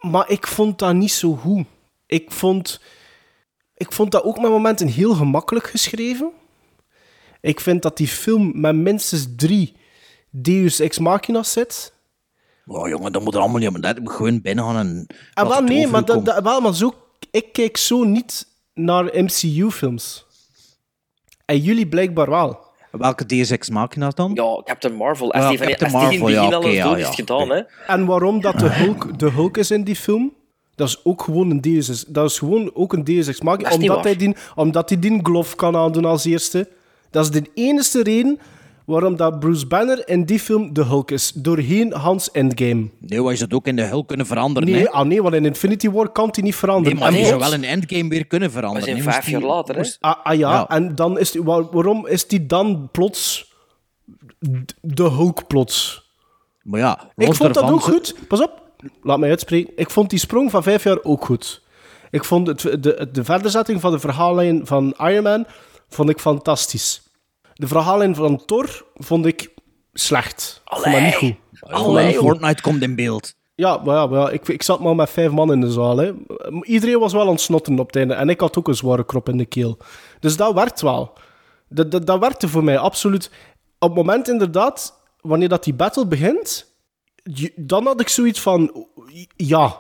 Maar ik vond dat niet zo goed. Ik vond, ik vond dat ook met momenten heel gemakkelijk geschreven. Ik vind dat die film met minstens drie Deus Ex Machina's zit. Oh, jongen, dat moet er allemaal niet op. Dat moet gewoon binnen gaan en... Ah, laat wel, nee, maar, dat, dat, wel, maar zo, ik kijk zo niet naar MCU-films. En jullie blijkbaar wel. Welke Deus Ex Machina dan? Ja, Captain Marvel. Als Ja, die, van, Captain die het Marvel, begin ja, oké, ja, dood ja, is gedaan, hè. En waarom dat de Hulk, de Hulk is in die film, dat is ook gewoon een Deus Ex. Dat is gewoon ook een Deus Ex Machina, omdat hij, die, omdat hij die glove kan aandoen als eerste. Dat is de enige reden waarom dat Bruce Banner in die film de Hulk is. Doorheen Hans Endgame. Nee, je zou het ook in de Hulk kunnen veranderen. Nee, hè? ah, nee, want in Infinity War kan hij niet veranderen. Nee, maar die zou wel in Endgame weer kunnen veranderen. zijn hè. vijf jaar later, hè? moest- Ah, ah ja, Ja. en dan is die, waar- waarom is die dan plots de Hulk plots? Maar ja, Ik vond dat ook goed. Pas op, laat mij uitspreken. Ik vond die sprong van vijf jaar ook goed. Ik vond het, de, de verderzetting van de verhaallijn van Iron Man vond ik fantastisch. De verhaallijn van Thor vond ik slecht. Ik vond dat niet goed. Allee, niet. Fortnite komt in beeld. Ja, maar ja, maar ja ik, ik zat maar met vijf man in de zaal. Hè. Iedereen was wel aan het snotten op het einde. En ik had ook een zware krop in de keel. Dus dat werkt wel. Dat, dat, dat werkte voor mij, absoluut. Op het moment inderdaad, wanneer dat die battle begint, dan had ik zoiets van... Ja,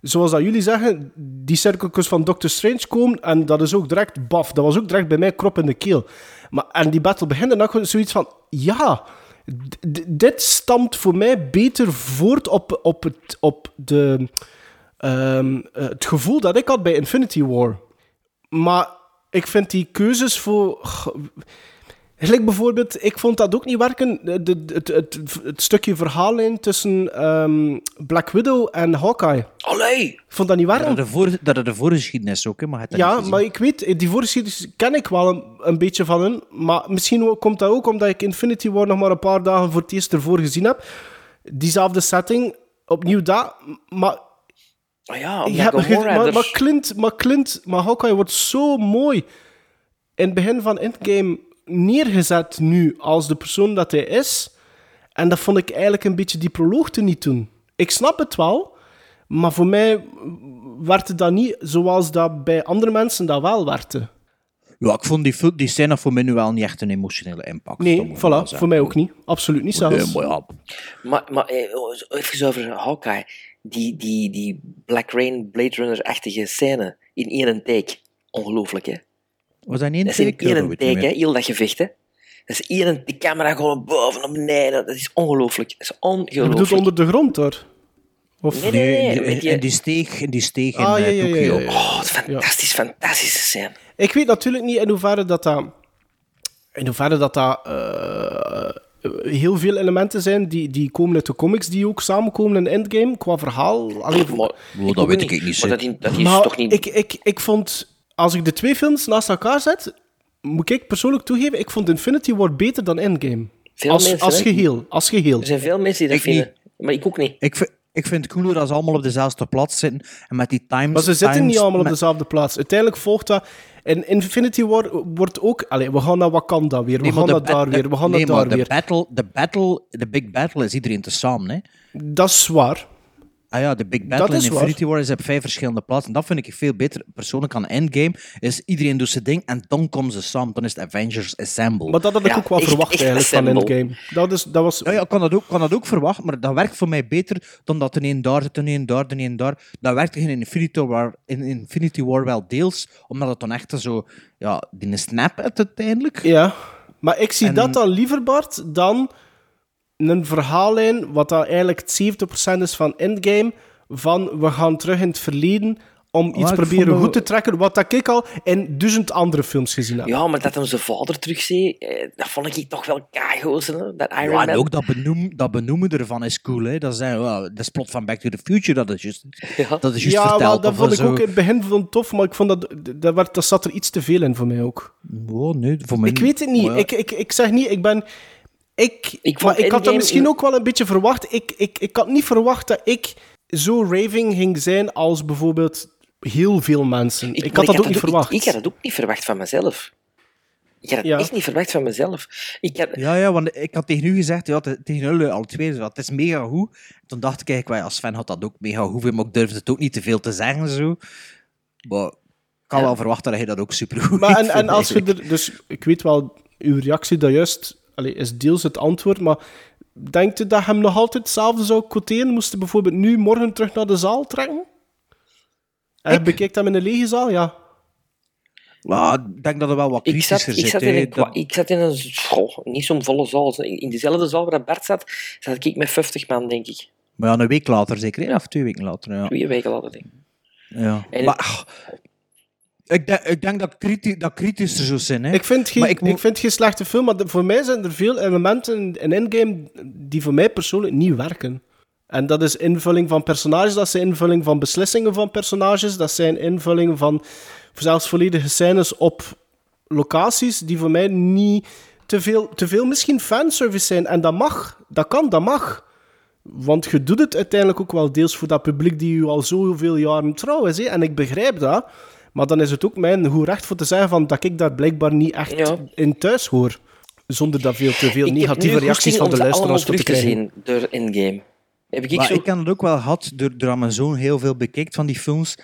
zoals dat jullie zeggen, die cirkeltjes van Doctor Strange komen en dat is ook direct baf. Dat was ook direct bij mij krop in de keel. Maar, en die battle begint en dan ik zoiets van... Ja, dit stamt voor mij beter voort op, op, het, op de, ehm, eh, het gevoel dat ik had bij Infinity War. Maar ik vind die keuzes voor... Gelijk bijvoorbeeld, ik vond dat ook niet werken. De, de- het, het, het stukje verhaallijn tussen ehm, Black Widow en Hawkeye. Allee! Ik vond dat niet Dat werken. dat is de voorgeschiedenis ook, hè, maar het Ja, maar ik weet, die voorgeschiedenis ken ik wel een, een beetje van hun. Maar misschien komt dat ook omdat ik Infinity War nog maar een paar dagen voor het eerst ervoor gezien heb. Diezelfde setting, opnieuw dat, maar... Oh ja, Gamora maar, er- maar Clint, maar Clint, maar Hawkeye wordt zo mooi in het begin van Endgame neergezet nu als de persoon dat hij is. En dat vond ik eigenlijk een beetje die proloog te niet doen. Ik snap het wel, maar voor mij werd het dat niet zoals dat bij andere mensen dat wel werd. Ja, ik vond die, die scène voor mij nu wel niet echt een emotionele impact. Nee, voilà, voor mij ook niet. Absoluut niet zelfs. Nee, maar ja, Maar, maar eh, oh, even over Hawkeye. Die, die, die Black Rain Blade Runner-achtige scène in één take. Ongelooflijk, hè? Was dat in één Dat is in take? Dat ik niet take, hè? Heel dat gevecht, hè? Dat is één, die camera gewoon boven naar beneden. Dat is ongelooflijk. Dat is Je bedoelt ongelooflijk. onder de grond, hoor? Of... Nee, nee, nee. in, weet je- in die steeg, in die steeg in Ah, ja, eh, ja, ja, Tokio. ja, ja. Oh, is fantastisch, fantastische scène. Ik weet natuurlijk niet in hoeverre dat dat... In hoeverre dat dat... eh, heel veel elementen zijn die, die komen uit de comics, die ook samenkomen in Endgame, qua verhaal. Allee, Maar, Oh, dat weet ik niet, Maar dat, in- dat is maar toch niet... ik, ik, ik vond... Als ik de twee films naast elkaar zet, moet ik persoonlijk toegeven, ik vond Infinity War beter dan Endgame. Veel als, mensen, als geheel. Als geheel. Er zijn veel mensen die dat Ik niet. vinden. Maar ik ook niet. Ik, vind- ik vind het cooler als ze allemaal op dezelfde plaats zitten en met die times... Maar ze zitten times- niet allemaal op dezelfde plaats. Uiteindelijk volgt dat... In Infinity War wordt ook... Allee, we gaan naar Wakanda weer, we Nee, gaan naar daar de- weer, we gaan nee, naar daar de weer. Battle, de, battle, de big battle is iedereen tezamen, hè? Dat is waar. Ah ja, de Big Battle in Infinity War is op vijf verschillende plaatsen. Dat vind ik veel beter. Persoonlijk aan Endgame is iedereen doet zijn ding en dan komen ze samen. Dan is het Avengers Assemble. Maar dat had ik Ja, ook wel echt- verwacht echt eigenlijk van assemble. Endgame. Dat, is, dat was... Ja, ja, ik kan dat, ook, kan dat ook verwachten, maar dat werkt voor mij beter dan dat er een daar zit, een een daar, een een daar. Dat werkt in Infinity War, in Infinity War wel deels, omdat het dan echt zo, ja, die snap het uiteindelijk. Ja, maar ik zie En- dat dan liever, Bart, dan een verhaallijn wat dat eigenlijk het 70% is van Endgame, van we gaan terug in het verleden om iets ik proberen goed te trekken, wat dat ik al in duizend andere films gezien heb. Ja, maar dat hem zijn vader terugzee, eh, dat vond ik toch wel keigozen, hè, dat Iron Ja, en Man. ook dat, benoem, dat benoemen ervan is cool. Hè. Dat, zijn, ja, dat is plot van Back to the Future, dat is juist, Ja. dat is juist ja, verteld. maar dat vond ik zo. ook in het begin van tof, maar ik vond dat, dat, werd, dat zat er iets te veel in voor mij ook. Oh, nee, voor mij Ik weet het niet. Ja. Ik, ik, ik zeg niet, ik ben... Ik, Ik maar ik had dat misschien ook wel een beetje verwacht. Ik, ik, ik had niet verwacht dat ik zo raving ging zijn als bijvoorbeeld heel veel mensen. Ik, had dat ook niet verwacht. Ik, had het ook niet verwacht van mezelf. Ik had het Ja. echt niet verwacht van mezelf. Ik had, Ja, ja, want ik had tegen u gezegd, ja, te- tegen jullie al twee, zo, het is mega goed. Toen dacht ik eigenlijk, als fan had dat ook mega goed, maar ik durfde het ook niet te veel te zeggen. Zo. Maar ik kan Ja. wel verwachten dat je dat ook super goed Maar en, en als je er... Dus ik weet wel, uw reactie dat juist allee, is deels het antwoord, maar denkt u dat hem nog altijd hetzelfde zou quoteren? Moest hij bijvoorbeeld nu morgen terug naar de zaal trekken? En je bekijkt hem in een lege zaal, ja. Maar ik denk dat er wel wat ik, zat, kritischer ik, zit. zat in een, Dat- ik zat in een... goh, niet zo'n volle zaal. In dezelfde zaal waar dat Bart zat, zat ik met 50 man, denk ik. Maar ja, een week later zeker, hè? of twee weken later. Ja. Twee weken later, denk ik. Ja. En- Maar ik, denk, ik denk dat, kriti dat kritischer zou zijn. Hè. Ik vind, geen, Maar ik, vind geen slechte film, maar de- voor mij zijn er veel elementen in, in Endgame die voor mij persoonlijk niet werken. En dat is invulling van personages, dat zijn invulling van beslissingen van personages, dat zijn invulling van zelfs volledige scènes op locaties die voor mij niet te veel, te veel misschien fanservice zijn. En dat mag, dat kan, dat mag. Want je doet het uiteindelijk ook wel deels voor dat publiek die je al zoveel jaren trouw is. Hè? En ik begrijp dat. Maar dan is het ook mijn goed recht voor te zeggen van dat ik daar blijkbaar niet echt Ja. in thuis hoor. Zonder dat veel te veel Ik negatieve reacties van de luisteraars te krijgen. door Endgame. Heb ik, Maar zo... ik heb het ook wel gehad, door, door aan mijn zoon heel veel bekijkt van die films.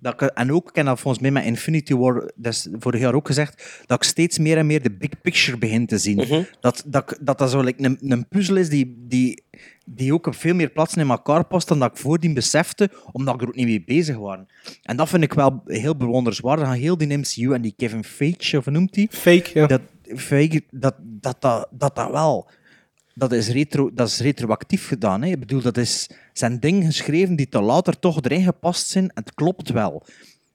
Dat ik, en ook, ik heb dat volgens mij met Infinity War, dat is vorig jaar ook gezegd, dat ik steeds meer en meer de big picture begin te zien. Mhm. Dat, dat, dat dat zo like, een, een puzzel is die, die, die ook op veel meer plaatsen in elkaar past dan dat ik voordien besefte, omdat ik er ook niet mee bezig was. En dat vind ik wel heel bewonderenswaardig aan heel die MCU en die Kevin Feige, of hoe noemt die? Fake, ja. Dat, Feige, dat, dat, dat, dat, dat wel dat is, retro, dat is retroactief gedaan. Hè. Ik bedoel, dat is, zijn dingen geschreven die te later toch erin gepast zijn. En het klopt wel.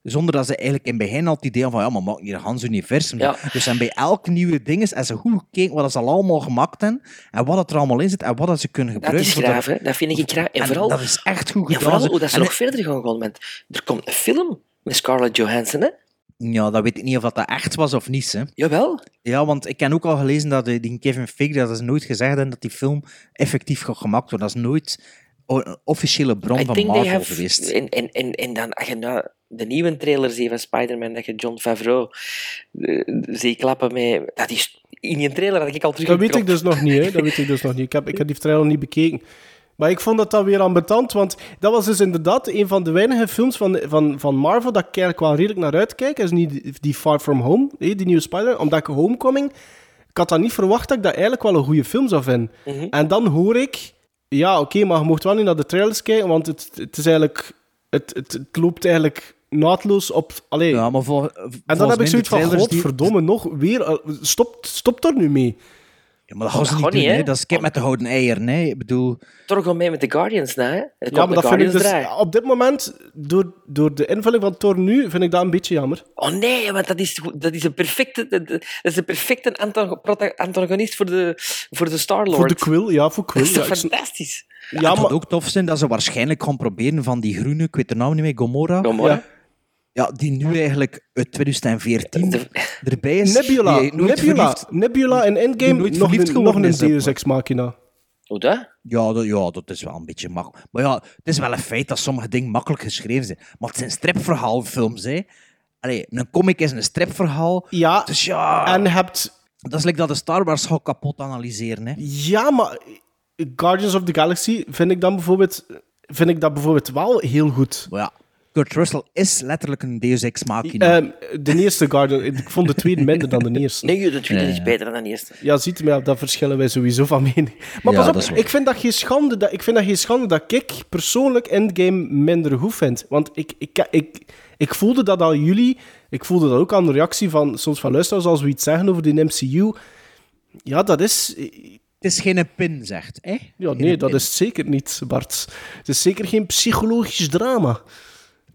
Zonder dat ze eigenlijk in het begin al het idee van ja, maar maak hier een Hans universum. Ja. Dus en bij elk nieuwe ding is en ze goed gekeken wat ze al allemaal gemaakt hebben en wat het er allemaal in zit en wat dat ze kunnen Dat gebruiken. is voor graaf. Dat vind ik graaf. En, En vooral, dat is echt goed en gedaan. vooral hoe dat ze En nog verder gaan gaan. Er komt een film met Scarlett Johansson, hè? Ja, dat weet ik niet of dat echt was of niet. Hè. Jawel. Ja, want ik heb ook al gelezen dat die Kevin Feige, dat is nooit gezegd hebben dat die film effectief gaat gemaakt worden. Dat is nooit een officiële bron I van think they Marvel have... geweest. En, en, en, en dan, als je nou de nieuwe trailer ziet van Spider-Man, dat je John Favreau eh, zie klappen met... Dat is... In die trailer had ik al terug Dat weet ik dus nog niet, hè. Dat weet ik dus nog niet. Ik heb, ik heb die trailer niet bekeken. Maar ik vond dat dan weer ambetant, want dat was dus inderdaad een van de weinige films van, van, van Marvel dat ik eigenlijk wel redelijk naar uitkijk. Dat is niet die- Far From Home, die nieuwe Spider-Man. Omdat ik Homecoming... Ik had dat niet verwacht dat ik dat eigenlijk wel een goede film zou vinden. Mhm. En dan hoor ik... Ja, oké, maar je mocht wel niet naar de trailers kijken, want het, het is eigenlijk... Het, het, het loopt eigenlijk naadloos op... Allee. Ja, maar vol- en dan heb ik zoiets van, die- godverdomme, nog weer... eh, Stop, stop er nu mee. Ja, maar dat gaan ze niet doen, hè. Dat is kip met de gouden eieren, hè. Ik bedoel... Toch gewoon mee met de Guardians, nou, hè? Het Ja, maar vind ik dus... Op dit moment, door, door de invulling van Thor nu, vind ik dat een beetje jammer. Oh nee, want dat is, dat is een perfecte, dat is een perfecte antagonist voor de, voor de Star-Lord. Voor de Quill, ja, voor Quill. Dat is ja, fantastisch? Ja, het zou ook tof zijn dat ze waarschijnlijk gaan proberen van die groene, ik weet de naam niet meer, Gomorra. Gomorra. Ja. Ja, die nu eigenlijk uit 2014 erbij is. Nebula, die nooit Nebula, verliefd- Nebula in die Endgame, nooit nog verliefd een, nog een Deus. Ex Machina. Hoe dat? Ja dat, ja, dat is wel een beetje makkelijk. Maar ja, het is wel een feit dat sommige dingen makkelijk geschreven zijn. Maar het zijn stripverhaalfilms, hè. Allee, een comic is een stripverhaal. Ja, dus ja... en hebt... Dat is like dat de Star Wars gaat kapot analyseren, hè. Ja, maar Guardians of the Galaxy vind ik dan bijvoorbeeld... Vind ik dat bijvoorbeeld wel heel goed. Maar ja, Kurt Russell is letterlijk een Deus Ex Machina. Ehm, de eerste Guardian, ik vond de tweede minder dan de eerste. Nee, de tweede Ja, is ja. beter dan de eerste. Ja, ziet u, maar daar verschillen wij sowieso van mening. Maar Ja, pas dat op, ik vind dat geen schande dat ik, vind dat geen schande dat ik persoonlijk Endgame minder goed vind. Want ik, ik, ik, ik voelde dat al jullie, ik voelde dat ook aan de reactie van soms van luisteraars als we iets zeggen over die MCU. Ja, dat is... Het is geen pin, zegt, hè? Ja, Geen nee, dat pin. is zeker niet, Bart. Het is zeker geen psychologisch drama.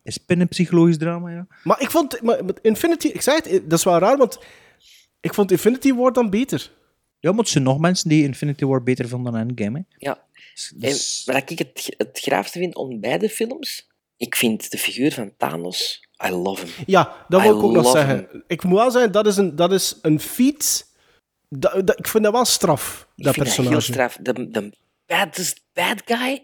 Is pin een psychologisch drama, ja? Maar ik vond... Maar, Infinity... Ik zei het, dat is wel raar, want ik vond Infinity War dan beter. Ja, maar het zijn nog mensen die Infinity War beter vonden dan Endgame, hè? Ja. Dus- En wat ik het, het graafste vind om beide films, ik vind de figuur van Thanos, I love him. Ja, dat I wil ik ook nog zeggen. him. Ik moet wel zeggen, dat is een, dat is een feat. Dat, dat- ik vind dat wel straf, Ik dat vind personage. dat heel straf. De, de baddest bad guy.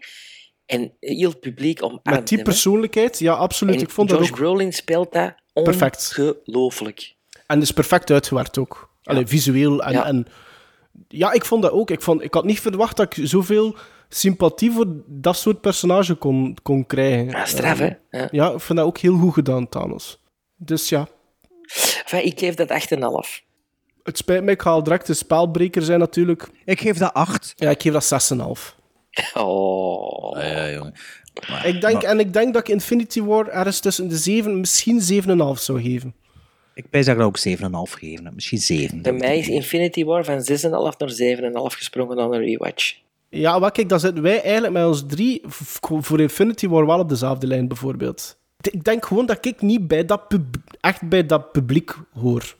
En heel het publiek omarmt Met die persoonlijkheid, ja, absoluut. En ik vond Josh dat ook Brolin speelt dat Perfect. ongelooflijk. En is perfect uitgewerkt ook. Allee, visueel. En, Ja. ja. En, ja, ik vond dat ook. Ik, vond, ik had niet verwacht dat ik zoveel sympathie voor dat soort personage kon, kon krijgen. Ja, straf, Eh, hè? Ja. Ja, ik vind dat ook heel goed gedaan, Thanos. Dus ja, Enfin, ik geef dat 8,5. het spijt me, ik ga al direct de spelbreker zijn natuurlijk. Ik geef dat 8. Ja, ik geef dat 6,5. Oh. Ja, jongen. Ik denk, en ik denk dat ik Infinity War ergens tussen de 7, misschien 7,5 zou geven. Ik dat ik dat ook 7,5 gegeven heb. Misschien 7. Bij mij is Infinity War van 6,5 naar 7,5 gesprongen aan een rewatch. Ja, maar kijk, dan zitten wij eigenlijk met ons drie voor Infinity War wel op dezelfde lijn, bijvoorbeeld. Ik denk gewoon dat ik niet bij dat echt bij dat publiek hoor.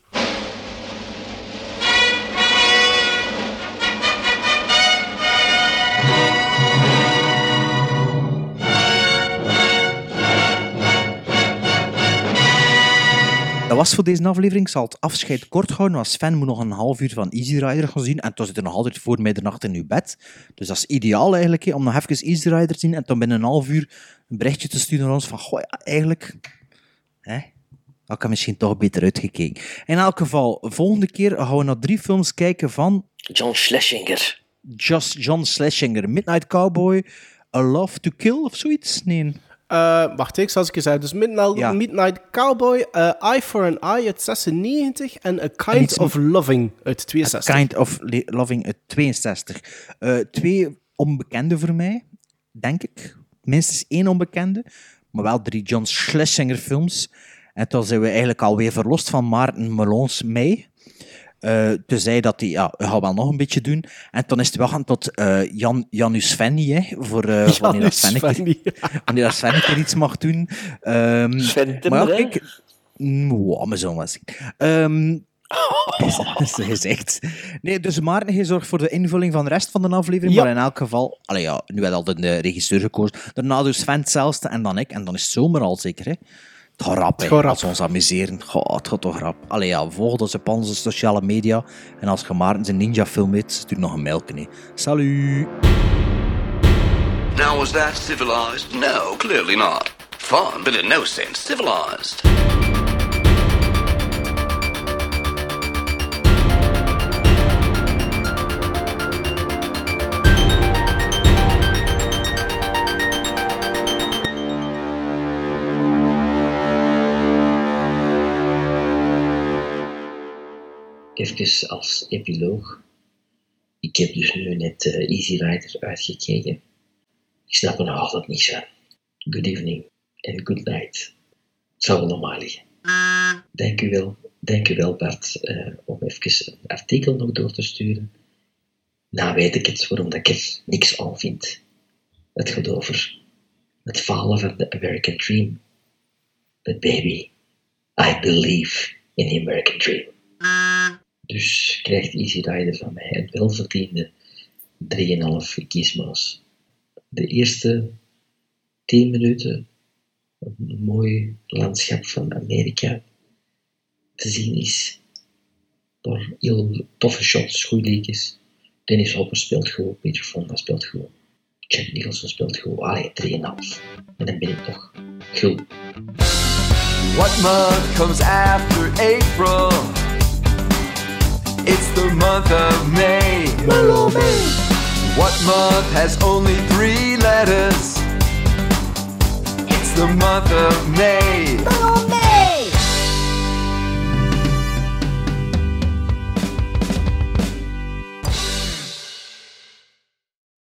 Dat was voor deze aflevering. Ik zal het afscheid kort houden, want Sven moet nog een half uur van Easy Rider gaan zien. En toen zit er nog altijd voor middernacht in uw bed. Dus dat is ideaal eigenlijk, hè, om nog even Easy Rider te zien. En dan binnen een half uur een berichtje te sturen naar ons van, goh, ja, eigenlijk... Hè, had ik er misschien toch beter uitgekeken. In elk geval, volgende keer gaan we naar drie films kijken van... John Schlesinger. Just John Schlesinger. Midnight Cowboy, A Love to Kill of zoiets? Nee. Eh, wacht, ik zal eens zeggen. Dus Midnight, Ja. Midnight Cowboy, eh, Eye for an Eye uit 96 en A Kind of Loving uit A 62. Kind of Loving uit 62. Eh, twee onbekende voor mij, denk ik. Minstens één onbekende, maar wel drie John Schlesinger films. En toen zijn we eigenlijk alweer verlost van Maarten Melons mee. Eh toen zei dat hij, ja, we gaan wel nog een beetje doen. En toen is het wel gaan tot eh, Jan, Janus Venny, hè, voor eh, wanneer, dat Sven wanneer dat Sven keer iets mag doen. Ehm, Sven maar ja, kijk, Mm, wow, mijn zoon was ik. Ehm, dat is gezegd. Nee, dus Maarten, je zorgt voor de invulling van de rest van de aflevering. Ja. Maar in elk geval, allee, ja, nu had al de, de regisseur gekozen. Daarna dus Sven hetzelfde en dan ik. En dan is het zomer al zeker. Hè. Het gaat rap. Het gaat rap. Als we ons amuseren. Goh, het gaat toch rap. Allee, ja, volg ons op onze sociale media. En als je Maarten zijn ninja film weet, stuur nog een mailje. hè. Salut! Now, was that civilized? No, clearly not. Fun, but in no sense civilized. Even als epiloog. Ik heb dus nu net eh, Easy Rider uitgekeken. Ik snap er nog altijd niets van. Good evening en good night. Het zou wel normaal liggen. Dank u wel, dank u wel Bart, eh, om even een artikel nog door te sturen. Nou weet ik het waarom ik er niks aan vind. Het gaat over het falen van de American Dream. But baby, I believe in the American Dream. Dus krijgt Easy Rider van mij een welverdiende 3,5 gizmos. De eerste 10 minuten een mooi landschap van Amerika te zien is. Door heel toffe shots, goede liedjes. Dennis Hopper speelt goed, Peter Fonda speelt goed. Jack Nicholson speelt goed. Allee, 3,5. En dan ben ik nog goed. What month comes after April? The month of May. What month has only three letters? It's the month of May.